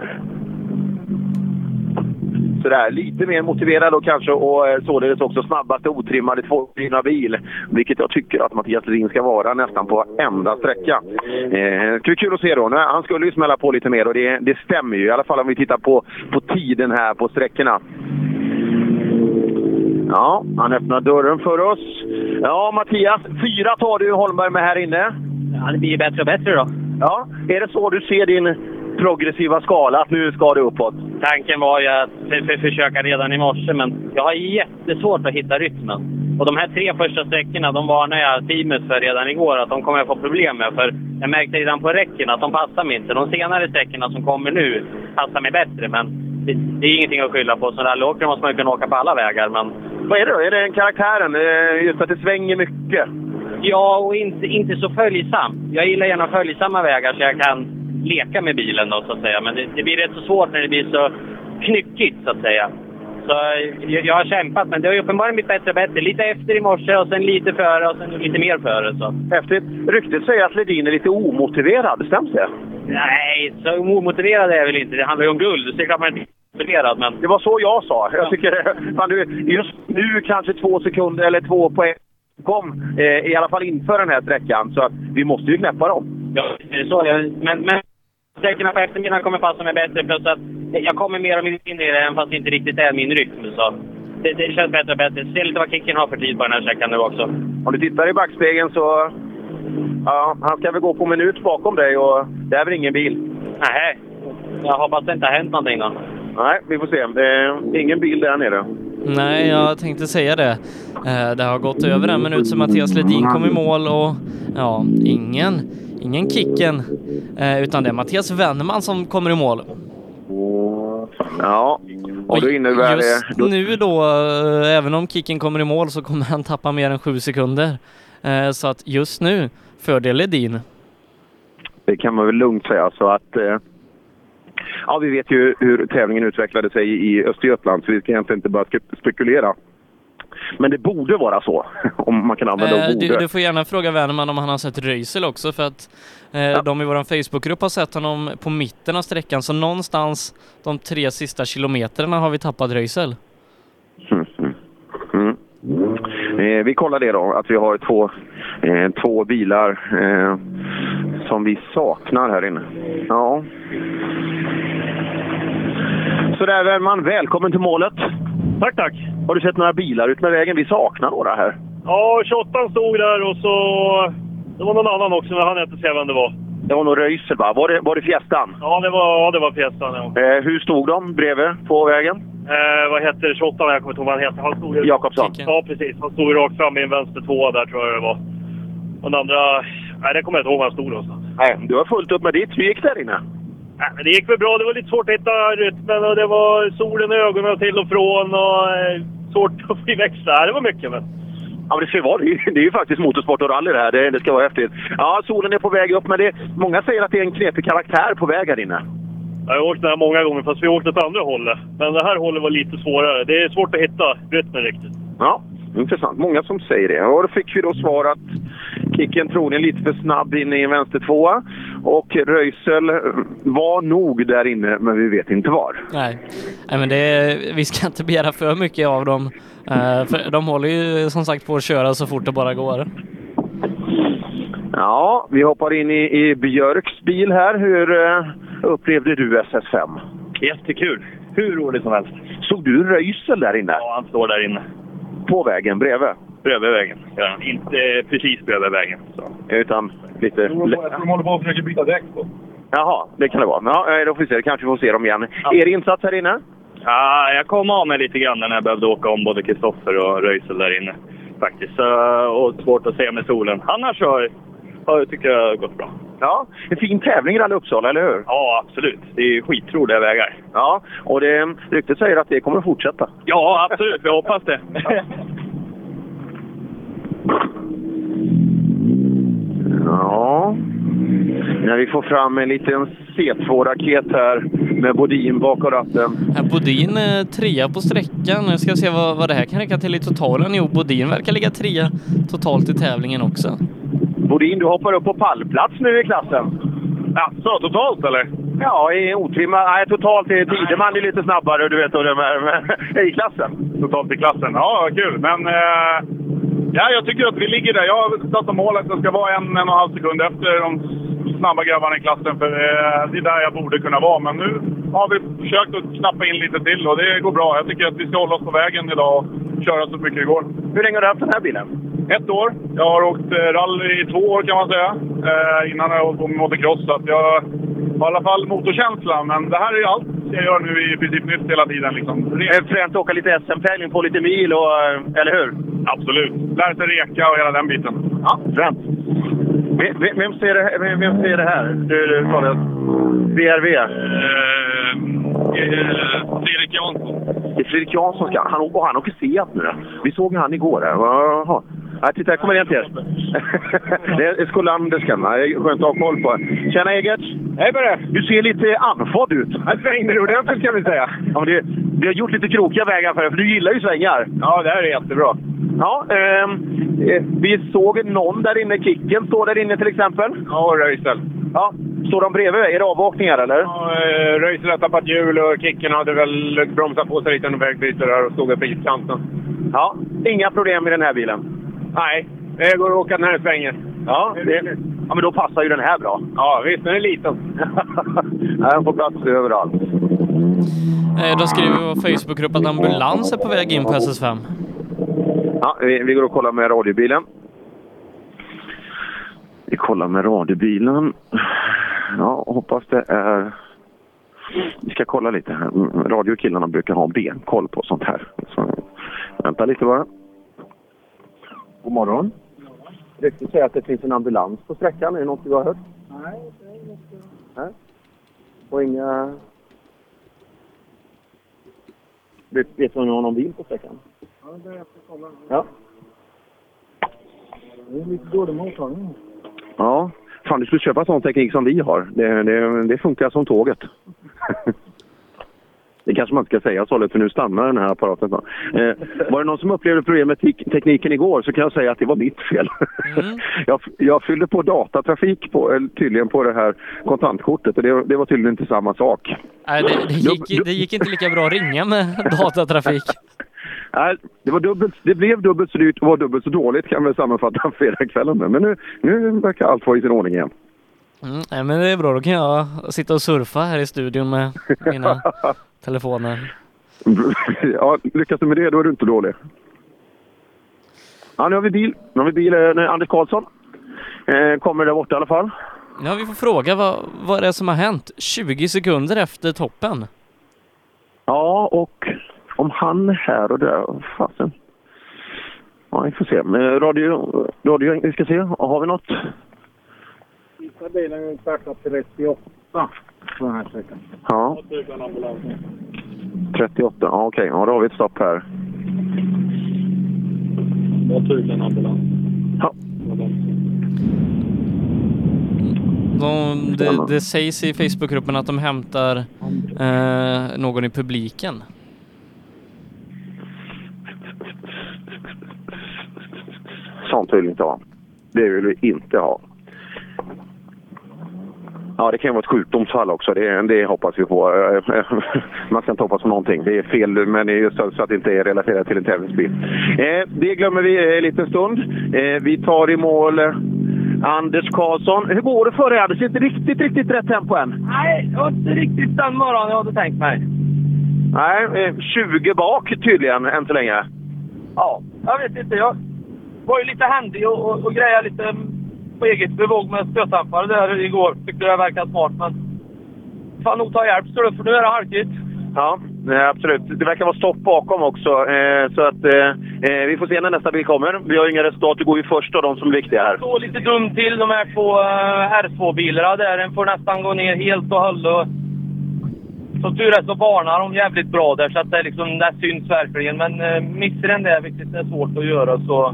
Sådär, lite mer motiverad och kanske och eh, således också snabbaste otrimmade tvåhjulsdrivna bil. Vilket jag tycker att Mattias Ledin ska vara nästan på varenda sträcka. Eh, det ska bli kul att se då. Nej, Han skulle ju smälla på lite mer och det, det stämmer ju. I alla fall om vi tittar på, på tiden här på sträckorna. Ja, han öppnar dörren för oss. Ja, Mattias. Fyra tar du Holmberg med här inne. Ja, det blir bättre och bättre då. Ja, är det så du ser din progressiva skala, att nu ska det uppåt? Tanken var ju att för, för, försöka redan i morse, men jag har jättesvårt att hitta rytmen. Och de här tre första sträckorna, de varnade jag teamet för redan igår att de kommer jag få problem med. För jag märkte redan på räcken att de passar mig inte. De senare sträckorna som kommer nu passar mig bättre, men det, det är ingenting att skylla på. Som rallyåkare måste man ju kunna åka på alla vägar, men... Vad är det då? Är det den karaktären? Just att det svänger mycket? Ja, och inte, inte så följsam. Jag gillar gärna följsamma vägar så jag kan leka med bilen då, så att säga. Men det, det blir rätt så svårt när det blir så knyckigt, så att säga. Så jag, jag har kämpat, men det har ju uppenbarligen blivit bättre och bättre. Lite efter i morse och sen lite före och sen lite mer före. Så. Häftigt. Ryktet säger att Ledin är lite omotiverad. Stämmer det? Nej, så omotiverad är jag väl inte. Det handlar ju om guld. Så det är klart man inte motiverad, men... Det var så jag sa. Jag tycker, fan, du, just nu kanske två sekunder eller två poäng kom, eh, i alla fall inför den här sträckan. Så att vi måste ju knäppa dem. Ja, så. Men, men sträckorna på eftermiddagen kommer passa mig bättre. Plus att jag kommer mer och mer in i det, även fast det inte riktigt är min rytm. Så det, det känns bättre och bättre. Se lite vad Kicken har för tid på den här sträckan nu också. Om du tittar i backspegeln så... Ja, han ska väl gå på minut bakom dig och det är väl ingen bil? Nej, jag hoppas det inte har hänt någonting då. Nej, vi får se. Det är ingen bil där nere. Nej, jag tänkte säga det. Eh, Det har gått över en minut sedan Mattias Ledin kom i mål och ja, ingen, ingen Kicken, eh, utan det är Mattias Wennman som kommer i mål. Ja, och då innebär Just det... Då, nu då, eh, även om Kicken kommer i mål så kommer han tappa mer än sju sekunder. Eh, Så att just nu, fördel Ledin. det kan man väl lugnt säga. Så att... Ja, vi vet ju hur tävlingen utvecklade sig i Östergötland, så vi ska egentligen inte bara spe- spekulera. Men det borde vara så, om man kan använda Eh, ord. du, du får gärna fråga Wennman om han har sett Röisel också för att eh, de i vår Facebookgrupp har sett honom på mitten av sträckan så någonstans de tre sista kilometrarna har vi tappat Röisel. Mm. Eh, vi kollar det då, att vi har två, eh, två bilar eh, som vi saknar här inne. Ja. Så där Wennman, välkommen till målet. Tack, tack. Har du sett några bilar ut med vägen? Vi saknar några här. Ja, 28 stod där och så... Det var någon annan också, men han inte säga vem det var. Det var nog Röisel va? Var det, var det Fiestan? Ja, det var, ja, det var Fiestan. Ja. Eh, hur stod de bredvid på vägen? Eh, vad heter 28? Jag kommer inte ihåg vad han heter. Han stod ju... Jakobsson. Ja, precis. Han stod ju rakt fram i en vänster tvåa där, tror jag det var. Och den andra... Nej, det kommer jag inte ihåg var han stod någonstans. Nej, du har fullt upp med ditt. Hur gick där inne? Nej, men det gick väl bra. Det var lite svårt att hitta rytmen och det var solen i ögonen till och från och eh, svårt att få så här. Det var mycket. Men... Ja, men det vara det. är ju- faktiskt motorsport och rally det här. Det, det ska vara häftigt. Ja, solen är på väg upp, men det, många säger att det är en knepig karaktär på väg här inne. Jag har åkt den här många gånger, fast vi åkte åt andra hållet. Men det här hållet var lite svårare. Det är svårt att hitta rytmen riktigt. Ja, intressant. Många som säger det. Och då fick vi då svar att Kicken troligen lite för snabb in i en vänstertvåa. Och Röisel var nog där inne, men vi vet inte var. Nej, Nej men det, vi ska inte begära för mycket av dem. Eh, för de håller ju som sagt på att köra så fort det bara går. Ja, vi hoppar in i, i Björks bil här. Hur eh, upplevde du SS5? Jättekul. Hur roligt som helst. Såg du Röisel där inne? Ja, han står där inne. På vägen bredvid? Bredvid vägen. Ja, inte precis bredvid vägen. Så. Utan lite... Jag tror de håller på att försöka byta däck på. Jaha, det kan det vara. Ja, då får vi se. Kanske får se dem igen. Er insats här inne? Ja, jag kom av mig lite grann när jag behövde åka om både Kristoffer och Röisel där inne. Faktiskt. Och svårt att se med solen. Annars ja, jag tycker jag har gått bra. Ja, en fin tävling i Rally Uppsala, eller hur? Ja, absolut. Det är skitroliga vägar. Ja, och det, ryktet säger att det kommer att fortsätta. Ja, absolut. Jag hoppas det. Ja. När vi får fram en liten C2-raket här med Bodin bakom ratten. Här Bodin eh, trea på sträckan. Nu ska jag se vad, vad det här kan räcka till i totalen. Jo, Bodin verkar ligga trea totalt i tävlingen också. Bodin, du hoppar upp på pallplats nu i klassen. Ja, så totalt eller? Ja, i otrimma. Nej, totalt är Tideman är lite snabbare, du vet, och det med, med, i klassen. Totalt i klassen. Ja, kul. Men eh, ja, jag tycker att vi ligger där. Jag har satt som mål att det ska vara en, en och en halv sekund efter de snabba grabbarna i klassen. För eh, det är där jag borde kunna vara. Men nu har vi försökt att knappa in lite till och det går bra. Jag tycker att vi ska hålla oss på vägen idag och köra så mycket det går. Hur länge har du haft den här bilen? Ett år. Jag har åkt eh, rally i två år kan man säga. Eh, innan har jag hållit på med motocross. Så jag har i alla fall motorkänsla. Men det här är ju allt jag gör nu i princip nytt hela tiden. Liksom. Att åka lite SM-tävling på lite mil, och, eh, eller hur? Absolut. Lära sig reka och hela den biten. Ja, fränt. Vem, vem- ser det, vem, vem ser det här? Du, du sa det. VRV? Fredrik Jansson. Det är Fredrik Jansson. Ska, han, och han åker Seat nu. Vi såg ju han igår. Här. Jaha. Ja, titta, här kommer en till. det är skolanderskan. Det är skönt att ha koll på. Tjena Egert! Hej på det! Du ser lite andfådd ut. Jag svängde ordentligt kan vi säga. Ja, men det, vi har gjort lite krokiga vägar för dig, för du gillar ju svängar. Ja, det här är jättebra. Ja, ehm, eh, vi såg någon där inne. Kicken står där inne till exempel. Ja, Röisel. Ja, står de bredvid? Är det avåkningar eller? Ja, eh, Röisel har tappat hjul och Kicken hade väl bromsat på sig lite under vägbyte där och stod uppe i kanten. Ja, inga problem i den här bilen? Nej, det går att åka den här svängen. Ja, det, ja, men då passar ju den här bra. Ja, visst. Den är liten. Den får plats överallt. Eh, De skriver i vår Facebookgrupp att ambulans är på väg in på SS5. Ja, vi, vi går och kollar med radiobilen. Vi kollar med radiobilen. Ja, hoppas det är... Vi ska kolla lite här. Mm, Radiokillarna brukar ha benkoll på sånt här. Så, vänta lite bara. God morgon. Ryktet säger att det finns en ambulans på sträckan. Är det något du har hört? Nej, Nej. Och inga... Vet vet du om ni har någon bil på sträckan? Ja, det är jag ska kolla. Ja. Det är lite dålig mottagning. Ja. Fan, du skulle köpa sån teknik som vi har. Det, det, det funkar som tåget. Det kanske man inte ska säga så, för nu stannar den här apparaten. Eh, var det någon som upplevde problem med tek- tekniken igår så kan jag säga att det var mitt fel. jag, jag fyllde på datatrafik på, eller tydligen på det här kontantkortet och det, det var tydligen inte samma sak. Nej, det, det, gick, det gick inte lika bra att ringa med datatrafik. Nej, det, var dubbelt, det blev dubbelt så dyrt och var dubbelt så dåligt kan vi sammanfatta fredagskvällen med. Men nu, nu verkar allt vara i sin ordning igen. Mm, nej, men det är bra, då kan jag sitta och surfa här i studion med mina telefoner. ja, lyckas du med det, då är du inte dålig. Ja, nu har vi bil. Nu har vi bil. Eh, Anders Karlsson eh, kommer där borta i alla fall. Ja, vi får fråga vad, vad det är som har hänt 20 sekunder efter toppen. Ja, och om han är här och där, fasen. Ja, vi får se. Men radio, radio, vi ska se. Har vi något? Sista bilen är startar 38 på den här sträckan. Ja, Utan ambulansen. 38. Ja, okej. Ja, då har vi ett stopp här. Ambulans. Ja. De, det, det sägs i Facebookgruppen att de hämtar eh, någon i publiken. Sånt vill vi inte ha. Det vill vi inte ha. Ja, det kan ju vara ett sjukdomsfall också. Det, det hoppas vi på. Man ska inte hoppas på någonting. Det är fel, men det är just så att det inte är relaterat till en tävlingsbil. Eh, det glömmer vi en liten stund. Eh, vi tar i mål eh, Anders Karlsson. Hur går det för dig, Anders? Inte riktigt, riktigt rätt tempo än. Nej, det var inte riktigt den morgonen jag hade tänkt mig. Nej, eh, 20 bak tydligen än så länge. Ja, jag vet inte. Jag var ju lite händig och, och, och grejade lite på eget bevåg med stötdämpare där igår. Tyckte det verkade smart, men... Fan nog ta hjälp, det, för nu är det halkigt. Ja, eh, absolut. Det verkar vara stopp bakom också. Eh, så att eh, eh, vi får se när nästa bil kommer. Vi har inga resultat. Du går ju först av de som är viktiga här. står lite dumt till de här två uh, R2-bilarna där. Den får nästan gå ner helt och hållet. Som tur är så varnar de jävligt bra där så att det, liksom, det syns verkligen. Men uh, missar den där, vilket är svårt att göra, så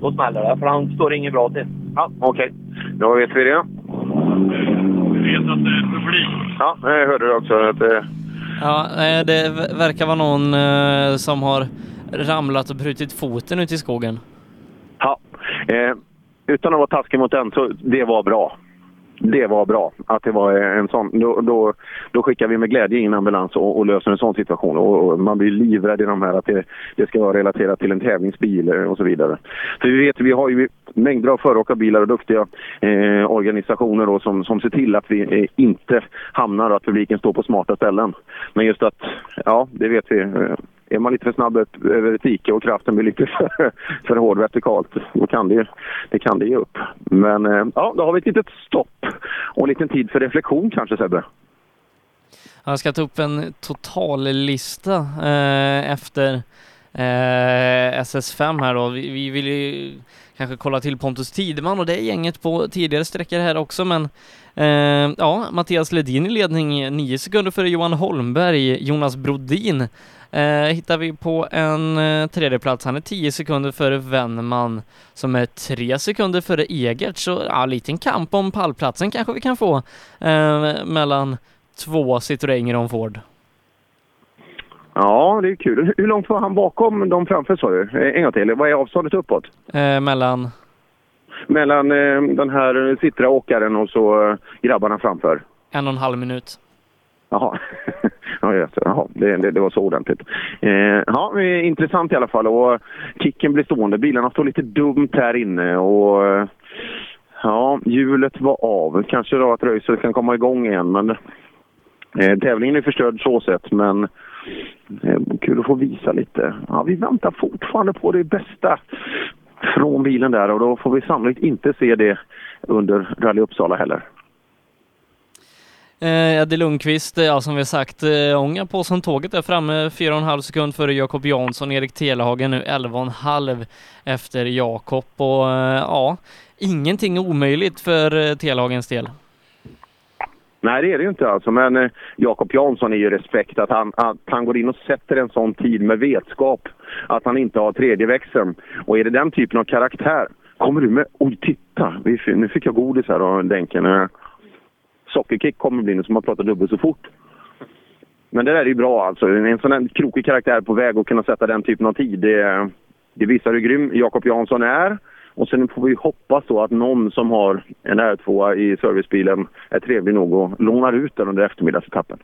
då smäller det. För han står inget bra till. Ja, okej. Då vet vi det. Vi vet att det är publik. Ja, jag hörde det också. Att, eh, Ja, eh, det ver- verkar vara någon eh, som har ramlat och brutit foten ute i skogen. ja. Eh, utan att vara taskig mot den, så det var bra. Det var bra att det var en sån. Då, då, då skickar vi med glädje in ambulans och, och löser en sån situation. Och, och man blir livrädd i de här att det, det ska vara relaterat till en tävlingsbil eh, och så vidare. För vi vet, vi har ju mängder av föråkarbilar och duktiga eh, organisationer då, som, som ser till att vi eh, inte hamnar och att publiken står på smarta ställen. Men just att, ja, det vet vi. Eh, är man lite för snabb upp över ett dike och kraften blir lite för, för hård vertikalt, då kan det, det kan det ge upp. Men eh, ja, då har vi ett litet stopp och en liten tid för reflektion kanske Sebbe. Jag ska ta upp en totallista eh, efter eh, SS5 här då. Vi, vi vill ju kanske kolla till Pontus Tideman och det är gänget på tidigare sträckor här också men eh, ja, Mattias Ledin i ledning, nio sekunder före Johan Holmberg, Jonas Brodin eh, hittar vi på en eh, tredje plats. Han är tio sekunder före Wennman som är tre sekunder före Egert, så ja, liten kamp om pallplatsen kanske vi kan få eh, mellan två Citroën Ron Ford. Ja, det är kul. Hur långt var han bakom de framför sa du? Eh, En gång till. Vad är avståndet uppåt? Eh, mellan? Mellan eh, den här Citra-åkaren och så eh, grabbarna framför? En och en halv minut. Jaha, ja, just det. Jaha det, det, det var så ordentligt. Eh, ja, intressant i alla fall. Och kicken blir stående. Bilarna står lite dumt här inne och ja, hjulet var av. Kanske då att racet kan komma igång igen, men eh, tävlingen är förstörd så sett. Men eh, kul att få visa lite. Ja, vi väntar fortfarande på det bästa från bilen där och då får vi sannolikt inte se det under Rally Uppsala heller. Eh, Eddie Lundqvist, eh, ja som vi har sagt, eh, ångar på som tåget är framme, 4,5 sekund före Jakob Jansson, Erik Telehagen nu 11,5 efter Jakob och eh, ja, ingenting omöjligt för eh, Telehagens del. Nej, det är det ju inte alltså. Men eh, Jakob Jansson är ju respekt att han, att han går in och sätter en sån tid med vetskap att han inte har tredje växeln. Och är det den typen av karaktär, kommer du med... Oj, titta! Vi, nu fick jag godis här av Denken. Eh, Sockerkick kommer bli nu som man pratar dubbelt så fort. Men det där är ju bra alltså. En sån här krokig karaktär på väg att kunna sätta den typen av tid. Det, det visar hur grym Jakob Jansson är. Och sen får vi hoppas då att någon som har en R2 i servicebilen är trevlig nog och lånar ut den under eftermiddagsetappen.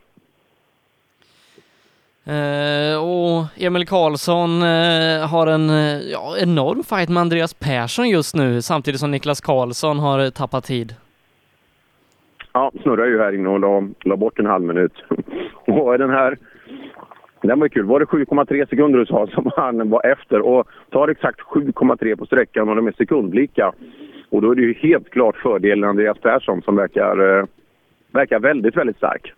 Eh, och Emil Karlsson eh, har en eh, ja, enorm fight med Andreas Persson just nu, samtidigt som Niklas Karlsson har tappat tid. Ja, snurrade ju här inne och la, la bort en halv minut. Och den här, den var ju kul. Var det 7,3 sekunder du sa som han var efter? Och tar exakt 7,3 på sträckan och de är sekundlika. Och då är det ju helt klart fördelen Andreas Persson som verkar, eh, verkar väldigt, väldigt stark.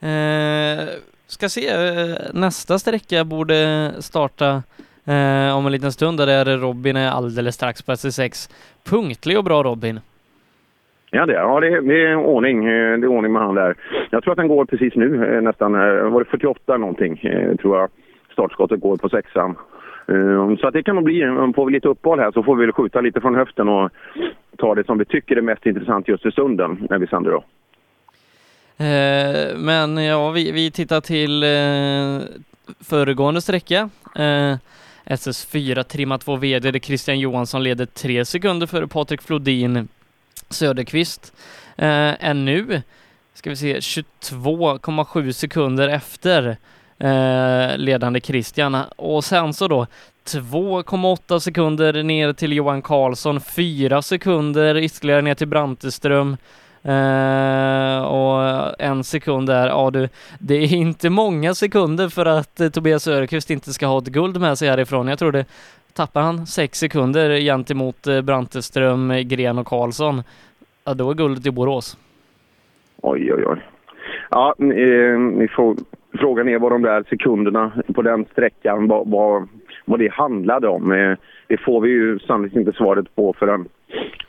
Eh, ska se, eh, nästa sträcka borde starta eh, om en liten stund, där Robin är alldeles strax på SC6. Punktlig och bra Robin. Ja, det, ja det, är- det är ordning. Eh, det är ordning med han där. Jag tror att den går precis nu, eh, nästan. Eh, var det 48 någonting, tror jag. Startskottet går på sexan. Så att det kan nog bli, får vi lite uppehåll här så får vi väl skjuta lite från höften och ta det som vi tycker är mest intressant just i stunden när vi sänder då. Eh, men ja, vi, vi tittar till eh, föregående sträcka. Eh, SS4 Trimma 2 VD där Christian Johansson leder tre sekunder före Patrik Flodin Söderqvist. Eh, är nu, ska vi se, 22,7 sekunder efter eh, ledande Christian. Och sen så då 2,8 sekunder ner till Johan Karlsson, 4 sekunder ytterligare ner till Branteström. Eh, och en sekund där, ja du, det är inte många sekunder för att eh, Tobias Söderqvist inte ska ha ett guld med sig härifrån. Jag tror det tappar han sex sekunder gentemot eh, Branteström, eh, Gren och Karlsson. Ja, då är guldet i Borås. Oj, oj, oj. Ja, eh, ni får, frågan är vad de där sekunderna på den sträckan, vad, vad, vad det handlade om. Eh, det får vi ju sannolikt inte svaret på förrän,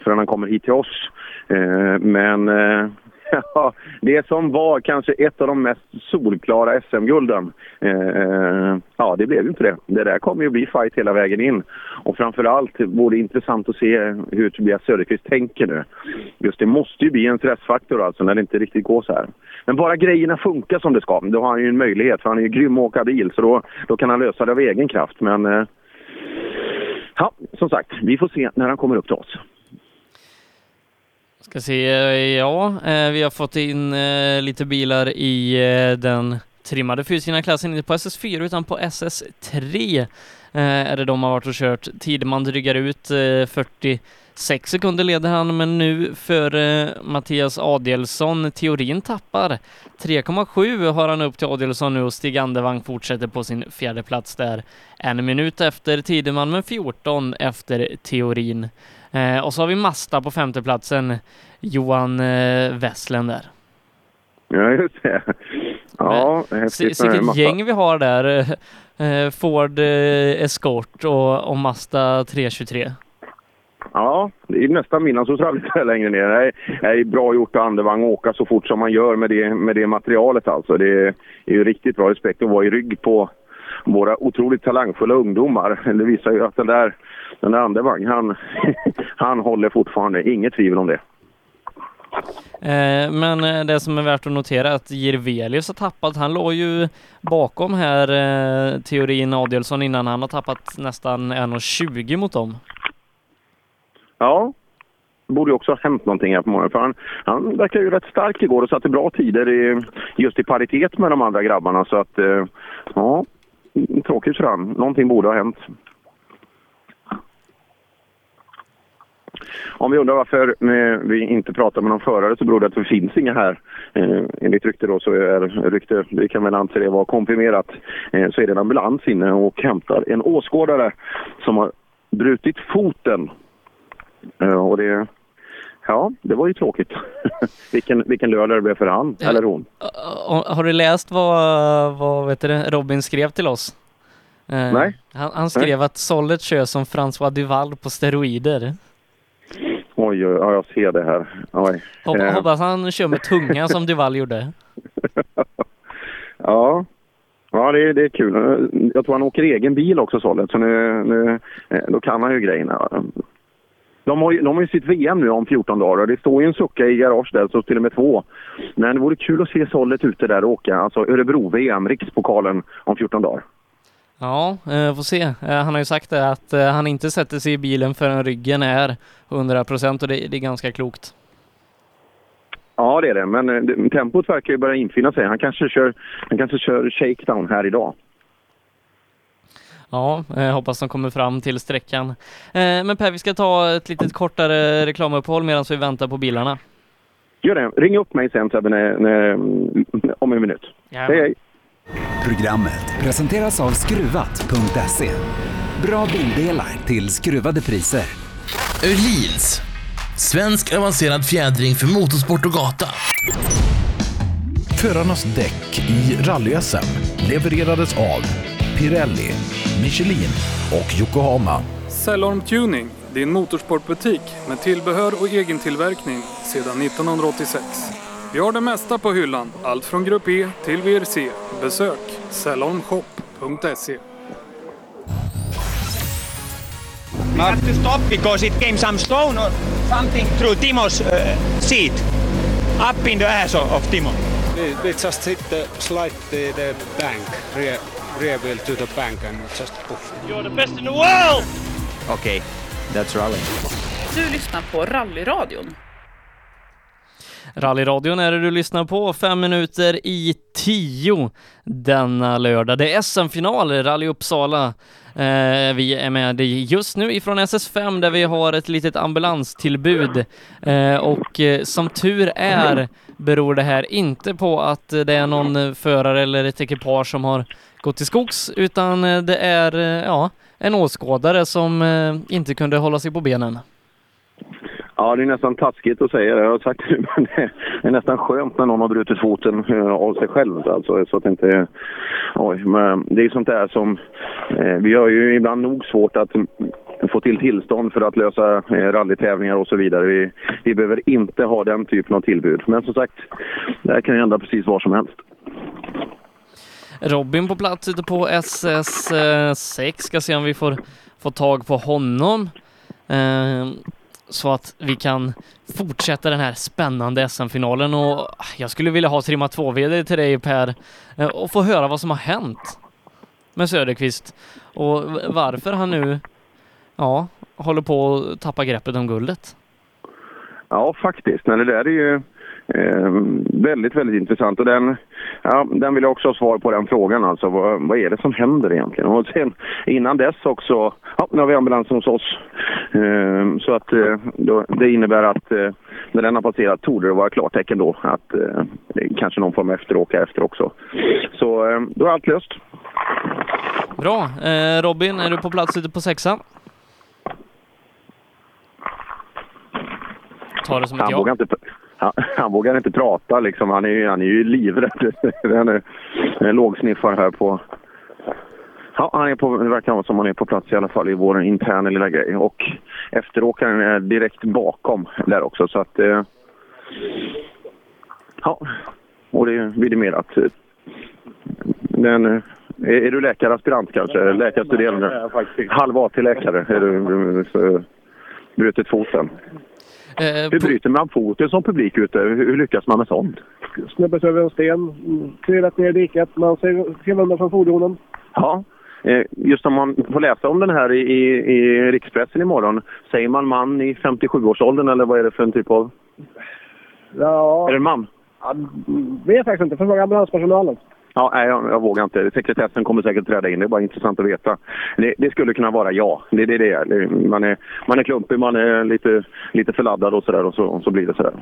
förrän han kommer hit till oss. Eh, men eh, ja, det som var kanske ett av de mest solklara SM-gulden, eh, ja det blev ju inte det. Det där kommer ju bli fight hela vägen in. Och framförallt vore det intressant att se hur Tobias Söderqvist tänker nu. Just det måste ju bli en stressfaktor alltså när det inte riktigt går så här. Men bara grejerna funkar som det ska, då har han ju en möjlighet för han är ju grym att åka bil så då, då kan han lösa det av egen kraft. Men eh, ja, som sagt, vi får se när han kommer upp till oss. Ska se, eh, ja, eh, vi har fått in eh, lite bilar i den trimmade fyrhjulsdrivna inte på SS4 utan på SS3 är det de har varit och kört. Tideman drygar ut 46 sekunder leder han, men nu för Mattias Adelsson. Teorin tappar 3,7 har han upp till Adelsson nu och Stig Andevang fortsätter på sin fjärde plats där. En minut efter Tideman, men 14 efter Teorin. Eh, och så har vi Masta på femteplatsen, Johan eh, Wesslen där. Ja, just det. Ja, häftigt. Se- med Vilket gäng vi har där. Eh, Ford eh, Escort och, och Mazda 323. Ja, det är nästan midnattsrally längre ner. Det är, det är bra gjort av andevang att åka så fort som man gör med det, med det materialet alltså. Det är, är ju riktigt bra respekt att vara i rygg på våra otroligt talangfulla ungdomar. Det visar ju att den där, den där andevang, han, han håller fortfarande. Inget tvivel om det. Eh, men eh, det som är värt att notera är att Jirvelius har tappat. Han låg ju bakom här eh, teorin Adielsson innan han har tappat nästan 1,20 mot dem. Ja, borde ju också ha hänt någonting här på morgonen. För han, han verkar ju rätt stark igår och satte bra tider i, just i paritet med de andra grabbarna. Så att, eh, ja, tråkigt för han. Någonting borde ha hänt. Om vi undrar varför eh, vi inte pratar med någon förare så beror det att det finns inga här. Eh, enligt rykte då så är rykte, vi kan väl anse det vara komprimerat, eh, så är det en ambulans inne och hämtar en åskådare som har brutit foten. Eh, och det, ja, det var ju tråkigt. vilken, vilken lördag det blev för han, eller hon. Har du läst vad, vad vet du, Robin skrev till oss? Eh, Nej. Han, han skrev att Sollet kör som François Duval på steroider. Oj, oj, ja, jag ser det här. Oj. Hopp, Eh, Hoppas han kör med tunga som Duval gjorde. Ja, ja det, är- det är kul. Jag tror han åker egen bil också, Sollet, så nu, nu, eh, då kan han ju grejerna. De har, ju, de har ju sitt VM nu om 14 dagar och det står ju en sucka i garage där, så till och med två. Men det vore kul att se Sollet ute där och åka, alltså Örebro-VM, rikspokalen, om 14 dagar. Ja, eh, får se. Eh, han har ju sagt det att eh, han inte sätter sig i bilen förrän ryggen är 100% och det, det är ganska klokt. Ja, det är det, men det- tempot verkar ju börja infinna sig. Han kanske kör, han kanske kör shakedown här idag. Ja, hoppas de kommer fram till sträckan. Men Per, vi ska ta ett litet kortare reklamuppehåll medan vi väntar på bilarna. Gör det. Ring upp mig sen Sebbe, om en minut. Ja. Hej, hej. Programmet presenteras av Skruvat.se. Bra bildelar till skruvade priser. Öhlins. Svensk avancerad fjädring för motorsport och gata. Förarnas däck i rally-SM levererades av Pirelli, Michelin och Yokohama. Cellorm Tuning, din motorsportbutik med tillbehör och egen tillverkning sedan 1986. Vi har det mesta på hyllan, allt från Grupp E till VRC. Besök cellormshop.se. We had to stop because it came some stone or something through Timo's uh, seat, up in the ass of, of Timo. They, they just hit the slide the, the bank, rear, rear wheel to the bank and just poof. You're the best in the world! Okay, that's rally. Du lyssnar på Rallyradion. Rallyradion är det du lyssnar på, fem minuter i tio denna lördag. Det är SM-final, Rally Uppsala. Eh, vi är med dig just nu ifrån SS5 där vi har ett litet ambulanstillbud eh, och eh, som tur är beror det här inte på att det är någon förare eller ett ekipage som har gått till skogs utan eh, det är eh, ja, en åskådare som eh, inte kunde hålla sig på benen. Ja, det är nästan taskigt att säga det. Jag har sagt det, men det är nästan skönt när någon har brutit foten eh, av sig själv. Alltså, så att det inte... Oj, men det är sånt där som... Eh, vi har ju ibland nog svårt att få till tillstånd för att lösa eh, rallytävlingar och så vidare. Vi, vi behöver inte ha den typen av tillbud. Men som sagt, det här kan ju hända precis var som helst. Robin på plats ute på SS6. Eh, Ska se om vi får får tag på honom. Eh, så att vi kan fortsätta den här spännande SM-finalen och ah, jag skulle vilja ha trimma 2 vd till dig Per eh, och få höra vad som har hänt med Söderqvist och varför han nu ja, håller på att tappa greppet om guldet. Ja, faktiskt. Men det där är ju eh, väldigt, väldigt intressant. Och den, ja, den vill jag också ha svar på den frågan. Alltså, vad, vad är det som händer egentligen? Och sen innan dess också, ja, nu har vi ambulansen hos oss. Eh, så att eh, då, det innebär att eh, när den har passerat torde det vara klartecken då att eh, kanske någon form av efteråka efter också. Så eh, då är allt löst. Bra. Robin, är du på plats ute på sexan? Ta det som ett ja. Han, han vågar inte prata liksom. Han är, ju- han är ju livrädd. Han är, en lågsniffare här på... Ja, han är på, det verkar som han är på plats i alla fall i vår interna lilla grej. Och efteråkaren är direkt bakom där också så att... Eh, ja, och det är vidimerat. Den, eh, är, är du läkaraspirant kanske? Läkarstuderande? Halv AT-läkare är du. Så, brutit foten. Eh, Hur bryter man foten som publik ute? Hur, hur lyckas man med sånt? Snubbas över en sten, trillat ner i diket, man ser undan från fordonen. Ja. Eh, Just om man får läsa om den här i, i, i rikspressen imorgon. Säger man man i 57-årsåldern eller vad är det för en typ av... Ja, Är det en man? ja vet faktiskt inte. Fråga ambulanspersonalen. Ja, nej, jag, jag vågar inte. Sekretessen kommer säkert träda in. Det är bara intressant att veta. Det, det skulle kunna vara ja. Det är det det är. Det- Man är, man är klumpig, man är lite, lite förladdad och sådär och så, och så blir det sådär.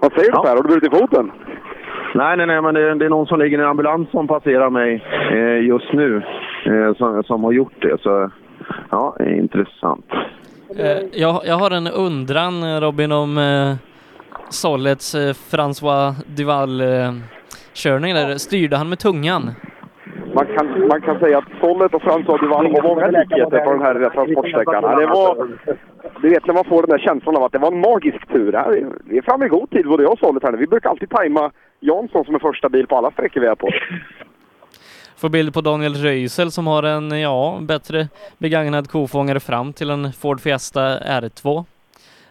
Vad säger du Per? Har du brutit foten? Nej, nej, nej, men det, det är någon som ligger i en ambulans som passerar mig eh, just nu eh, som, som har gjort det. Så ja, det är intressant. Eh, jag, jag har en undran eh, Robin om eh, Sollets eh, François Duval eh, körning där. Styrde han med tungan? Man kan, man kan säga att Sollet och François Duval har många likheter på den här transportsträckan. Det var, du vet när man får den där känslan av att det var en magisk tur. Här, är- vi är framme i god tid både jag och Sollet här nu. Vi brukar alltid tajma Jansson som är första bil på alla sträckor vi är på. Får bild på Daniel Röisel som har en, ja, bättre begagnad kofångare fram till en Ford Fiesta R2.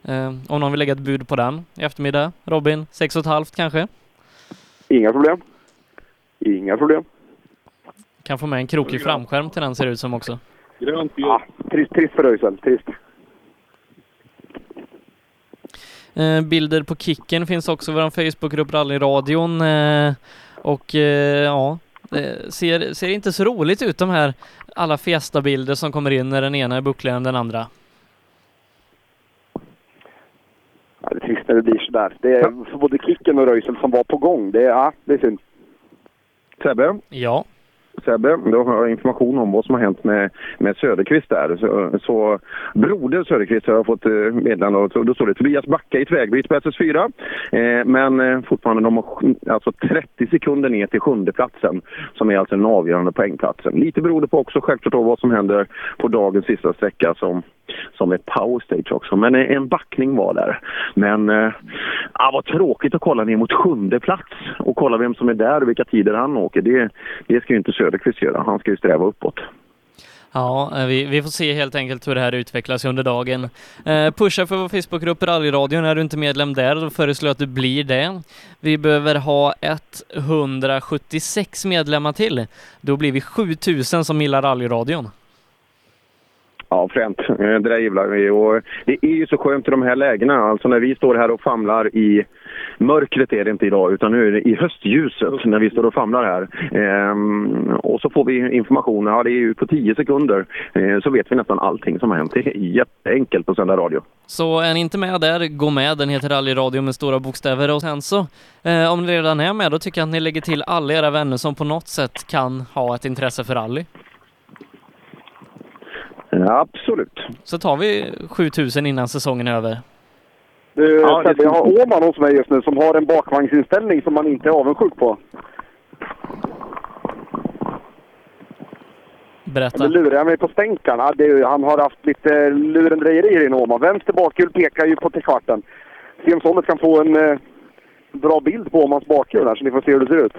Eh, om någon vill lägga ett bud på den i eftermiddag. Robin, 6,5 kanske? Inga problem. Inga problem. Kan få med en krokig framskärm till den ser det ut som också. Grönt ja, trist, trist för Röisel. Trist. Eh, bilder på Kicken finns också i vår Facebookgrupp Rallyradion. Eh, och eh, ja, det ser, ser inte så roligt ut de här alla Fiesta-bilder som kommer in när den ena är buckligare än den andra. Ja, det är trist när det blir sådär. Det är för både Kicken och Röisel som var på gång. Det är, ja, det är synd. Sebbe? Ja? Sebbe, då har jag information om vad som har hänt med, med Söderqvist där. Så, så broder Söderqvist har jag fått eh, meddelande. Så Då står det Tobias Backa i ett vägbyte på SS4. Eh, men eh, fortfarande de har alltså 30 sekunder ner till sjunde platsen som är alltså den avgörande poängplatsen. Lite beroende på också självklart då vad som händer på dagens sista sträcka som, som är power stage också. Men eh, en backning var där. Men eh, ah, vad tråkigt att kolla ner mot sjunde plats och kolla vem som är där och vilka tider han åker. Det, det ska ju inte Söderqvist göra. Han ska ju sträva uppåt. Ja, eh, vi, vi får se helt enkelt hur det här utvecklas under dagen. Eh, pusha för vår Facebookgrupp Rallyradion. Är du inte medlem där, då föreslår jag att du blir det. Vi behöver ha 176 medlemmar till. Då blir vi 7000 som gillar rallyradion. Ja, fränt. Eh, det där gillar vi. Och det är ju så skönt i de här lägena. Alltså när vi står här och famlar i mörkret är det inte idag, utan nu är det i höstljuset när vi står och famlar här. Ehm, och så får vi information. Ja, det är ju på tio sekunder. ehm, så vet vi nästan allting som har hänt. Det är jätteenkelt på sända radio. Så är ni inte med där, gå med. Den heter Rallyradio med stora bokstäver. Och sen så, eh, om ni redan är med, då tycker jag att ni lägger till alla era vänner som på något sätt kan ha ett intresse för rally. Absolut. Så tar vi 7000 innan säsongen är över. Du, Ja, det jag har Åman hos mig just nu som har en bakvagnsinställning som man inte är avundsjuk på. Berätta. Nu lurar jag mig på är, ju- han har haft lite lurendrejerier i en Åman. Vänster bakhjul pekar ju på trekvarten. Se om Sollet kan få en eh, bra bild på Åmans bakhjul här så ni får se hur det ser ut.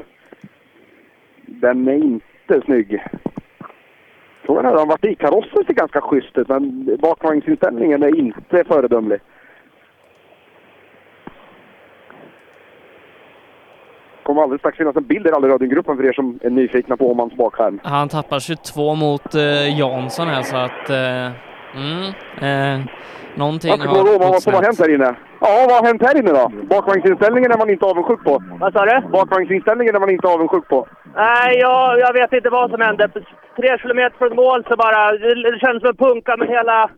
Den är inte snygg. Frågan är om han varit i. Karossen ser ganska schysst ut men bakvagnsinställningen är inte föredömlig. kommer alldeles strax finnas en bild i rallyradion för er som är nyfikna på Åmans bakskärm. Han tappar 22 mot eh, Jansson här så att... Eh, mm, eh, någonting Jag fråga Åman vad som har hänt här inne. Ja, vad har hänt här inne då? Bakvagnsinställningen är man inte avundsjuk på. Vad sa du? Bakvagnsinställningen är man inte avundsjuk på. Nej, jag, jag vet inte vad som hände. Tre kilometer från mål så bara... Det kändes som en punka med hela...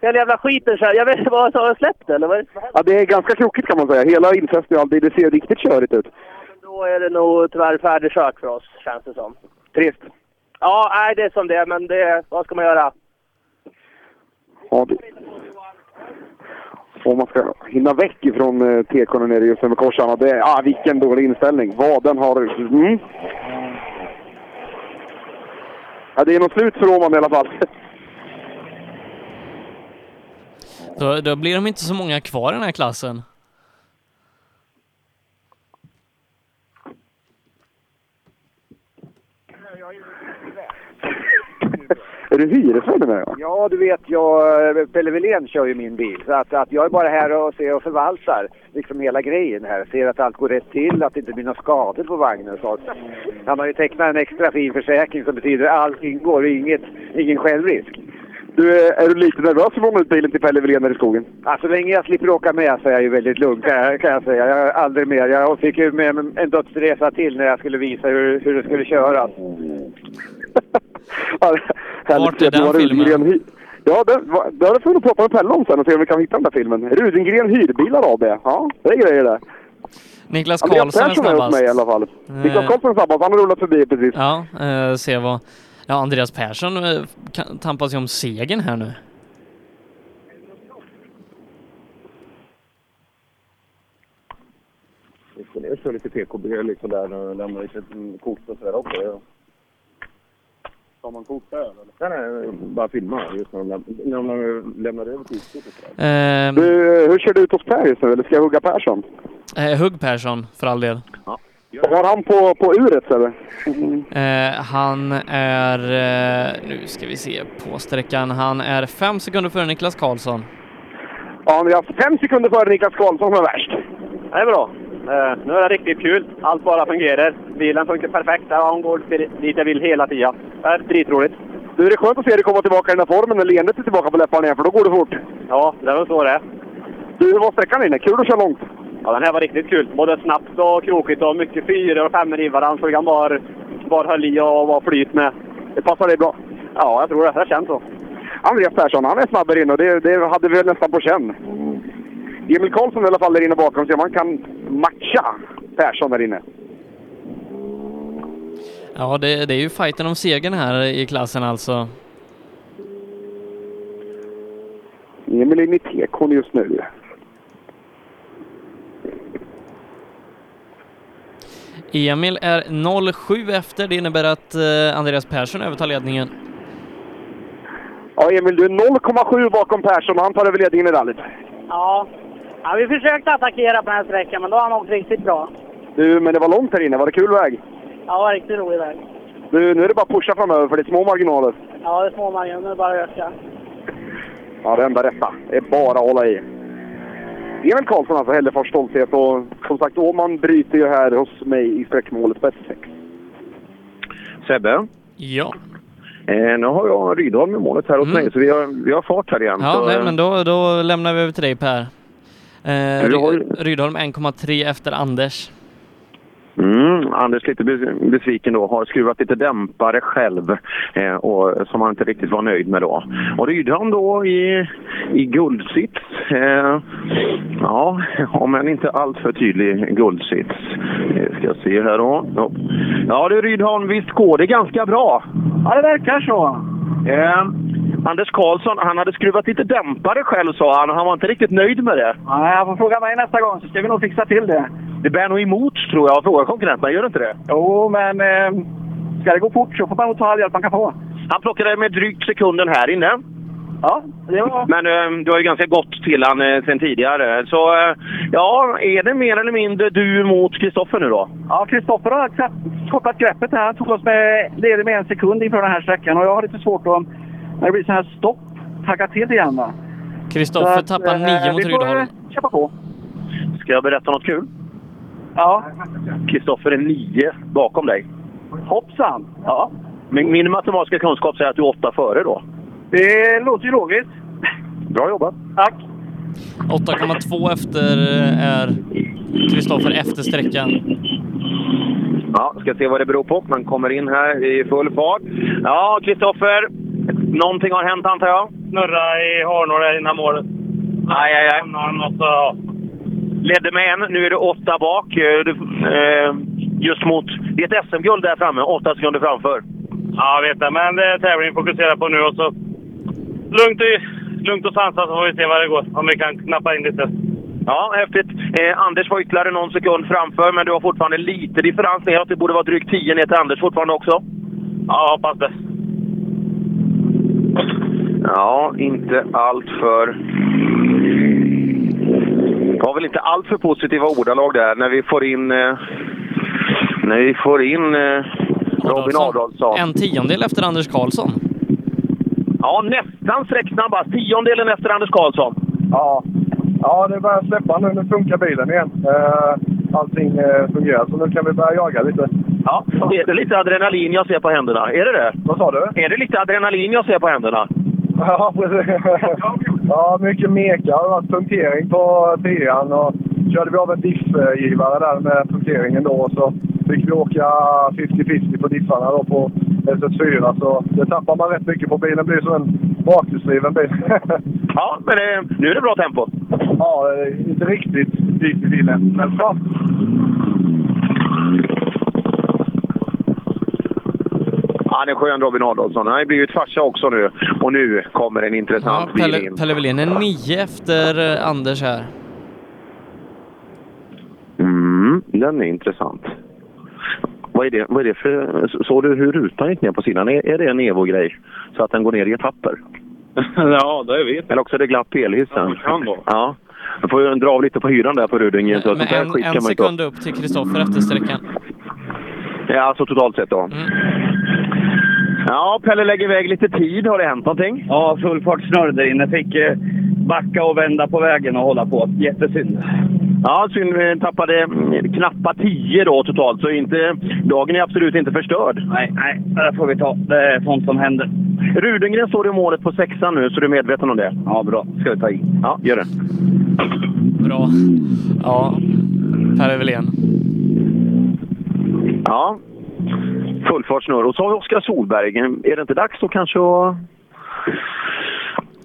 Hela jävla skiten så här. Jag vet inte vad som har släppt eller vad är det som har? Ja, det är ganska krokigt kan man säga. Hela infästningen och allt, det- det ser riktigt körigt ut. Då är det nog tyvärr färdigkört för oss, känns det som. Trist. Ja, nej, det är som det är, men det, vad ska man göra? Ja, det om man ska hinna väck ifrån eh, tekon nere i över korsarna. Ah, vilken dålig inställning. Vaden har... Mm. Ja, det är något slut för Åman i alla fall. Då, då blir de inte så många kvar i den här klassen. Är du hyresvärd med? Ja? Ja, du vet, jag, Pelle Wilén kör ju min bil. Så att, att jag är bara här och ser och förvaltar liksom hela grejen här. Ser att allt går rätt till, att det inte blir några skador på vagnen. Så han har ju tecknat en extra fin försäkring som betyder att allting går och inget, ingen självrisk. Du, är du lite nervös för att låna ut bilen till Pelle Wilén i skogen? Alltså, så länge jag slipper åka med så är jag ju väldigt lugn kan jag, kan jag säga. Jag aldrig mer. Jag fick ju med en dödsresa till när jag skulle visa hur, hur det skulle köras. Vart är den filmen? Ja, det, har vi prata med Pelle om sen och se om vi kan hitta den där filmen. Rudengren Hyrbilar AB. Ja, det är grejer det. Niklas Karlsson är snabbast. mig i alla fall. Eh. Niklas Karlsson är snabbast. Han har rullat förbi precis. Ja, eh, se vad... Ja, Andreas Persson eh, kan- tampas ju om segern här nu. Vi får ner och köra lite PKB liksom där och lämna lite kort och sådär också. Tar man kort där eller? Nej, nej, bara filma just när de, läm- när de lämnar- över sådär. Ehm, Du, hur ser det ut hos Per just nu? Eller ska jag hugga Persson? eh, hugg Persson, för all del. Var han på, på uret eller? Eh, han är, eh, nu ska vi se på sträckan, han är fem sekunder före Niklas Karlsson. Ja, vi har fem sekunder före Niklas Karlsson som är värst. Det är bra. Eh, nu är det riktigt kul. Allt bara fungerar. Bilen funkar perfekt. Hon går dit jag vill hela tiden. Det är skitroligt. Du, det är skönt att se dig komma tillbaka i den här formen när leendet är tillbaka på läpparna igen, för då går det fort. Ja, det väl så det är. Du, hur var sträckan inne? Kul att köra långt? Ja, den här var riktigt kul. Både snabbt och krokigt och mycket fyror och femmor i varandra. Så kan bara, bara hålla i och vara flyt med. Det passar dig bra? Ja, jag tror det. Det känns så. Andreas Persson, han är snabb här inne och det, det hade vi väl nästan på känn. Emil Karlsson i alla fall där inne bakom, så man kan matcha Persson där inne. Ja, det, det är ju fighten om segern här i klassen alltså. Emil är inne i tekon just nu. Emil är 07 efter, det innebär att eh, Andreas Persson övertar ledningen. Ja, Emil, du är 0,7 bakom Persson och han tar över ledningen i rallyt. Ja. Ja, vi försökte attackera på den här sträckan, men då har han åkt riktigt bra. Du, men det var långt här inne. Var det kul väg? Ja, det var riktigt rolig väg. Du, nu är det bara att pusha framöver för det är små marginaler. Ja, det är små marginaler, nu är det bara att öka. Ja, det enda rätta. Det är bara att hålla i. Emil Karlsson alltså, Hällefors stolthet. Och som sagt, Åman bryter ju här hos mig i sträckmålet på S6. Sebbe? Ja. Eh, nu har jag Rydholm i målet här hos Mm. mig, så vi har, vi har fart här igen. Ja, så, nej, men då, då lämnar vi över till dig Per. Eh, Rydholm 1,3 efter Anders. Mm, Anders lite bes- besviken då. Har skruvat lite dämpare själv eh, och, som han inte riktigt var nöjd med då. Och Rydholm då i, i guldsits. Eh, ja, om en inte alltför tydlig guldsits. Eh, ska jag se här då. Ja, ja du Rydholm, visst går det ganska bra? Ja, det verkar så. Eh, Anders Karlsson, han hade skruvat lite dämpare själv sa han han var inte riktigt nöjd med det. Nej, jag får fråga mig nästa gång så ska vi nog fixa till det. Det bär nog emot tror jag att fråga konkurrenterna, gör det inte det? Jo, men eh, ska det gå fort så får man nog ta all hjälp man kan få. Han plockade med drygt sekunden här inne. Ja, det var... Men eh, du har ju ganska gått till han eh, sen tidigare. Så eh, ja, är det mer eller mindre du mot Kristoffer nu då? Ja, Kristoffer har kortat greppet här. Han tog oss med, leder med en sekund inför den här sträckan och jag har lite svårt att, när det blir så här stopp, tagga till igen. Kristoffer tappar eh, 9 mot vi får, eh, kämpa på. Ska jag berätta något kul? Ja. Kristoffer är nio bakom dig. Hoppsan! Ja. Min, min matematiska kunskap säger att du är åtta före då. Det låter ju logiskt. Bra jobbat. Tack. 8,2 efter eh, är Kristoffer efter sträckan. Ja, ska se vad det beror på. Man kommer in här i full fart. Ja, Kristoffer. Någonting har hänt antar jag? Snurra i hörnor där innan målet. Aj, aj, aj. Ledde med en. Nu är det åtta bak. Eh, Du, eh, just mot... Det är ett SM-guld där framme. Åtta sekunder framför. ja, jag vet det. Men det är tävling vi fokuserar på nu och så lugnt, i, lugnt och sansat så får vi se vad det går. Om vi kan knappa in lite. Ja, häftigt. Eh, Anders var ytterligare någon sekund framför, men du har fortfarande lite differens neråt. Det borde vara drygt 10 ner till Anders fortfarande också. Ja, hoppas det. Ja, inte allt för... Det var väl inte allt för positiva ordalag där när vi får in... Eh, när vi får in eh, Robin Adolfsson. En tiondel efter Anders Karlsson. Ja, nästan sträcksnabbast. Tiondelen efter Anders Karlsson. Ja. ja, det börjar släppa nu. Nu funkar bilen igen. Uh, allting uh, fungerar, så nu kan vi börja jaga lite. Ja, är det lite adrenalin jag ser på händerna? Är det det? Vad sa du? Är det lite adrenalin jag ser på händerna? Ja, precis. ja, mycket mekar. Det har varit punktering på trean och körde vi av en diffgivare där med punkteringen då. Så fick vi åka 50-50 på diffarna då på SS4. Så det tappar man rätt mycket på. Bilen blir som en bakhjulsdriven bil. ja, men eh, nu är det bra tempo. Ja, inte riktigt dit i bilen, men bra. Han är skön Robin Adolfsson. Han har blivit farsa också nu. Och nu kommer en intressant Ja, bil in. Pelle Wilén är nio efter eh, Anders här. Mm, den är intressant. Vad är det, vad är det för... Såg du hur rutan gick ner på sidan? Är, är det en Evo-grej? Så att den går ner i etapper? ja, det vet Eller också är det glapp i elhissen? Ja, kan vara. Ja. Du får dra av lite på hyran där på Rudingen. Så där en, en sekund upp till Kristoffer efter sträckan. Ja, alltså totalt sett då. Ja, Pelle lägger iväg lite tid. Har det hänt någonting? Ja, full fart snurr där inne. Fick eh, backa och vända på vägen och hålla på. Jättesynd. Ja, synd. Vi tappade knappa 10 då totalt, så inte, dagen är absolut inte förstörd. Nej, nej, det får vi ta. Det är sånt som händer. Rudengren står i målet på sexan nu, så du är medveten om det? Ja, bra. Ska vi ta i. Ja, gör det. Bra. Ja, Per Wilén. Ja, full fart snurr. Och så har vi Oskar Solberg. Är det inte dags då kanske att...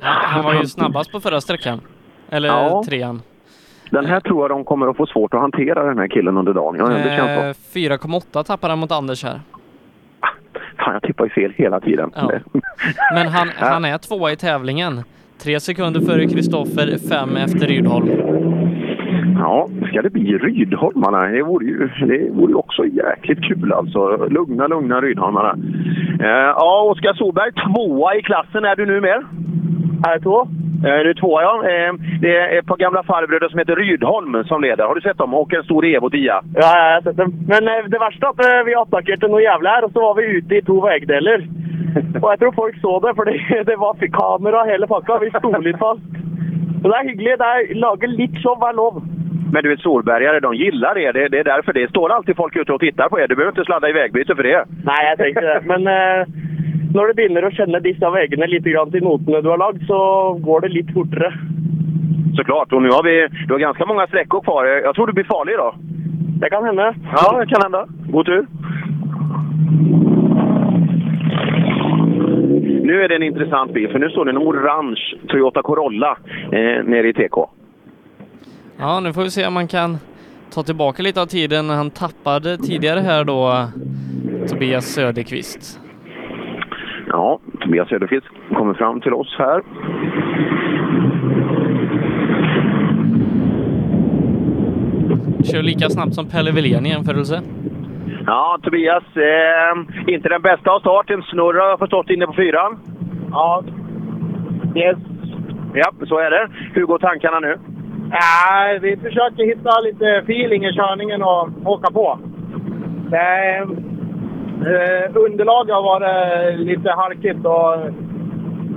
Han var ju snabbast på förra sträckan. Eller Ja. trean. Den här tror jag de kommer att få svårt att hantera, den här killen under dagen. Ja, det känns så. Eh, 4,8 tappar han mot Anders här. Fan, jag tippar ju fel hela tiden. Ja. Men han, han är tvåa i tävlingen. Tre sekunder före Kristoffer, fem efter Rydholm. Ja, ska det bli Rydholmarna? Det vore ju, det vore också jäkligt kul alltså. Lugna, lugna Rydholmarna. Eh, ja, Oskar Solberg, tvåa i klassen är du nu med. Är två? Eh, du är tvåa, ja. Eh, det är ett par gamla farbröder som heter Rydholm som leder. Har du sett dem? Åker en stor Evo 10. Ja, jeg har sett dem. Men eh, det verste er at eh, vi noe jævlig her, og så var vi ute i to veggdeler. Og jeg tror folk så det, for det var f- kamera hele pakka. Vi sto litt fast. Så det er hyggelig. Det er, lager litt show er lov. Men du vet, solbergare, de gillar det. det. Det är därför det står alltid folk ute och tittar på er. Du behöver inte sladda i vägbyte för det. Nei, jeg tenker det. Men eh, når du begynner å kjenne disse veggene litt grann til notene du har lagd, så går det litt fortere. Såklart. Och nu har vi du har ganska många sträckor kvar. Jag tror du blir farlig då. Det kan hende. Ja, det kan hända. God tur. Nu är det en intressant bil, för nu står det en orange Toyota Corolla eh, nere i TK. Ja, nu får vi se om man kan ta tillbaka lite av tiden han tappade tidigare här då, Tobias Söderqvist. Ja, Tobias Söderqvist kommer fram till oss här. Kör lika snabbt som Pelle Wilén i jämförelse. Ja, Tobias, eh, inte den bästa av start. En snurr har jag förstått inne på fyran. Ja. Yes. Ja, så är det. Hur går tankarna nu? Nej, vi försöker hitta lite feeling i körningen och åka på. Det är, eh, underlaget har varit lite halkigt och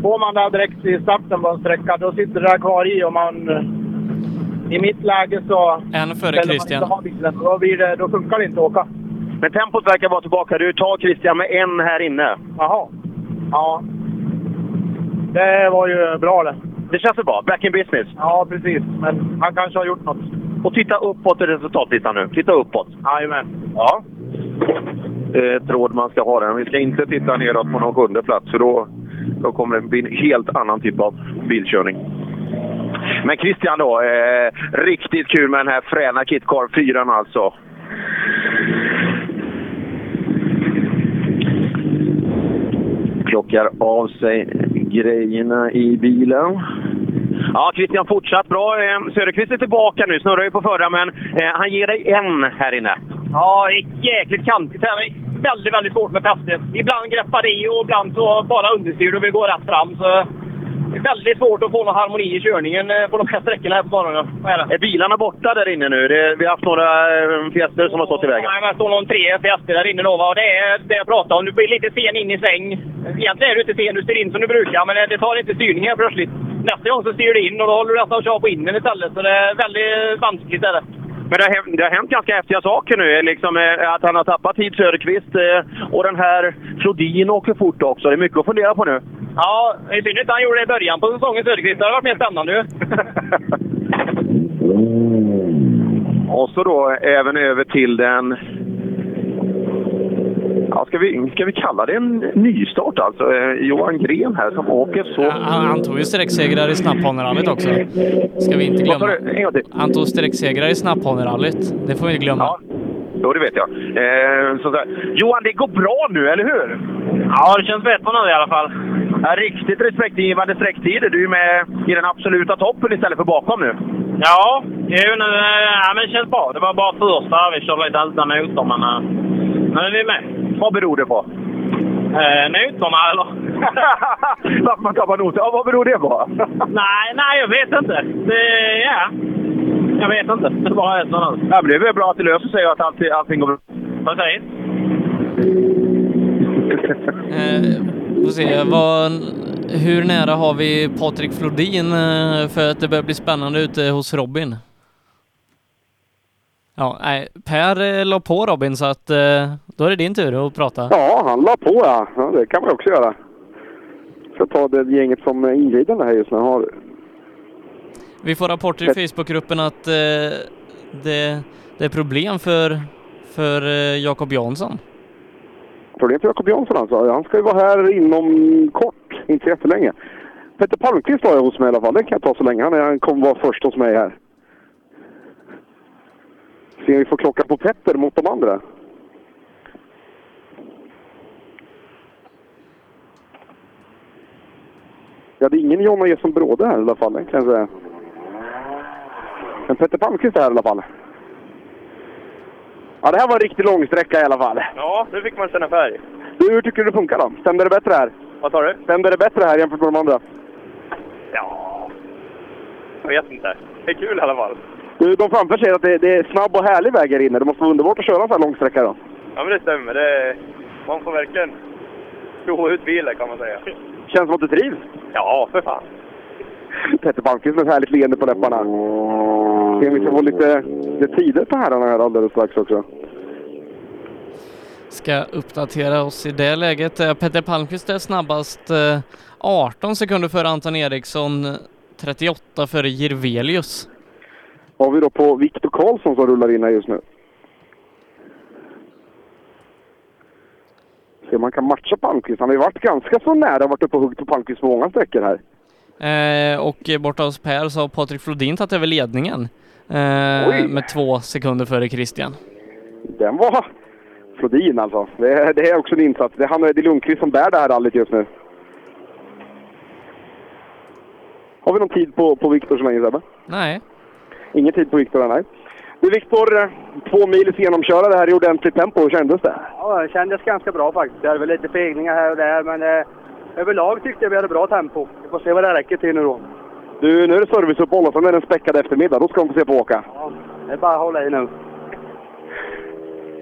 får man det direkt i starten på en sträcka, då sitter det där kvar i och man... I mitt läge så... En före man Christian. inte bilen, Då, blir det, då funkar det inte att åka. Men tempot verkar vara tillbaka. Du tar Christian med en här inne. Jaha. Ja. Det var ju bra det. Det känns väl bra? Back in business? Ja, precis. Men han kanske har gjort något. Och titta uppåt i resultatlistan nu. Titta uppåt. Jajamän. Ja eh, tråd man ska ha den. Vi ska inte titta neråt på någon sjunde plats för då, då kommer det bli en helt annan typ av bilkörning. Men Christian då, eh, riktigt kul med den här fräna Kitcar 4 alltså. Plockar av sig grejerna i bilen. Ja, Christian fortsatt bra. Eh, Söderqvist är tillbaka nu, snurrar ju på förra, men eh, han ger dig en här inne. Ja, det är jäkligt kantigt här. Väldigt, väldigt svårt med fästet. Ibland greppar det i och ibland så bara understyr och vi går rätt fram. Så det är väldigt svårt att få någon harmoni i körningen eh, på de här sträckorna här på. Vad är? Är bilarna borta där inne nu? Det, vi har haft några eh, fiester som har stått i vägen. Nej, men det står någon tre fiaster där inne då. va? Och det är det jag pratar om. Du blir lite sen in i sväng. Egentligen är du inte sen, du styr in som du brukar, men det tar inte styrning här plötsligt. Nästa gång så styr du in och då håller du nästan och kör på innen istället. Så det är väldigt vanskligt. Är det. Men det har, hänt- det har hänt ganska häftiga saker nu. Liksom, eh, att han har tappat tid Söderqvist eh, och den här Flodin åker fort också. Det är mycket att fundera på nu. Ja, i synnerhet han gjorde det i början på säsongen, Söderqvist. Det har varit mer spännande ju. Och så då även över till den... Ja, ska, vi, ska vi kalla det en nystart alltså? Eh, Johan Gren här som åker så... Han, han tog ju sträcksegrare i snapphanerallyt också. Ska vi inte glömma. Han tog sträcksegrare i snapphanerallyt. Det får vi inte glömma. Jo, det vet jag. Eh, så där. Johan, det går bra nu, eller hur? Ja, det känns bättre nu i alla fall. Ja, riktigt respektingivande sträcktider. Du är med i den absoluta toppen istället för bakom nu. Ja, jo, nu, eh, ja, men det känns bra. Det var bara första vi körde lite utan motor, men eh, nu är vi med. Vad beror det på? Eh, noterna eller? Varför man tappar noter? Ja, vad beror det på? nej, nej, jag vet inte. Det, ja, jag vet inte. Det bara är så nu. Ja, men det är väl bra att det löser sig och att allting, allting går bra. Precis. Eh, får se, vad, hur nära har vi Patrik Flodin eh, för att det börjar bli spännande ute hos Robin? Ja, nej, Per eh, la på Robin så att eh, då är det din tur att prata. Ja, han la på ja. ja. Det kan man också göra. Ska ta det gänget som är inglidande här just nu har. Vi får rapporter i Facebookgruppen att eh, det, det är problem för, för eh, Jakob Jansson. Problem för Jakob Jansson alltså. Han ska ju vara här inom kort, inte jättelänge. Petter Palmqvist har jag hos mig i alla fall. Det kan jag ta så länge. Han kommer vara först hos mig här. Se om vi får klocka på Petter mot de andra. Ja, det är ingen Jonna Jesson Bråde här i alla fall, kan jag säga. Men Petter Palmqvist är här i alla fall. Ja, det här var en riktigt lång sträcka i alla fall. Ja, nu fick man känna färg. Du, hur tycker du det funkar då? Stämde det bättre här? Vad sa du? Stämde det bättre här jämfört med de andra? Ja, jag vet inte. Det är kul i alla fall. Du, de framför säger att det, det är snabb och härlig väg här inne. Det måste vara underbart att köra en sån här lång sträcka då. Ja, men det stämmer. Det, man får verkligen prova ut bilen kan man säga. Känns som att du trivs. Ja, för fan. Petter Palmqvist med ett härligt leende på läpparna. Se om vi ska få lite, lite tider på herrarna här alldeles strax också. Ska uppdatera oss i det läget. Eh, Petter Palmqvist är snabbast eh, 18 sekunder före Anton Eriksson, eh, 38 före Jirvelius. Har vi då på Viktor Karlsson som rullar in här just nu. Se om man kan matcha Palmqvist. Han har ju varit ganska så nära, varit uppe och huggit på Palmqvist på många sträckor här. Eh, och borta hos Per så har Patrik Flodin tagit över ledningen eh, med två sekunder före Christian. Den var Flodin alltså. Det, är- det är också en insats. Det är han och Eddie Lundqvist som bär det här rallyt just nu. Har vi någon tid på, på Viktor så länge Sebbe? Nej. Ingen tid på Viktor, nej. Du Viktor, eh, två mils genomkörare här i ordentligt tempo. Hur kändes det? Ja, det kändes ganska bra faktiskt. Det är väl lite fegningar här och där, men eh, överlag tyckte jag vi hade bra tempo. Vi får se vad det räcker till nu då. Du, nu är det serviceuppehåll och sen är det en späckad eftermiddag. Då ska de få se på åka. Det är bara att hålla i nu.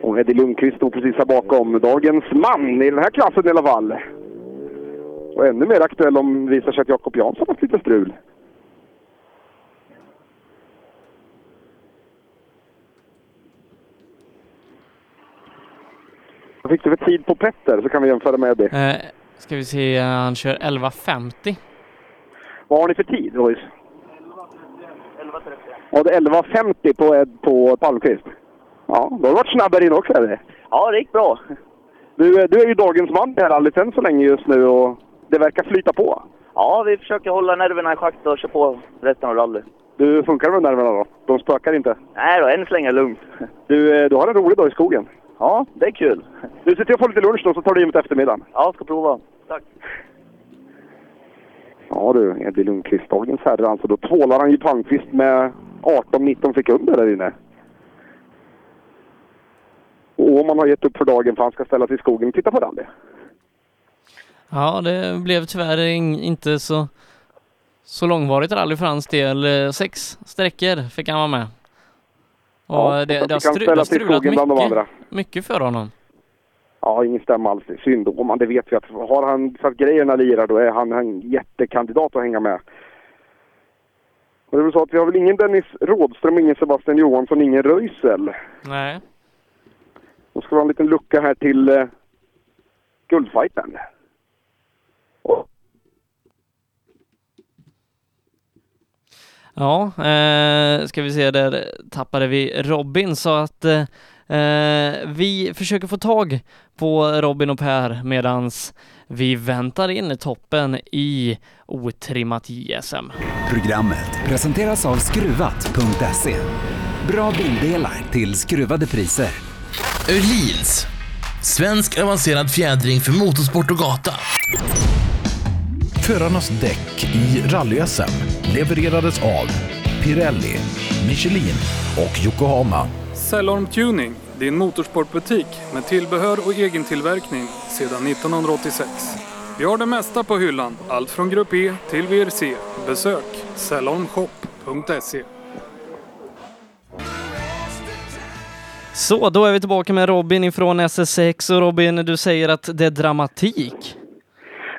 Och Eddie Lundqvist stod precis här bakom. Dagens man i den här klassen i alla fall. Och ännu mer aktuell om det visar sig att Jakob Jansson har haft lite strul. Vad fick du för tid på Petter så kan vi jämföra med det. Eh, ska vi se, han kör 11.50. Vad har ni för tid, Royce? Ja, det är 11.50 på, Ed- på Palmqvist. Ja, då har du varit snabbare in också, eller? Ja, det gick bra. Du, du är ju dagens man i här rallyt än så länge just nu och det verkar flyta på. Ja, vi försöker hålla nerverna i schack och köra på resten av rallyt. Du, funkar det med nerverna då? De spökar inte? Nej då, än så länge lugnt. Du, eh, du har en rolig dag i skogen. Ja, det är kul. Du, se till att få lite lunch då så tar du in mot eftermiddagen. Ja, ska prova. Tack. Ja du, Eddie Lundqvist, dagens herre alltså. Då tvålar han ju Palmqvist med 18-19 sekunder där inne. Och Åman har gett upp för dagen för han ska ställa sig i skogen och titta på rally. Ja, det blev tyvärr in, inte så, så långvarigt rally för hans del. Eh, Sex sträckor fick han vara med. Och Ja, det, det har stru, det har strulat mycket, andra. mycket för honom. Ja, ingen stämma alls. Synd. Åman, det vet vi att har han så att grejerna lirar då är han en jättekandidat att hänga med. Och det är väl så att vi har väl ingen Dennis Rådström, ingen Sebastian Johansson, ingen Röisel. Nej. Då ska vi ha en liten lucka här till eh, guldfighten. Ja, eh, ska vi se, där tappade vi Robin så att eh, eh, vi försöker få tag på Robin och Per medans vi väntar in toppen i otrimmat JSM. Programmet presenteras av Skruvat.se. Bra bildelar till skruvade priser. Öhlins. Svensk avancerad fjädring för motorsport och gata. Förarnas däck i rally-SM levererades av Pirelli, Michelin och Yokohama. Cellorm Tuning, din motorsportbutik med tillbehör och egen tillverkning sedan 1986. Vi har det mesta på hyllan, allt från Grupp E till VRC. Besök cellormshop.se. Så, då är vi tillbaka med Robin ifrån SS6 och Robin, du säger att det är dramatik.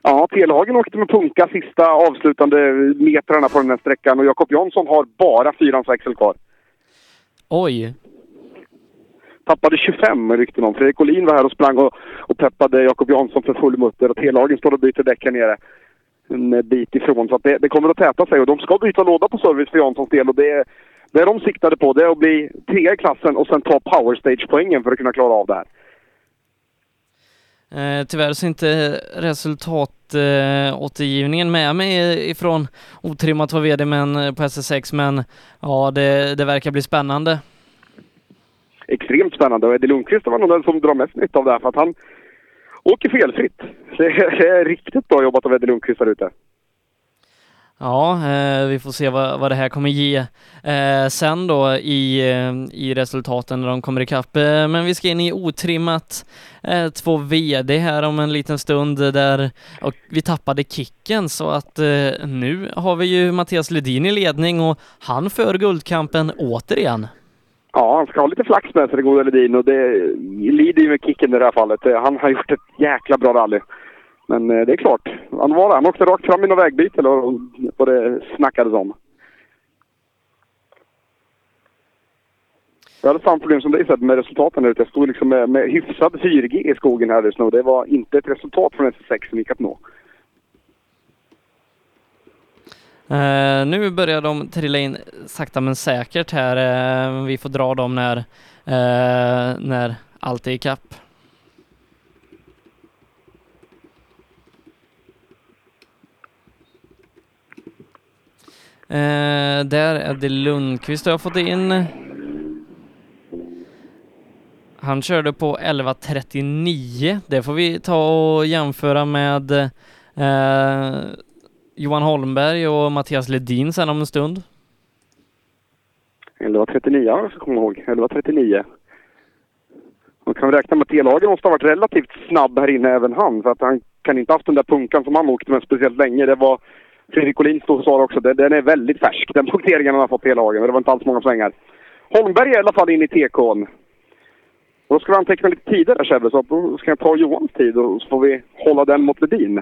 Ja, Telehagen åkte med punka sista avslutande metrarna på den här sträckan och Jakob Jansson har bara fyrans växel kvar. Oj. Tappade 25 rykten om. Fredrik Olin var här och sprang och, och peppade Jakob Jansson för full mutter och Telehagen står och byter däck här nere en bit ifrån. Så att det, det kommer att täta sig och de ska byta låda på service för Janssons del och det, det de siktade på det är att bli trea i klassen och sen ta power stage-poängen för att kunna klara av det här. Eh, tyvärr så är inte resultatåtergivningen eh, med mig ifrån otrimmat var VD men eh, på SS6 men ja det, det verkar bli spännande. Extremt spännande och Eddie Lundqvist var nog den som drar mest nytta av det här för att han åker felfritt. Det är riktigt bra jobbat av Eddie Lundqvist där ute. Ja, eh, vi får se vad, vad det här kommer ge eh, sen då i, eh, i resultaten när de kommer ikapp. Eh, men vi ska in i otrimmat eh, två VD här om en liten stund där och vi tappade kicken så att eh, nu har vi ju Mattias Ledin i ledning och han för guldkampen återigen. Ja, han ska ha lite flax med sig, den gode Ledin. Och det lider ju med kicken i det här fallet. Eh, han har gjort ett jäkla bra rally. Men eh, det är klart, han var Han åkte rakt fram i något vägbyte eller vad det snackades om. Jag hade samma problem som dig med resultaten där ute. Jag stod liksom med, med hyfsad 4G i skogen här just nu. Det var inte ett resultat från SS6 som gick att nå. Uh, nu börjar de trilla in sakta men säkert här. Uh, vi får dra dem när, uh, när allt är ikapp. Eh, där är det Lundqvist jag har fått in. Han körde på 11.39. Det får vi ta och jämföra med eh, Johan Holmberg och Mattias Ledin sen om en stund. 11.39, ja, jag kommer komma ihåg. 11.39. Man kan räkna med att T-lagen måste ha varit relativt snabb här inne, även han. För att han kan inte haft den där punkan som han åkte med speciellt länge. Det var Fredrik Collin stod och sa också, Den, den är väldigt färsk. Den punkteringen han har fått T-lagen. Det var inte alls många svängar. Holmberg är i alla fall in i TK'n. Och då ska vi anteckna lite tider där Sebbe, så då ska jag ta Johans tid och så får vi hålla den mot Ledin.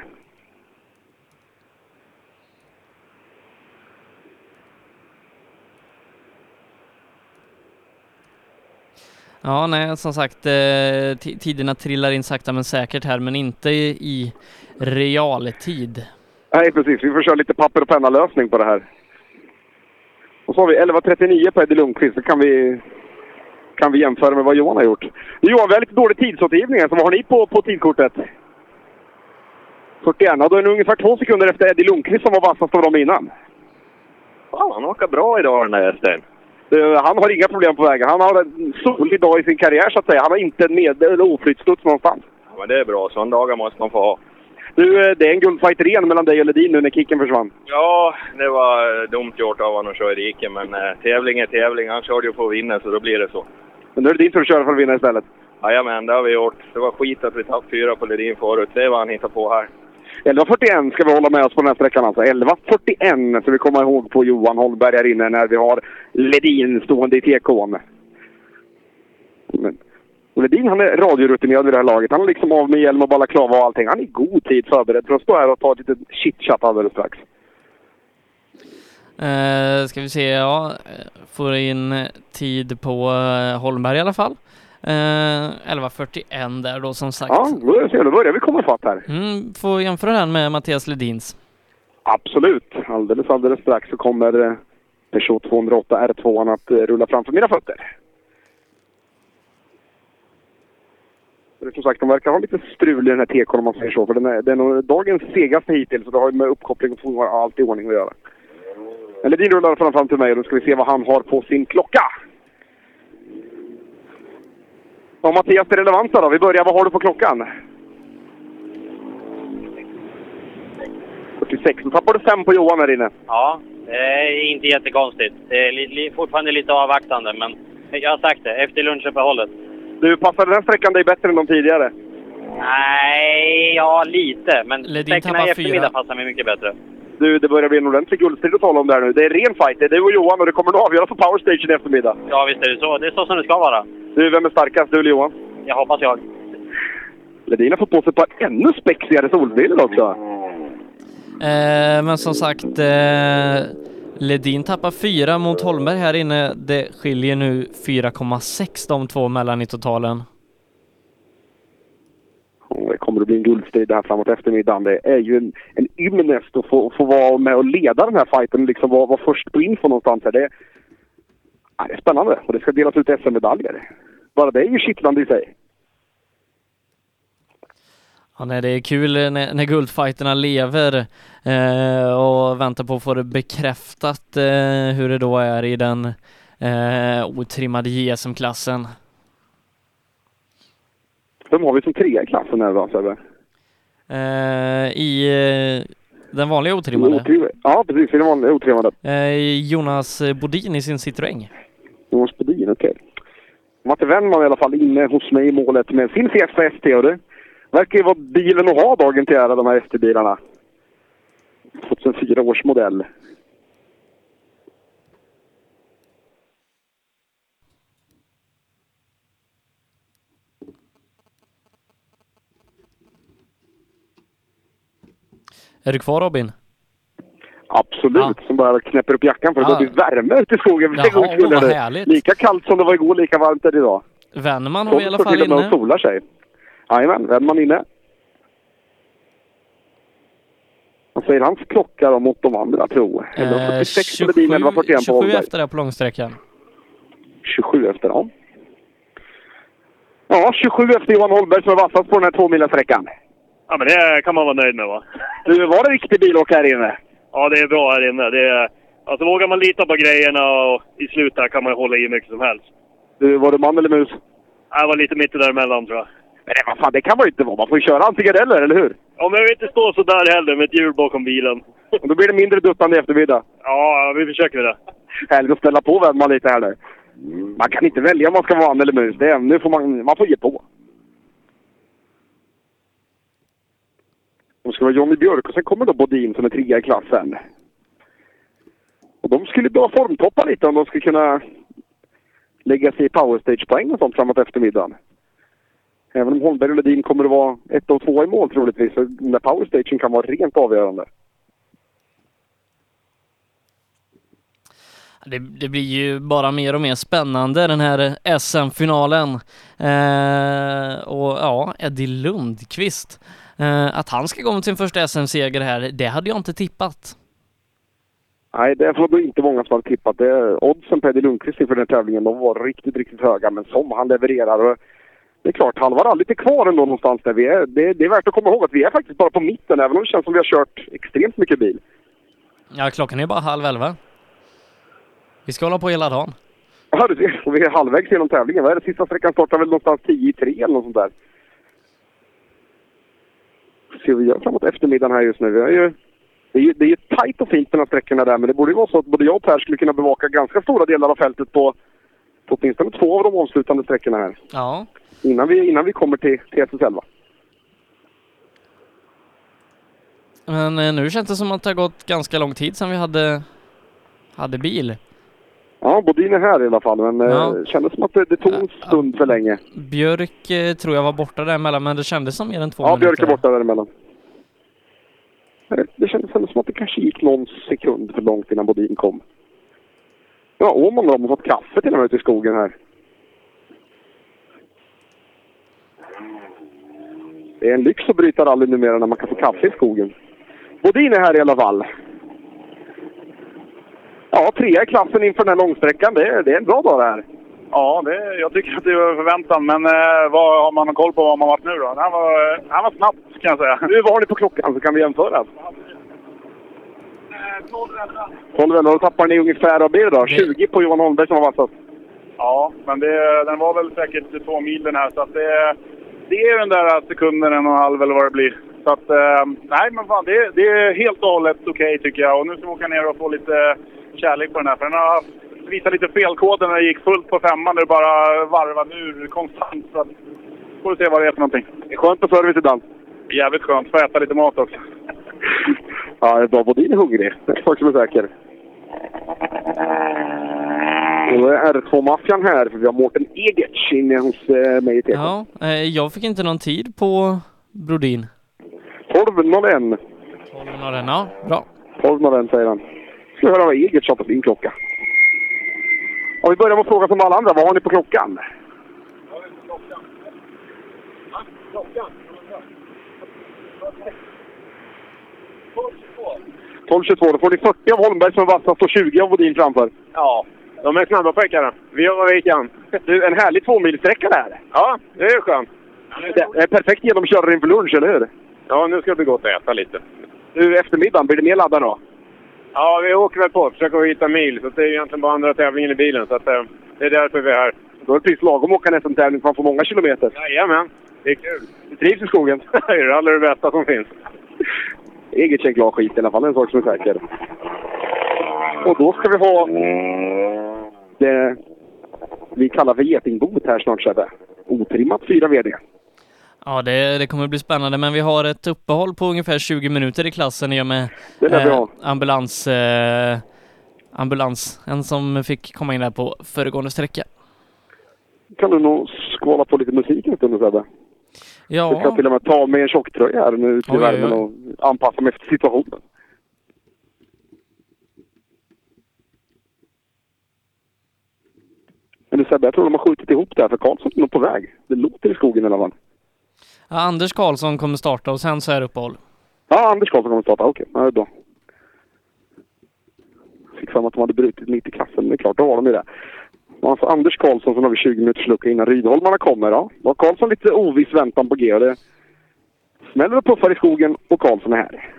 Ja, nej, som sagt, eh, tiderna trillar in sakta men säkert här, men inte i, i realtid. Nej, precis. Vi får köra lite papper och penna-lösning på det här. Och så har vi 11.39 på Eddie Lundqvist. Så kan vi, kan vi jämföra med vad Johan har gjort. Johan, vi har lite dålig tidsåtergivning. Så vad har ni på, på tidkortet? 41. Ja, då är det ungefär två sekunder efter Eddie Lundqvist som var vassast av dem innan. Fan, han åker bra idag den där hästen. Han har inga problem på vägen. Han har en solig dag i sin karriär så att säga. Han har inte en med eller oflyttstuds någonstans. Ja, men det är bra. Sådana dagar måste man få ha. Du, eh, det är en guldfight ren mellan dig och Ledin nu när kicken försvann. Ja, det var eh, dumt gjort av honom att köra i diket, men eh, tävling är tävling. Han körde ju för att vinna, så då blir det så. Men nu är det din tur att köra för att vinna istället. Jajamän, det har vi gjort. Det var skit att vi tappade fyra på Ledin förut. Det är vad han hittade på här. 11.41 ska vi hålla med oss på den här sträckan alltså. 11.41 ska vi komma ihåg på Johan Holmberg här inne när vi har Ledin stående i TK'n. Ledin han är radiorutinerad vid det här laget. Han är liksom av med hjälm och balaklava och allting. Han är i god tid förberedd för att stå här och ta ett litet chitchat alldeles strax. Eh, ska vi se, ja, får in tid på eh, Holmberg i alla fall. Eh, 11.41 där då som sagt. Ja, då, ser du, börjar vi komma ifatt här. Mm, får jämföra den med Mattias Ledins. Absolut. Alldeles, alldeles strax så kommer eh, Peugeot 208 R2 att eh, rulla framför mina fötter. Som sagt, de verkar ha lite strul i den här Tekon om man säger så. För den är, den är dagens segaste hittills och det har ju med uppkoppling och allt i ordning att göra. Men Ledin rullar fram, fram till mig och då ska vi se vad han har på sin klocka. Ja, Mattias, det relevanta då. Vi börjar. Vad har du på klockan? 46. Då tappar du fem på Johan här inne. Ja, det är inte jättekonstigt. Det är li, li, fortfarande lite avvaktande, men jag har sagt det, efter lunchuppehållet. Du, passade den sträckan dig bättre än de tidigare? Nej, ja lite, men sträckorna i eftermiddag passar mig mycket bättre. Du, det börjar bli en ordentlig guldstrid att tala om där nu. Det är ren fight. Det är du och Johan och det kommer nog avgöras på Power Station i eftermiddag. Ja, visst är det så. Det är så som det ska vara. Du, vem är starkast? Du eller Johan? Jag hoppas jag. Ledin har fått på sig ett par ännu spexigare solbrillor också. Eh, men som sagt, eh, Ledin tappar fyra mot Holmberg här inne. Det skiljer nu 4,6 de två mellan i totalen. Det kommer att bli en guldstrid här framåt eftermiddagen. Det är ju en, en ymnest att få, få vara med och leda den här fighten och liksom vara, vara först på info någonstans. här. Det, det är spännande och det ska delas ut SM-medaljer. Bara det är ju kittlande i sig. Ja, nej, det är kul när, när guldfighterna lever eh, och väntar på att få det bekräftat eh, hur det då är i den eh, otrimmade JSM-klassen. Vem har vi som trea i klassen här då, Sebbe? Eh, I eh, den vanliga otrimmade. Otrimmade. Ja, precis. I den vanliga otrimmade. Eh, Jonas Bodin i sin Citroën. Jonas Bodin, okej. Matte Wennman i alla fall inne hos mig i målet med sin Fiesta ST. Det verkar ju vara bilen att ha dagen till ära, de här ST-bilarna. 2004 års modell. Är du kvar Robin? Absolut, som bara knäpper upp jackan för det Ja. bli värme ute i skogen. för en Jaha, gångs. Lika kallt som det var igår, lika varmt är det idag. Wennman har vi i alla fall inne. solar sig. Jajamän, Wennman inne. Vad säger hans klocka då mot de andra, tro? Eh, 11.46 på Ledin, 11.41 på 27 Holmberg. efter det på långsträckan. 27 efter, ja. Ja, 27 efter Johan Holmberg som är vassast på den här tvåmilarsträckan. Ja, men det kan man vara nöjd med va? Du, var det riktig bilåk här inne? Ja, det är bra här inne. Det är, alltså vågar man lita på grejerna och i slutet kan man hålla i mycket som helst. Du, var du man eller mus? Jag var lite mitt däremellan tror jag. Men vad fan, det kan man ju inte vara. Man får ju köra antingen eller, eller hur? Ja, men jag vill inte stå så där heller med ett hjul bakom bilen. Och då blir det mindre duttande i eftermiddag. Ja, vi försöker det. Härligt att ställa på Wennman lite här nu. Man kan inte välja om man ska vara man eller mus. Det är, nu får man, man får ge på. Då ska vara Johnny Björk och sen kommer då Bodin som är trea i klassen. Och de skulle behöva formtoppa lite om de ska kunna lägga sig i powerstage-poäng och sånt framåt eftermiddagen. Även om Holmberg och Ledin kommer att vara ett och två i mål troligtvis, så den där powerstagen kan vara rent avgörande. Det, det blir ju bara mer och mer spännande den här SM-finalen. Eh, och ja, Eddie Lundqvist. Eh, att han ska gå mot sin första SM-seger här, det hade jag inte tippat. Nej, det var nog inte många som hade tippat det. Oddsen på Eddie Lundqvist inför den här tävlingen, de var riktigt, riktigt höga. Men som han levererar. Det är klart, halva rallyt är kvar ändå någonstans där vi är. Det, det är värt att komma ihåg att vi är faktiskt bara på mitten, även om det känns som vi har kört extremt mycket bil. Ja, klockan är bara halv elva. Vi ska hålla på hela dagen. Ja, du ser. Och vi är halvvägs genom tävlingen. Vad är det? Sista sträckan startar väl någonstans 10 i 3 eller något sånt där. se vad vi gör framåt eftermiddagen här just nu. Vi har ju, det är ju det är ju tajt och fint mellan sträckorna där, men det borde ju vara så att både jag och Per skulle kunna bevaka ganska stora delar av fältet på, på åtminstone två av de avslutande sträckorna här. Ja. Innan vi, innan vi kommer till, till SSL va? Men eh, nu känns det som att det har gått ganska lång tid sedan vi hade, hade bil. Ja, Bodin är här i alla fall, men eh, Ja. det kändes som att det, det tog en stund för länge. Björk eh, tror jag var borta däremellan, men det kändes som mer än två Ja, minuter. Björk är borta däremellan. Eh, Det kändes ändå som att det kanske gick någon sekund för långt innan Bodin kom. Ja, Åmål har fått kaffe till och med ute i skogen här. Det är en lyx att bryta rally numera när man kan få kaffe i skogen. Bodin är här i alla fall. Ja, trea i klassen inför den här långsträckan. Det är, det är en bra dag det här. Ja, det, jag tycker att det var förväntan. Men eh, vad, har man koll på vad man varit nu då? Han var, han var snabb kan jag säga. Nu, vad har ni på klockan så kan vi jämföra? 12 11, då tappar ni ungefär, vad blir det då? 20 på Johan Holmberg som var vassast. Ja, men det, den var väl säkert två mil den här. Så att det, det är den där sekunden, en och en halv eller vad det blir. Så att, eh, nej men fan, det, det är helt och hållet okej tycker jag. Och nu ska vi åka ner och få lite kärlek på den här. För den har visat lite felkoder när det gick fullt på femman. Där det bara varvade ur konstant. Så att, får vi se vad det är för någonting. Det är skönt med service ibland. Jävligt skönt. Få äta lite mat också. Ja, det är bra. Bodin är hungrig. Sak som är säker. Och då är R2-maffian här, för vi har Mårten Egertz inne hos eh, mig i TK. Ja, eh, jag fick inte någon tid på Brodin. 12.01. 12.01, ja. Bra. 12.01 säger han. Ska vi höra vad Egertz har på sin klocka. Ja, vi börjar med att fråga som alla andra. Vad har ni på klockan? Klockan? 12.22. Då får ni 40 av Holmberg som är vassast och 20 av Bodin framför. Ja, de är snabba pojkarna. Vi gör vad vi kan. Du, en härlig tvåmilssträcka där. Ja, det är skönt. Det är perfekt genomkörare inför lunch, eller hur? Ja, nu ska det bli gott att äta lite. Du, eftermiddagen, blir det mer laddad då? Ja, vi åker väl på. Försöker hitta mil. Så det är egentligen bara andra tävlingen i bilen. Så att, eh, det är därför vi är här. Då är det precis lagom att åka en SM-tävling för man får många kilometer. Jajamän. Det är kul. Du trivs i skogen? det är rally det bästa som finns. Eget en glad skit i alla fall, en sak som är säker. Och då ska vi ha det vi kallar för getingboet här snart Sebbe. Otrimmat 4 VD. Ja, det, det kommer bli spännande, men vi har ett uppehåll på ungefär 20 minuter i klassen i och med ha. ambulans, eh, ambulans, en som fick komma in där på föregående sträcka. Kan du nog skvala på lite musik en stund Sebbe? Ja. Jag ska till och med ta mig en tjocktröja här nu ute i värmen och anpassa mig efter situationen. Men Sebbe, jag tror de har skjutit ihop det här för Karlsson är nog på väg. Det låter i skogen i alla fall. Ja, Anders Karlsson kommer starta och sen så är det uppehåll. Ja, Anders Karlsson kommer starta. Okej, ja, det är bra. Fick mig att de hade brutit mitt i klassen, men det är klart, då har de ju det. Alltså Anders Karlsson, som har vi 20 minuters lucka innan Rydholmarna kommer. Ja. Då har Karlsson lite oviss väntan på G det smäller och puffar i skogen och Karlsson är här.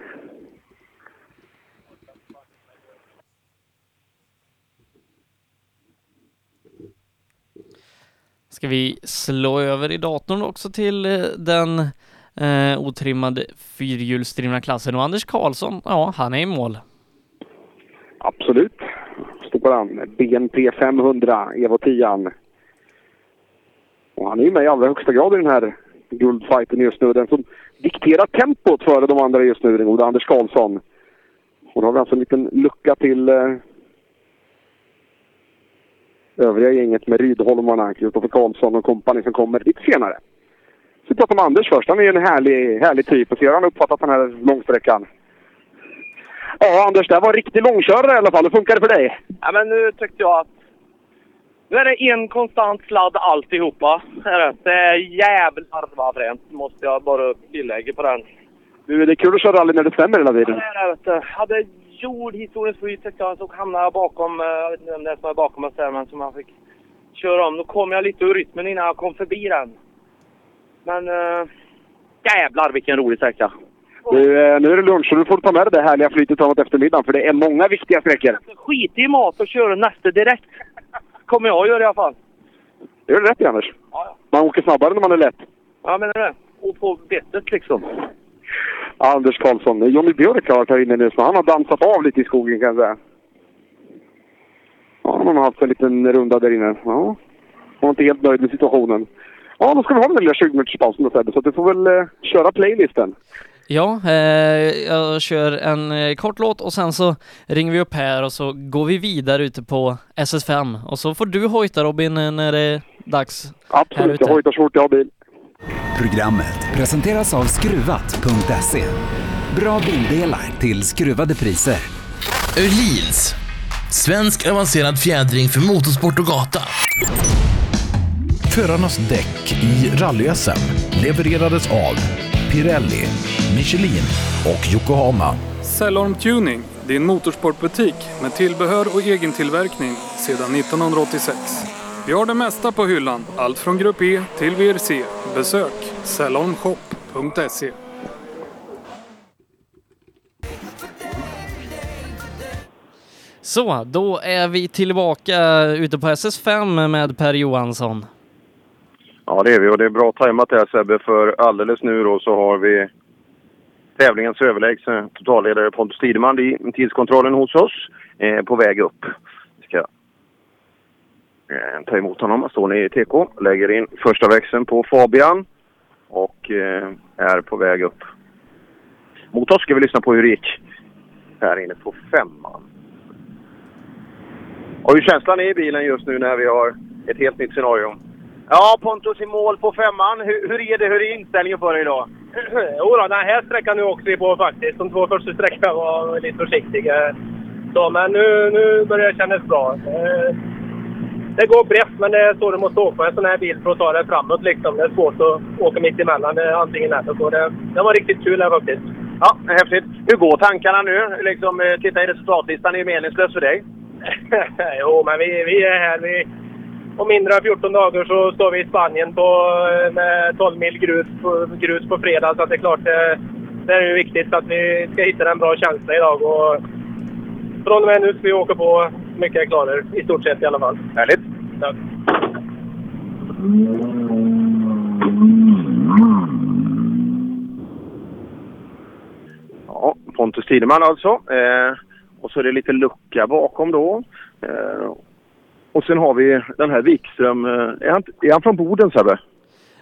Ska vi slå över i datorn också till eh, den eh, otrimmade fyrhjulsdrivna klassen och Anders Karlsson, ja, han är i mål. Absolut. Stoppar han. BNP 500, Evo 10 Och han är ju med i allra högsta grad i den här guldfighten just nu. Den som dikterar tempot före de andra just nu, den gode Anders Karlsson. Och då har vi alltså en liten lucka till eh, övriga gänget med Rydholmarna, Kristoffer Karlsson och kompani som kommer lite senare. Så vi pratar med Anders först. Han är ju en härlig, härlig typ. Och så har han uppfattat den här långsträckan. Ja, Anders, det här var en riktig långkörare i alla fall. Hur funkar det för dig? Ja, men nu tyckte jag att... Nu är det en konstant sladd alltihopa. Det. det är jävlar vad fränt, måste jag bara tillägga på den. Du, det är kul att köra rally när det stämmer hela Ja, tiden. det är det, vet du. Jordhistoriens flyt tyckte jag, så hamnade jag bakom, eh, jag vet inte vem det är som är bakom oss där, men som jag fick köra om. Då kom jag lite ur rytmen innan jag kom förbi den. Men äh, jävlar vilken rolig sträcka. Du, eh, nu är det lunch så du får ta med dig det härliga flytet framåt eftermiddagen för det är många viktiga sträckor. Skit i mat och köra nästa direkt. Kommer jag göra i alla fall. Det gör du rätt i, Anders. Man åker snabbare när man är lätt. Ja, menar det. Och på bettet liksom. Anders Karlsson. Johnny Björk har varit här inne nu, så han har dansat av lite i skogen kan jag säga. Ja, han har haft en liten runda där inne. Ja. Han var inte helt nöjd med situationen. Ja, då ska vi ha den lilla 20 minuters pausen då Sebbe, så du får väl eh, köra playlisten. Ja, eh, jag kör en eh, kort låt och sen så ringer vi upp här och så går vi vidare ute på SS5 och så får du hojta Robin eh, när det är dags Absolut, jag hojtar så fort jag har bil. Programmet presenteras av Skruvat.se. Bra bildelar till skruvade priser. Öhlins. Svensk avancerad fjädring för motorsport och gata. Förarnas däck i rally-SM levererades av Pirelli, Michelin och Yokohama. Cellorm Tuning, din motorsportbutik med tillbehör och egen tillverkning sedan 1986. Vi har det mesta på hyllan, allt från Grupp E till VRC. Besök cellormshop.se. Så, då är vi tillbaka ute på SS5 med Per Johansson. Ja, det är vi och det är bra tajmat det här Sebbe, för alldeles nu då så har vi tävlingens överlägsne totalledare Pontus Tideman i tidskontrollen hos oss eh, på väg upp. Eh, ta emot honom. Står nere i TK, lägger in första växeln på Fabian och eh, är på väg upp. Mot oss ska vi lyssna på hur det gick här inne på femman. Och hur känslan är i bilen just nu när vi har ett helt nytt scenario? Ja, Pontus i mål på femman. Hur, hur är det? Hur är inställningen för dig idag? Jo då, den här sträckan nu åkte vi på faktiskt. De två första sträckorna var lite försiktiga. Så, men nu, nu börjar det kännas bra. Eh, Det går brett, men det är så du måste åka en sån här bil för att ta dig framåt. Liksom. Det är svårt att åka mitt emellan. Antingen eller. Så det, det var riktigt kul här faktiskt. Ja, häftigt. Hur går tankarna nu? Liksom, eh, titta i resultatlistan är ju meningslöst för dig. jo, men vi, vi är här. Vi, om mindre än 14 dagar så står vi i Spanien på, eh, med 12 mil grus på, grus på fredag. Så att det är klart, det, det är ju viktigt att vi ska hitta en bra känsla idag. Och från och med nu ska vi åka på mycket jag klarar, i stort sett i alla fall. Härligt. Ja. Ja, Pontus Tideman alltså. Eh, och så är det lite lucka bakom då. Eh, och sen har vi den här Wikström. Eh, är, han, är han från Boden Sebbe?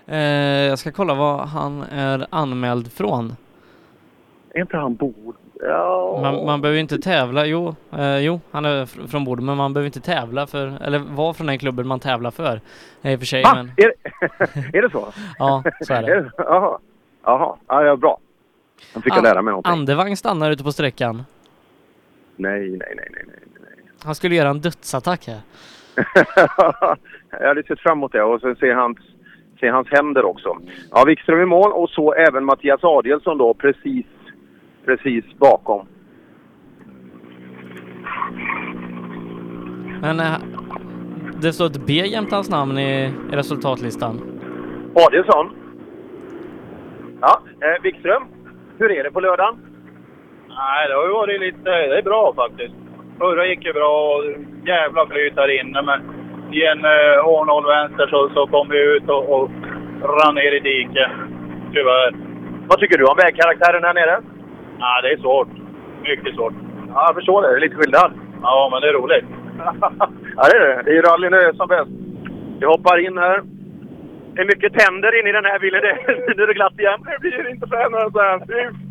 Eh, jag ska kolla vad han är anmäld från. Är inte han Boden? Ja. Man, man behöver inte tävla, jo, eh, jo, han är fr- från Boden, men man behöver inte tävla för, eller vara från den klubben man tävlar för. I och för sig, Va? men... Är, det- är det så? Ja, så är det. Jaha. Jaha. Ja, ja, bra. Jag fick jag lära mig någonting. Andevang stannar ute på sträckan. Nej, nej, nej, nej, nej. Han skulle göra en dödsattack här. jag hade sett fram emot det och sen se hans, se hans händer också. Ja, Wikström i mål och så även Mattias Adielsson då precis, precis bakom. Men eh, det står ett B jämte hans namn i, i resultatlistan. Adielsson? Ja, eh, Wikström. Hur är det på lördagen? Nej, det har ju varit lite... Det är bra faktiskt. Förra gick ju bra och jävla flyt här inne. Men i en uh, H0 vänster så, så kom vi ut och, och rann ner i diket. Tyvärr. Vad tycker du om vägkaraktären här nere? Nej, det är svårt. Mycket svårt. Ja, jag förstår det. Det är lite skillnad. Ja, men det är roligt. Ja, det är det. Det är ju rally är som bäst. Vi hoppar in här. Det är mycket tänder inne i den här bilen. Det- Nu är det glatt igen. Det blir inte fränare så här.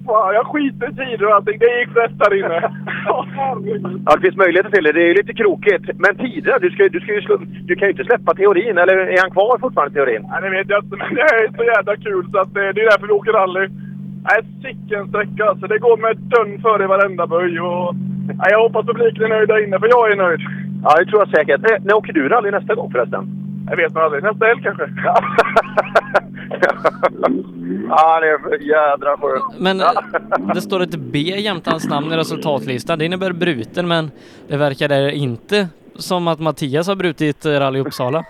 Fan, jag skiter i tider och allting. Det gick rätt där inne. Ja, det finns möjligheter till det. Det är ju lite krokigt. Men tider, du, ska, du, ska ju slå, du kan ju inte släppa teorin. Eller är han kvar fortfarande teorin? Nej, det vet jag inte, men det är så jävla kul så att det, det är därför vi åker rally. Nej, sicken sträcka alltså. Det går med dörren före i varenda böj och... Nej, jag hoppas publiken är nöjd där inne, för jag är nöjd. Ja, det tror jag säkert. Eh, När åker du rally nästa gång förresten? Jag vet man aldrig. Nästa helg kanske. Ja, det är för jädra skönt. Men eh, det står ett B jämte hans namn i resultatlistan. Det innebär bruten, men det verkar där inte som att Mattias har brutit Rally Uppsala.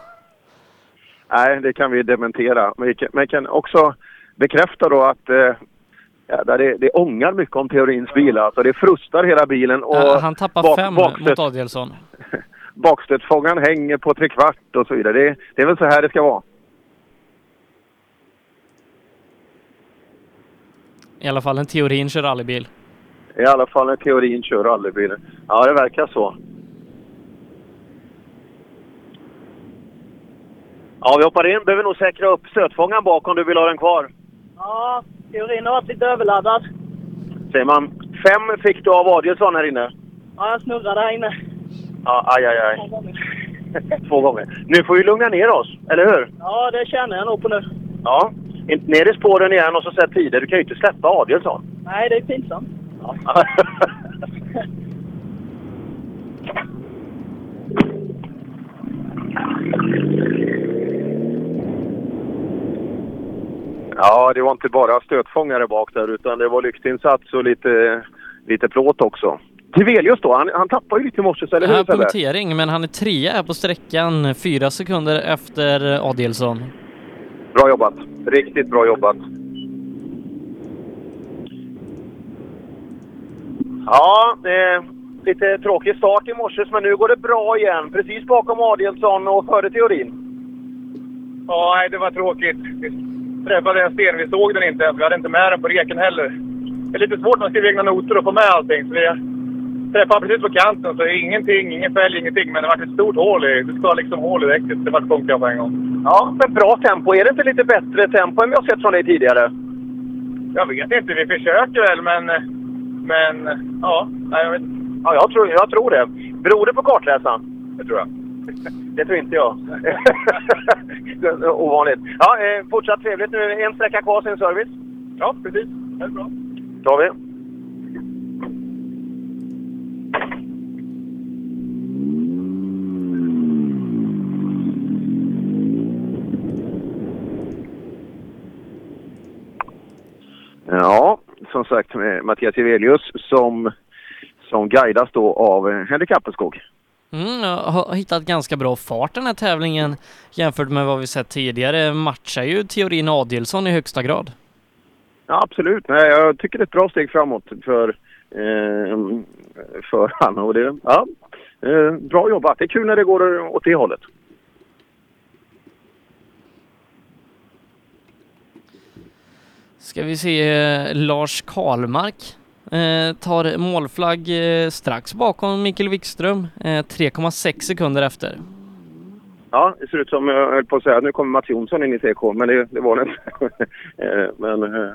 Nej, det kan vi dementera. Men vi kan, men vi kan också bekräfta då att eh, ja, där det, det ångar mycket om teorins bil. Alltså det frustar hela bilen. Och Eh, han tappar bak- fem bakstöt- mot Adielsson. Bakstötfångaren hänger på trekvart och så vidare. Det, det är väl så här det ska vara. I alla fall när teorin kör rallybil. I alla fall när teorin kör rallybil. Ja, det verkar så. Ja, vi hoppar in. Behöver nog säkra upp stötfångaren bak om du vill ha den kvar. Ja, teorin har varit lite överladdad. Säger man. Fem fick du av Adielsson här inne. Ja, jag snurrade här inne. Ja, aj, aj, aj. Två gånger. Nu får vi lugna ner oss, eller hur? Ja, det känner jag nog på nu. Ja. Ner i spåren igen och så sätt tider. Du kan ju inte släppa Adielsson. Nej, det är pinsamt. Ja, det var inte bara stötfångare bak där utan det var lyktinsats och lite, lite plåt också. Tevelius då, han, han tappade ju lite i morse, eller hur Ja, punktering, men han är trea här på sträckan, fyra sekunder efter Adielsson. Bra jobbat. Riktigt bra jobbat. Ja, det är lite tråkig start i morse, men nu går det bra igen. Precis bakom Adielsson och före teorin. Ja, det var tråkigt. Träffade en sten, vi såg den inte. Vi hade inte med den på reken heller. Det är lite svårt när man skriver egna noter och få med allting. Så vi träffade precis på kanten, så ingenting, ingen fälg, ingenting. Men det var ett stort hål i, det ska liksom hål i däcket. Det var funka på en gång. Ja, men bra tempo. Är det inte lite bättre tempo än vi har sett från dig tidigare? Jag vet inte, vi försöker väl, men... Men, ja. Nej, jag vet inte. Ja, jag tror, jag tror det. Beror det på kartläsaren? Det tror jag. Det tror inte jag. Ovanligt. Ja, eh, fortsatt trevligt nu. En sträcka kvar sin service. Ja, precis. Det är bra. tar vi. Ja, som sagt Mattias Evelius som, som guidas då av Henrik Appelskog. Mm, jag har hittat ganska bra fart den här tävlingen jämfört med vad vi sett tidigare. Matchar ju teorin Adielsson i högsta grad. Ja, absolut. Nej, jag tycker det är ett bra steg framåt för, eh, för han. Och det, ja, eh, bra jobbat. Det är kul när det går åt det hållet. Ska vi se, eh, Lars Karlmark eh, tar målflagg eh, strax bakom Mikael Wikström, eh, 3,6 sekunder efter. Ja, det ser ut som, jag höll på att säga, nu kommer Mats Jonsson in i TK, men det, det var det inte. Eh, men, eh,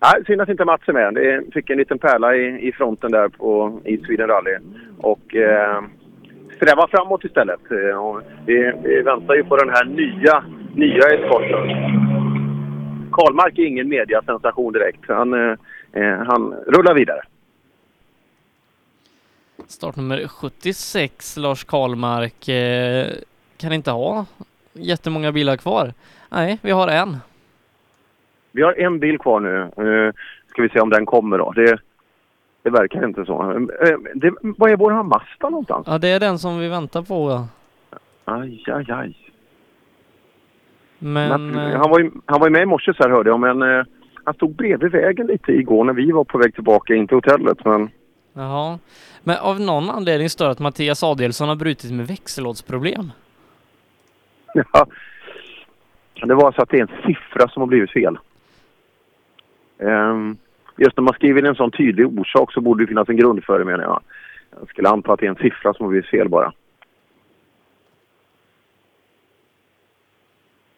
nej, synd att inte Mats är med. Det fick en liten pärla i, i fronten där på, i Sweden Rally. Och eh, sträva framåt istället. Eh, och vi, vi väntar ju på den här nya, nya eskorten. Karlmark är ingen mediasensation direkt. Han, eh, han rullar vidare. Startnummer 76, Lars Karlmark, eh, kan inte ha jättemånga bilar kvar. Nej, vi har en. Vi har en bil kvar nu. Eh, ska vi se om den kommer då. Det, det verkar inte så. Eh, det, var är vår Mazda någonstans? Ja, det är den som vi väntar på. Aj, aj, aj. Men... Men, eh, han, var ju, han var ju med i morse så här hörde jag, men eh, han stod bredvid vägen lite igår när vi var på väg tillbaka in till hotellet. Men Jaha. Men av någon anledning stör att Mattias Adielsson har brutit med växellådsproblem. ja, det var så att det är en siffra som har blivit fel. Ehm, just när man skriver en sån tydlig orsak så borde det finnas en grund för det menar jag. Jag skulle anta att det är en siffra som har blivit fel bara.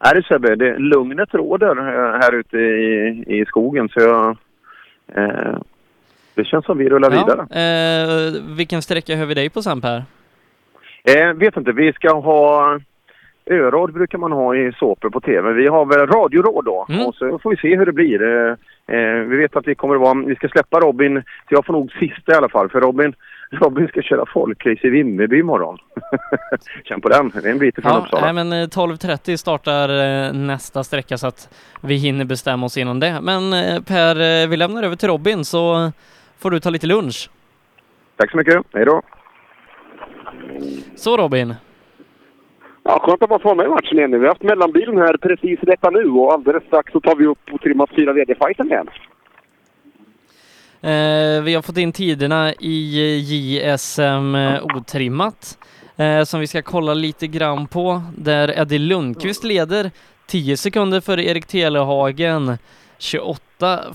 Är det Sebbe, det, lugnet råder eh, här ute i, i skogen så jag... Eh, det känns som vi rullar vidare. Eh, vilken sträcka hör vi dig på sen Per? Eh, vet inte, vi ska ha... Öråd brukar man ha i såpor på tv. Vi har väl radioråd då och så får vi se hur det blir. Eh, eh, vi vet att vi kommer att vara... Vi ska släppa Robin, så jag får nog sista i alla fall. För Robin, Robin ska köra folkrace i Vimmerby imorgon. Känn på den, det är en bit ifrån Ja, Uppsala. nej, men eh, 12.30 startar eh, nästa sträcka så att vi hinner bestämma oss innan det. Men eh, Per, eh, vi lämnar över till Robin så får du ta lite lunch. Tack så mycket, hej då. Så Robin, Ja, skönt att vara framme i matchen igen nu. Vi har haft mellanbilen här precis detta nu och alldeles strax så tar vi upp och trimmar fyra VD-fighten igen. eh, vi har fått in tiderna i JSM eh, otrimmat eh, som vi ska kolla lite grann på. Där Eddie Lundqvist leder 10 sekunder före Erik Telehagen. 28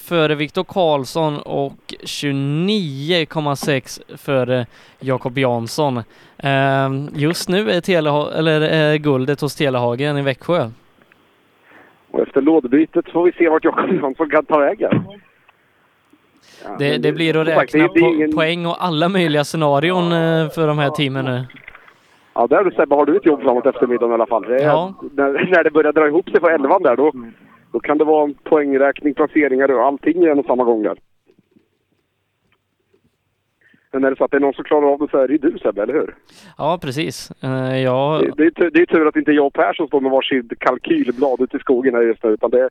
före Viktor Karlsson och 29,6 före Jakob Jansson. Eh, just nu är, Teleha eller är guldet hos Telehagen i Växjö. Och efter lådbytet får vi se vart Jakob Jansson kan ta vägen. Ja, Det, det blir att det- räkna det po ingen- poäng och alla möjliga scenarion eh, för de här teamen nu. Ja, där Sebbe har du ett jobb framåt eftermiddagen i alla fall. Det Ja. när, när det börjar dra ihop sig på elvan där, då, då kan det vara poängräkning, placeringar och allting i en och samma gång där. Men är det så att det är någon som klarar av det så är det ju du Sebbe, eller hur? Ja, precis. Eh, jag, Det, det, är det är tur att inte jag och Per som står med varsitt kalkylblad ute i skogen här just nu, utan det,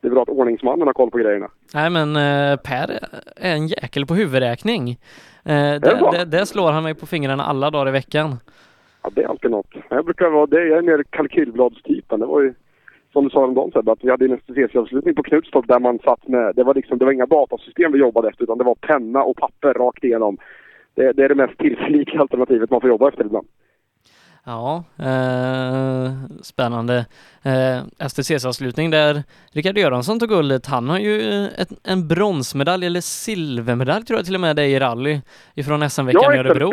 det är bra att ordningsmannen har koll på grejerna. Nej men eh, Per är en jäkel på huvudräkning. Eh, det det, det, det slår han mig på fingrarna alla dagar i veckan. Ja, det är alltid något. Jag brukar vara, det, jag är mer kalkylbladstypen. Det var ju som du sa häromdagen Sebbe, att vi hade en STCC-avslutning på Knutstorp där man satt med, det var liksom, det var inga datasystem vi jobbade efter utan det var penna och papper rakt igenom. Det, det är det mest tillförlitliga alternativet man får jobba efter ibland. Ja, eh, spännande. Eh, STCC-avslutning där Rickard Göransson tog guldet. Han har ju eh, ett, en bronsmedalj eller silvermedalj tror jag till och med det är i rally ifrån SM-veckan i Örebro.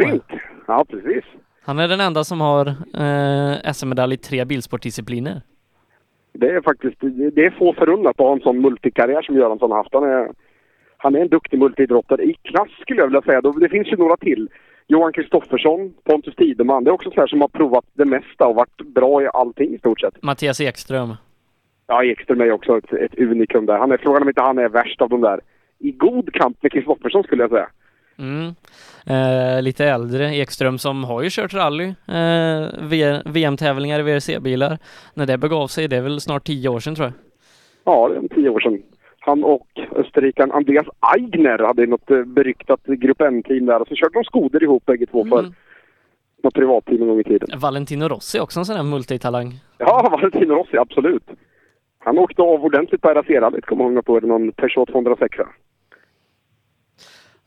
Ja, precis. Han är den enda som har eh, SM-medalj i tre bilsportdiscipliner. Det är faktiskt, det är få förunnat att ha en sån multikarriär som Göransson har haft. Han är, han är en duktig multiidrottare i klass skulle jag vilja säga. Det finns ju några till. Johan Kristoffersson, Pontus Tideman. Det är också så här som har provat det mesta och varit bra i allting i stort sett. Mattias Ekström. Ja, Ekström är också ett, ett unikum där. Han är, frågan om inte han är värst av de där. I god kamp med Kristoffersson skulle jag säga. Mm. Eh, lite äldre Ekström som har ju kört rally, eh, VM-tävlingar i VRC-bilar. När det begav sig, det är väl snart tio år sedan tror jag. Ja, det är tio år sedan. Han och österrikaren Andreas Aigner hade något eh, beryktat Grupp N-team där. Och så körde de skoder ihop bägge två för Mm. något privatteam en gång i tiden. Valentino Rossi också en sån här multitalang. Ja, Valentino Rossi, absolut. Han åkte av ordentligt på RAC-rallyt, kommer jag ihåg på. Någon Peugeot 206?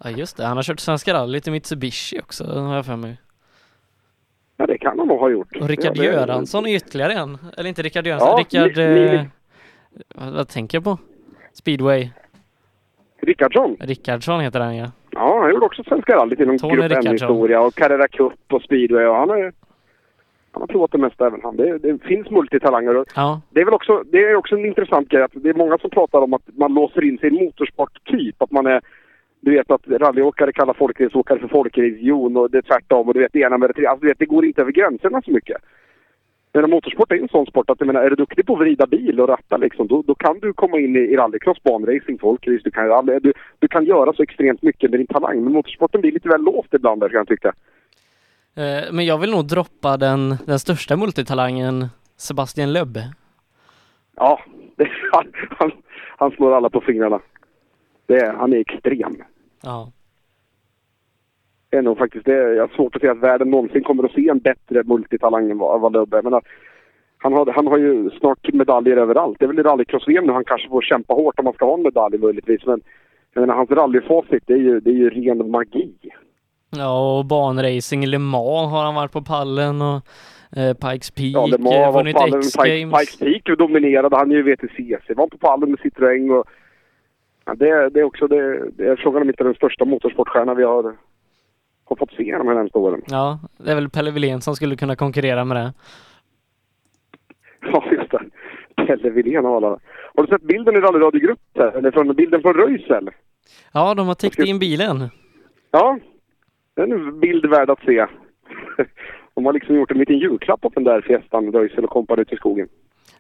Ja just det, han har kört Svenska rallyt i Mitsubishi också har jag för mig. Ja, det kan han nog ha gjort. Och Rickard ja, det- Göransson är ytterligare en. Eller inte Rickard Göransson, Ja, Rickard... ni- ni- Eh, vad, vad tänker jag på? Speedway. Rickardsson? Rickardsson heter han ja. Ja, han gjorde också Svenska rallyt inom Tony Grupp. N-historia och Carrera Cup och speedway. Och han, är, han har provat det mesta även han. Det, det finns multitalanger. Ja. Det är väl också, det är också en intressant grej att det är många som pratar om att man låser in sig i en motorsporttyp. Att man är, du vet att rallyåkare kallar folkraceåkare för folkracejon och det är tvärtom och du vet det ena med det tredje. Alltså du vet, det går inte över gränserna så mycket. Men motorsport är en sån sport att jag menar, är du duktig på att vrida bil och ratta liksom, då, då kan du komma in i, i rallycross, banracing, folkrace, du kan, rally- du, du kan göra så extremt mycket med din talang. Men motorsporten blir lite väl låst ibland där kan jag tycka. Eh, men jag vill nog droppa den, den största multitalangen Sebastian Loeb. Ja, det, han, han, han slår alla på fingrarna. Det är, han är extrem. Ja. Det är nog faktiskt det. Jag har svårt att se att världen någonsin kommer att se en bättre multitalang än vad, Lubbe är. Han, har, han har ju snart medaljer överallt. Det är väl i rallycross-VM nu han kanske får kämpa hårt om han ska ha en medalj möjligtvis. Men jag menar, hans rallyfacit det är, ju, det är ju ren magi. Ja, och banracing i Le Mans har han varit på pallen och eh, Pikes Peak, Ja, Le Mans eh, var på pallen. Pikes, X-Games. Pikes Peak dominerade han ju i VTCC. Var på pallen med Citroën och... Ja, det, det är också det, det är frågan om inte den största motorsportstjärna vi har, har fått se de här närmaste åren. Ja, det är väl Pelle Wilén som skulle kunna konkurrera med det. Ja, just det. Pelle Wilén av alla. Har du sett bilden i rallyradiogrupp här? Eller från bilden från Röisel? Ja, de har täckt in bilen. Ja, det är en bild värd att se. De har liksom gjort en liten julklapp på den där Fiestan, Röisel och kompani ute i skogen.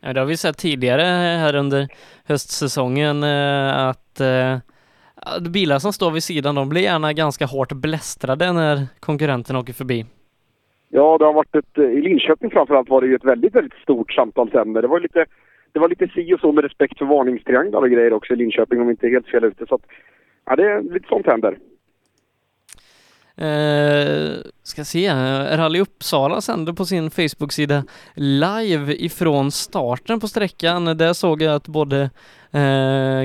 Ja, det har vi sett tidigare här under höstsäsongen eh, att eh, att bilar som står vid sidan de blir gärna ganska hårt blästrade när konkurrenterna åker förbi. Ja, det har varit ett, eh, i Linköping framförallt var det ju ett väldigt, väldigt stort samtalsämne. Det var lite, det var lite si och så med respekt för varningstrianglar och grejer också i Linköping om inte är helt fel ute. Så att, ja, det är lite sånt händer. Eh, ska se, eh, Rally Uppsala sänder på sin Facebook-sida live ifrån starten på sträckan. Där såg jag att både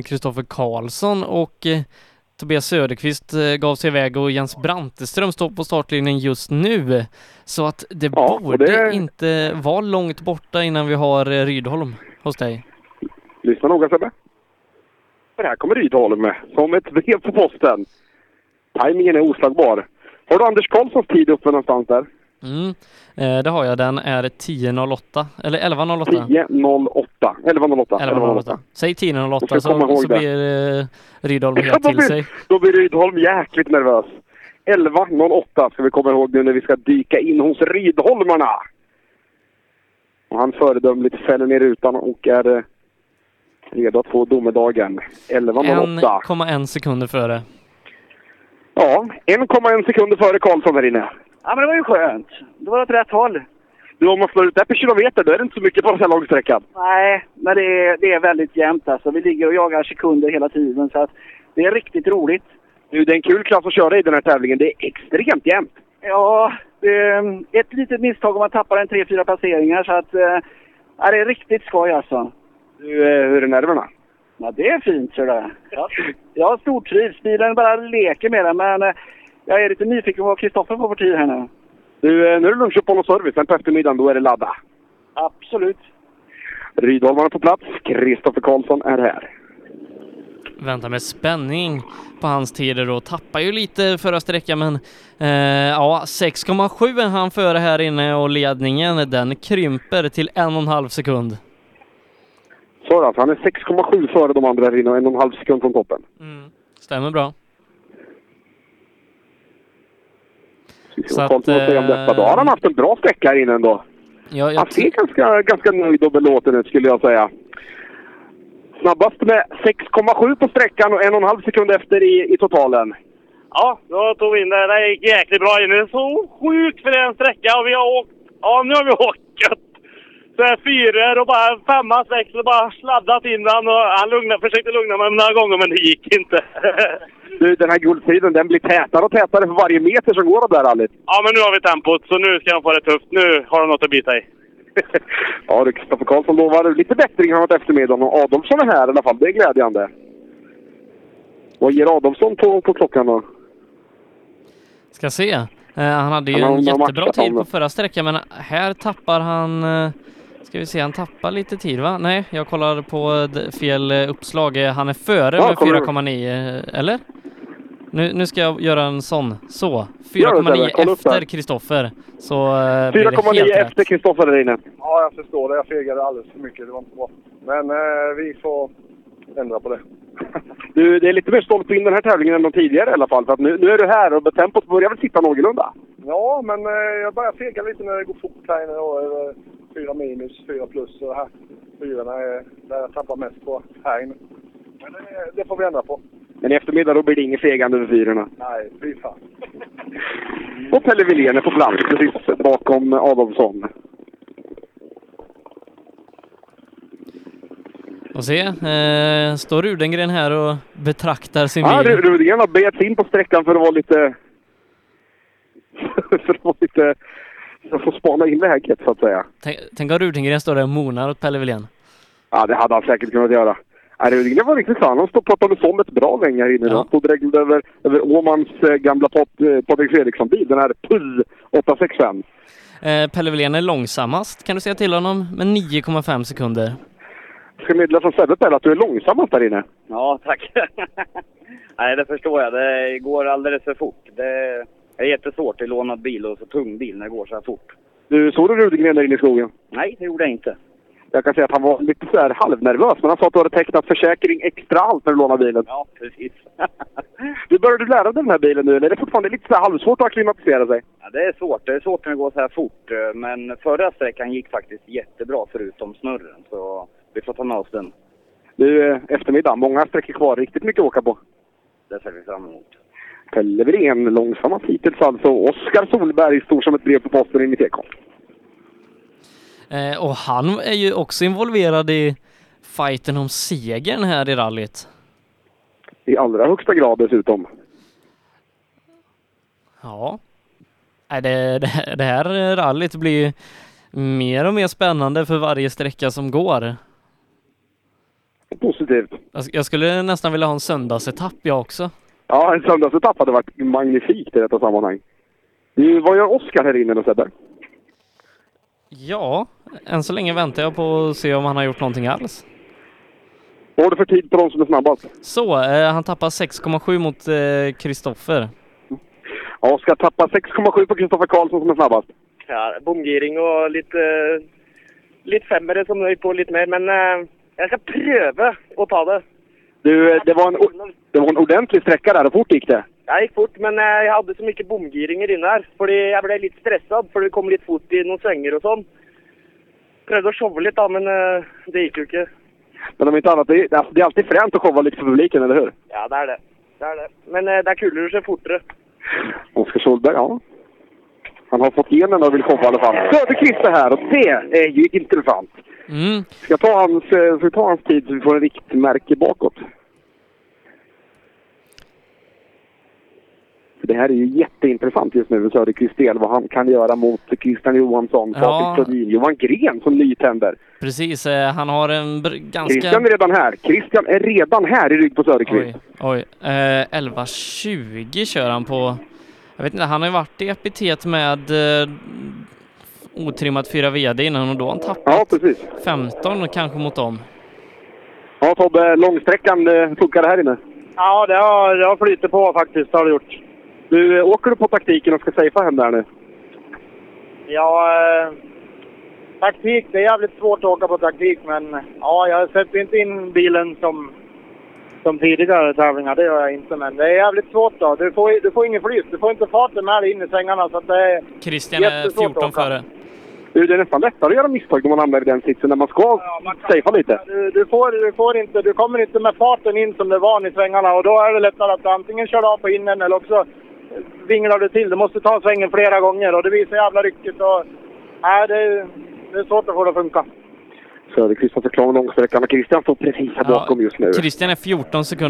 Kristoffer Karlsson och eh, Tobias Söderqvist eh, gav sig iväg och Jens Branteström står på startlinjen just nu. Så att det Ja, borde det- inte vara långt borta innan vi har eh, Rydholm hos dig. Lyssna noga Sebbe. Och här kommer Rydholm som ett brev på posten. Timingen är oslagbar. Har du Anders Karlssons tid uppe någonstans där? Mm. Eh, det har jag. Den är 10.08 eller 11.08. 10.08. 11.08. 11.08. Säg 10.08 Jag ska komma så, så blir eh, Rydholm helt till sig. Då blir Rydholm jäkligt nervös. 11.08 ska vi komma ihåg nu när vi ska dyka in hos Rydholmarna. Och han föredömligt fäller ner rutan och är eh, redo att få domedagen. 11.08. 1,1 sekunder före. Ja, 1,1 sekunder före Karlsson här inne. Ja, men det var ju skönt. Det var åt rätt håll. Du, om man slår ut det här per kilometer, då är det inte så mycket på den här långsträckan. Nej, men det är, det är väldigt jämnt alltså. Vi ligger och jagar sekunder hela tiden så att det är riktigt roligt. Du, det är en kul klass att köra i den här tävlingen. Det är extremt jämnt. Ja, det är ett litet misstag om man tappar en tre, fyra passeringar så att... eh, Ja, det är riktigt skoj alltså. Du, eh, hur är nerverna? Ja, det är fint ser du. Ja. Jag stortrivs. Bilen bara leker med den men eh, jag är lite nyfiken på vad Kristoffer får för tid här nu. Du, eh, nu är det lunchuppehåll och service. Sen på eftermiddagen, då är det ladda. Absolut. Rydholmarna på plats. Kristoffer Karlsson är här. Väntar med spänning på hans tider och tappar ju lite förra sträckan men eh, ja 6,7 är han före här inne och ledningen den krymper till en och en halv sekund. Så alltså, han är 6,7 före de andra här inne och en och en halv sekund från toppen. Stämmer bra. Så att, att, om detta. Då eh, har han haft en bra sträcka här inne ändå. Ja, jag Han ser ganska, ganska nöjd och belåten ut skulle jag säga. Snabbast med 6,7 på sträckan och en och en halv sekund efter i, i totalen. Ja, då tog vi in det. Det gick jäkligt bra in. Det är så sjukt för en sträcka och vi har åkt... Ja, nu har vi åkt gött. Så här fyror och bara femma, sex och bara sladdat in den och han lugna, försökte lugna mig några gånger men det gick inte. Du, den här guldstriden den blir tätare och tätare för varje meter som går av det här rallyt. ja, men nu har vi tempot så nu ska han få det tufft. Nu har de något att bita i. Ja du, Kristoffer Karlsson lovar lite bättring framåt eftermiddagen och Adolfsson är här i alla fall. Det är glädjande. Vad ger Adolfsson på, på klockan då? Ska se. Eh, han hade ju Han har- en han jättebra tid på förra sträckan men här tappar han eh, Ska vi se, han tappar lite tid va? Nej, jag kollar på fel eh, uppslag. Eh, Han är före Ja, med kommer du- 4,9 eh, eller? Nu, nu ska jag göra en sån. Så, Gör det, Sebbe. 4,9 Kolla upp efter. Kristoffer. Så eh, blir det 4,9 helt rätt. efter Kristoffer där inne. Ja, jag förstår det. Jag fegade alldeles för mycket. Det var inte bra. Men eh, vi får ändra på det. Du, det är lite mer stolpe in den här tävlingen än de tidigare i alla fall. För att nu, nu är du här och tempot börjar väl sitta någorlunda. Ja, men eh, jag börjar fega lite när det går fort här inne. Då. Över Fyra minus, fyra plus och här. Fyrorna är där jag tappar mest på här inne. Men det, det får vi ändra på. Men i eftermiddag då blir det inget fegande över fyrorna. Nej, fy fan. Och Pelle Wilén är på plats precis bakom Adolfsson. Och se, eh, står Rudengren här och betraktar sin Ja, bil. Ru- Rudengren har begett in på sträckan för att vara lite... för att vara lite... För att få spana in läget så att säga. Tänk, tänk om Rudengren står där och monar åt Pelle Wilén. Ja, det hade han säkert kunnat göra. Ja, Rudengren var riktigt fan. Han stod och pratade om ett bra länge här inne. Han stod och reglade över, över Åmans eh, gamla eh, Patrik Fredriksson-bil. Den här PUL 865. Eh, Pelle Wilén är långsammast, kan du säga till honom, med 9,5 sekunder. Ska meddela från Sebbe Pelle att du är långsammast där inne. Ja, tack. Nej, det förstår jag. Det går alldeles för fort. Det är jättesvårt i lånad bil och så tung bil när det går så här fort. Du, såg du Rudengren där inne i skogen? Nej, det gjorde jag inte. Jag kan säga att han var lite så här halvnervös, men han sa att du hade tecknat försäkring extra allt när du lånade bilen. Ja, precis. Du började du lära dig den här bilen nu, eller är det fortfarande lite så här halvsvårt att acklimatisera sig? Ja, det är svårt. Det är svårt när det går så här fort. Men förra sträckan gick faktiskt jättebra förutom snurren. Så vi får ta med oss den. Nu eh, eftermiddag, många sträckor kvar, riktigt mycket att åka på. Det ser vi fram emot. Pelle Wirén långsammast hittills alltså. Oskar Solberg stor som ett brev på posten in i TK. Eh, och han är ju också involverad i fighten om segern här i rallyt. I allra högsta grad dessutom. Ja. Det, det, det här rallyt blir mer och mer spännande för varje sträcka som går. Positivt. Jag, jag skulle nästan vilja ha en söndagsetapp jag också. Ja, en söndagsetapp hade varit magnifikt i detta sammanhang. Vad gör Oskar här inne då Sebbe? Ja, än så länge väntar jag på att se om han har gjort någonting alls. Vad har du för tid på de som är snabbast? Så, eh, han tappar 6,7 mot eh, Kristoffer. Ja, ska tappa 6,7 på Kristoffer Karlsson som är snabbast. Ja, bomgiring och lite, lite femmere som nøy på litt mer, men eh, jeg skal prøve å ta det. Du, eh, det var, en, det var en ordentlig sträcka där. Hur fort gick det? Jeg gikk fort, men eh, jeg hadde så mye bomgiringer inne her, fordi jeg ble litt stressa, for det kom litt fort i noen svinger og sånn. Prøvde å showe litt, da, men eh, det gikk jo ikke. Men om inte annat, det är, det är alltid fränt att showa lite för publiken, eller hur? Ja, det er det. Det er det. Men det er kulere å se fortere. Oskar Solberg, ja. Han har fått genen och vill showa i alla fall. Söderqvist är här och det är ju intressant. Mm. Ska jag ta hans, ska vi ta hans tid så vi får en riktmärke bakåt? För Det här är ju jätteintressant just nu Söderqvist del, vad han kan göra mot Christian Johansson, Ja. Patrik Flodin, Johan Gren som nytänder. Precis, eh, han har en br- ganska... Christian är redan här. Christian är redan här i rygg på Söderqvist. Oj, oj. Eh, 11.20 kör han på... Jag vet inte, han har ju varit i epitet med eh, otrimmat 4 VD innan och då har han tappat Ja, precis. 15 kanske mot dem. Ja, Tobbe, långsträckan, eh, funkar det här inne? Ja, det har, det har flyttat på faktiskt. Det har det gjort. Du, eh, åker du på taktiken och ska safea hem där nu? Ja, eh, taktik. Det är jävligt svårt att åka på taktik, men ja, jag sätter inte in bilen som, som tidigare tävlingar. Det gör jag inte, men det är jävligt svårt då. Du får, du får ingen flyt. Du får inte farten med dig in i svängarna, så att det är Christian är jättesvårt att 14 åka. före. Du, det är nästan lättare att göra misstag när man hamnar i den sitsen när man ska safea lite. Du, du, får, du, får inte, du kommer inte med farten in som du var i svängarna och då är det lättare att du antingen kör av på innen eller också vinglar du till. Du måste ta svängen flera gånger och det blir så jävla ryckigt. Och, nej, det, är- det är svårt att få det att funka. Söderqvist har förklarat långsträckan och Christian står precis här bakom just nu. Christian är 14 sekunder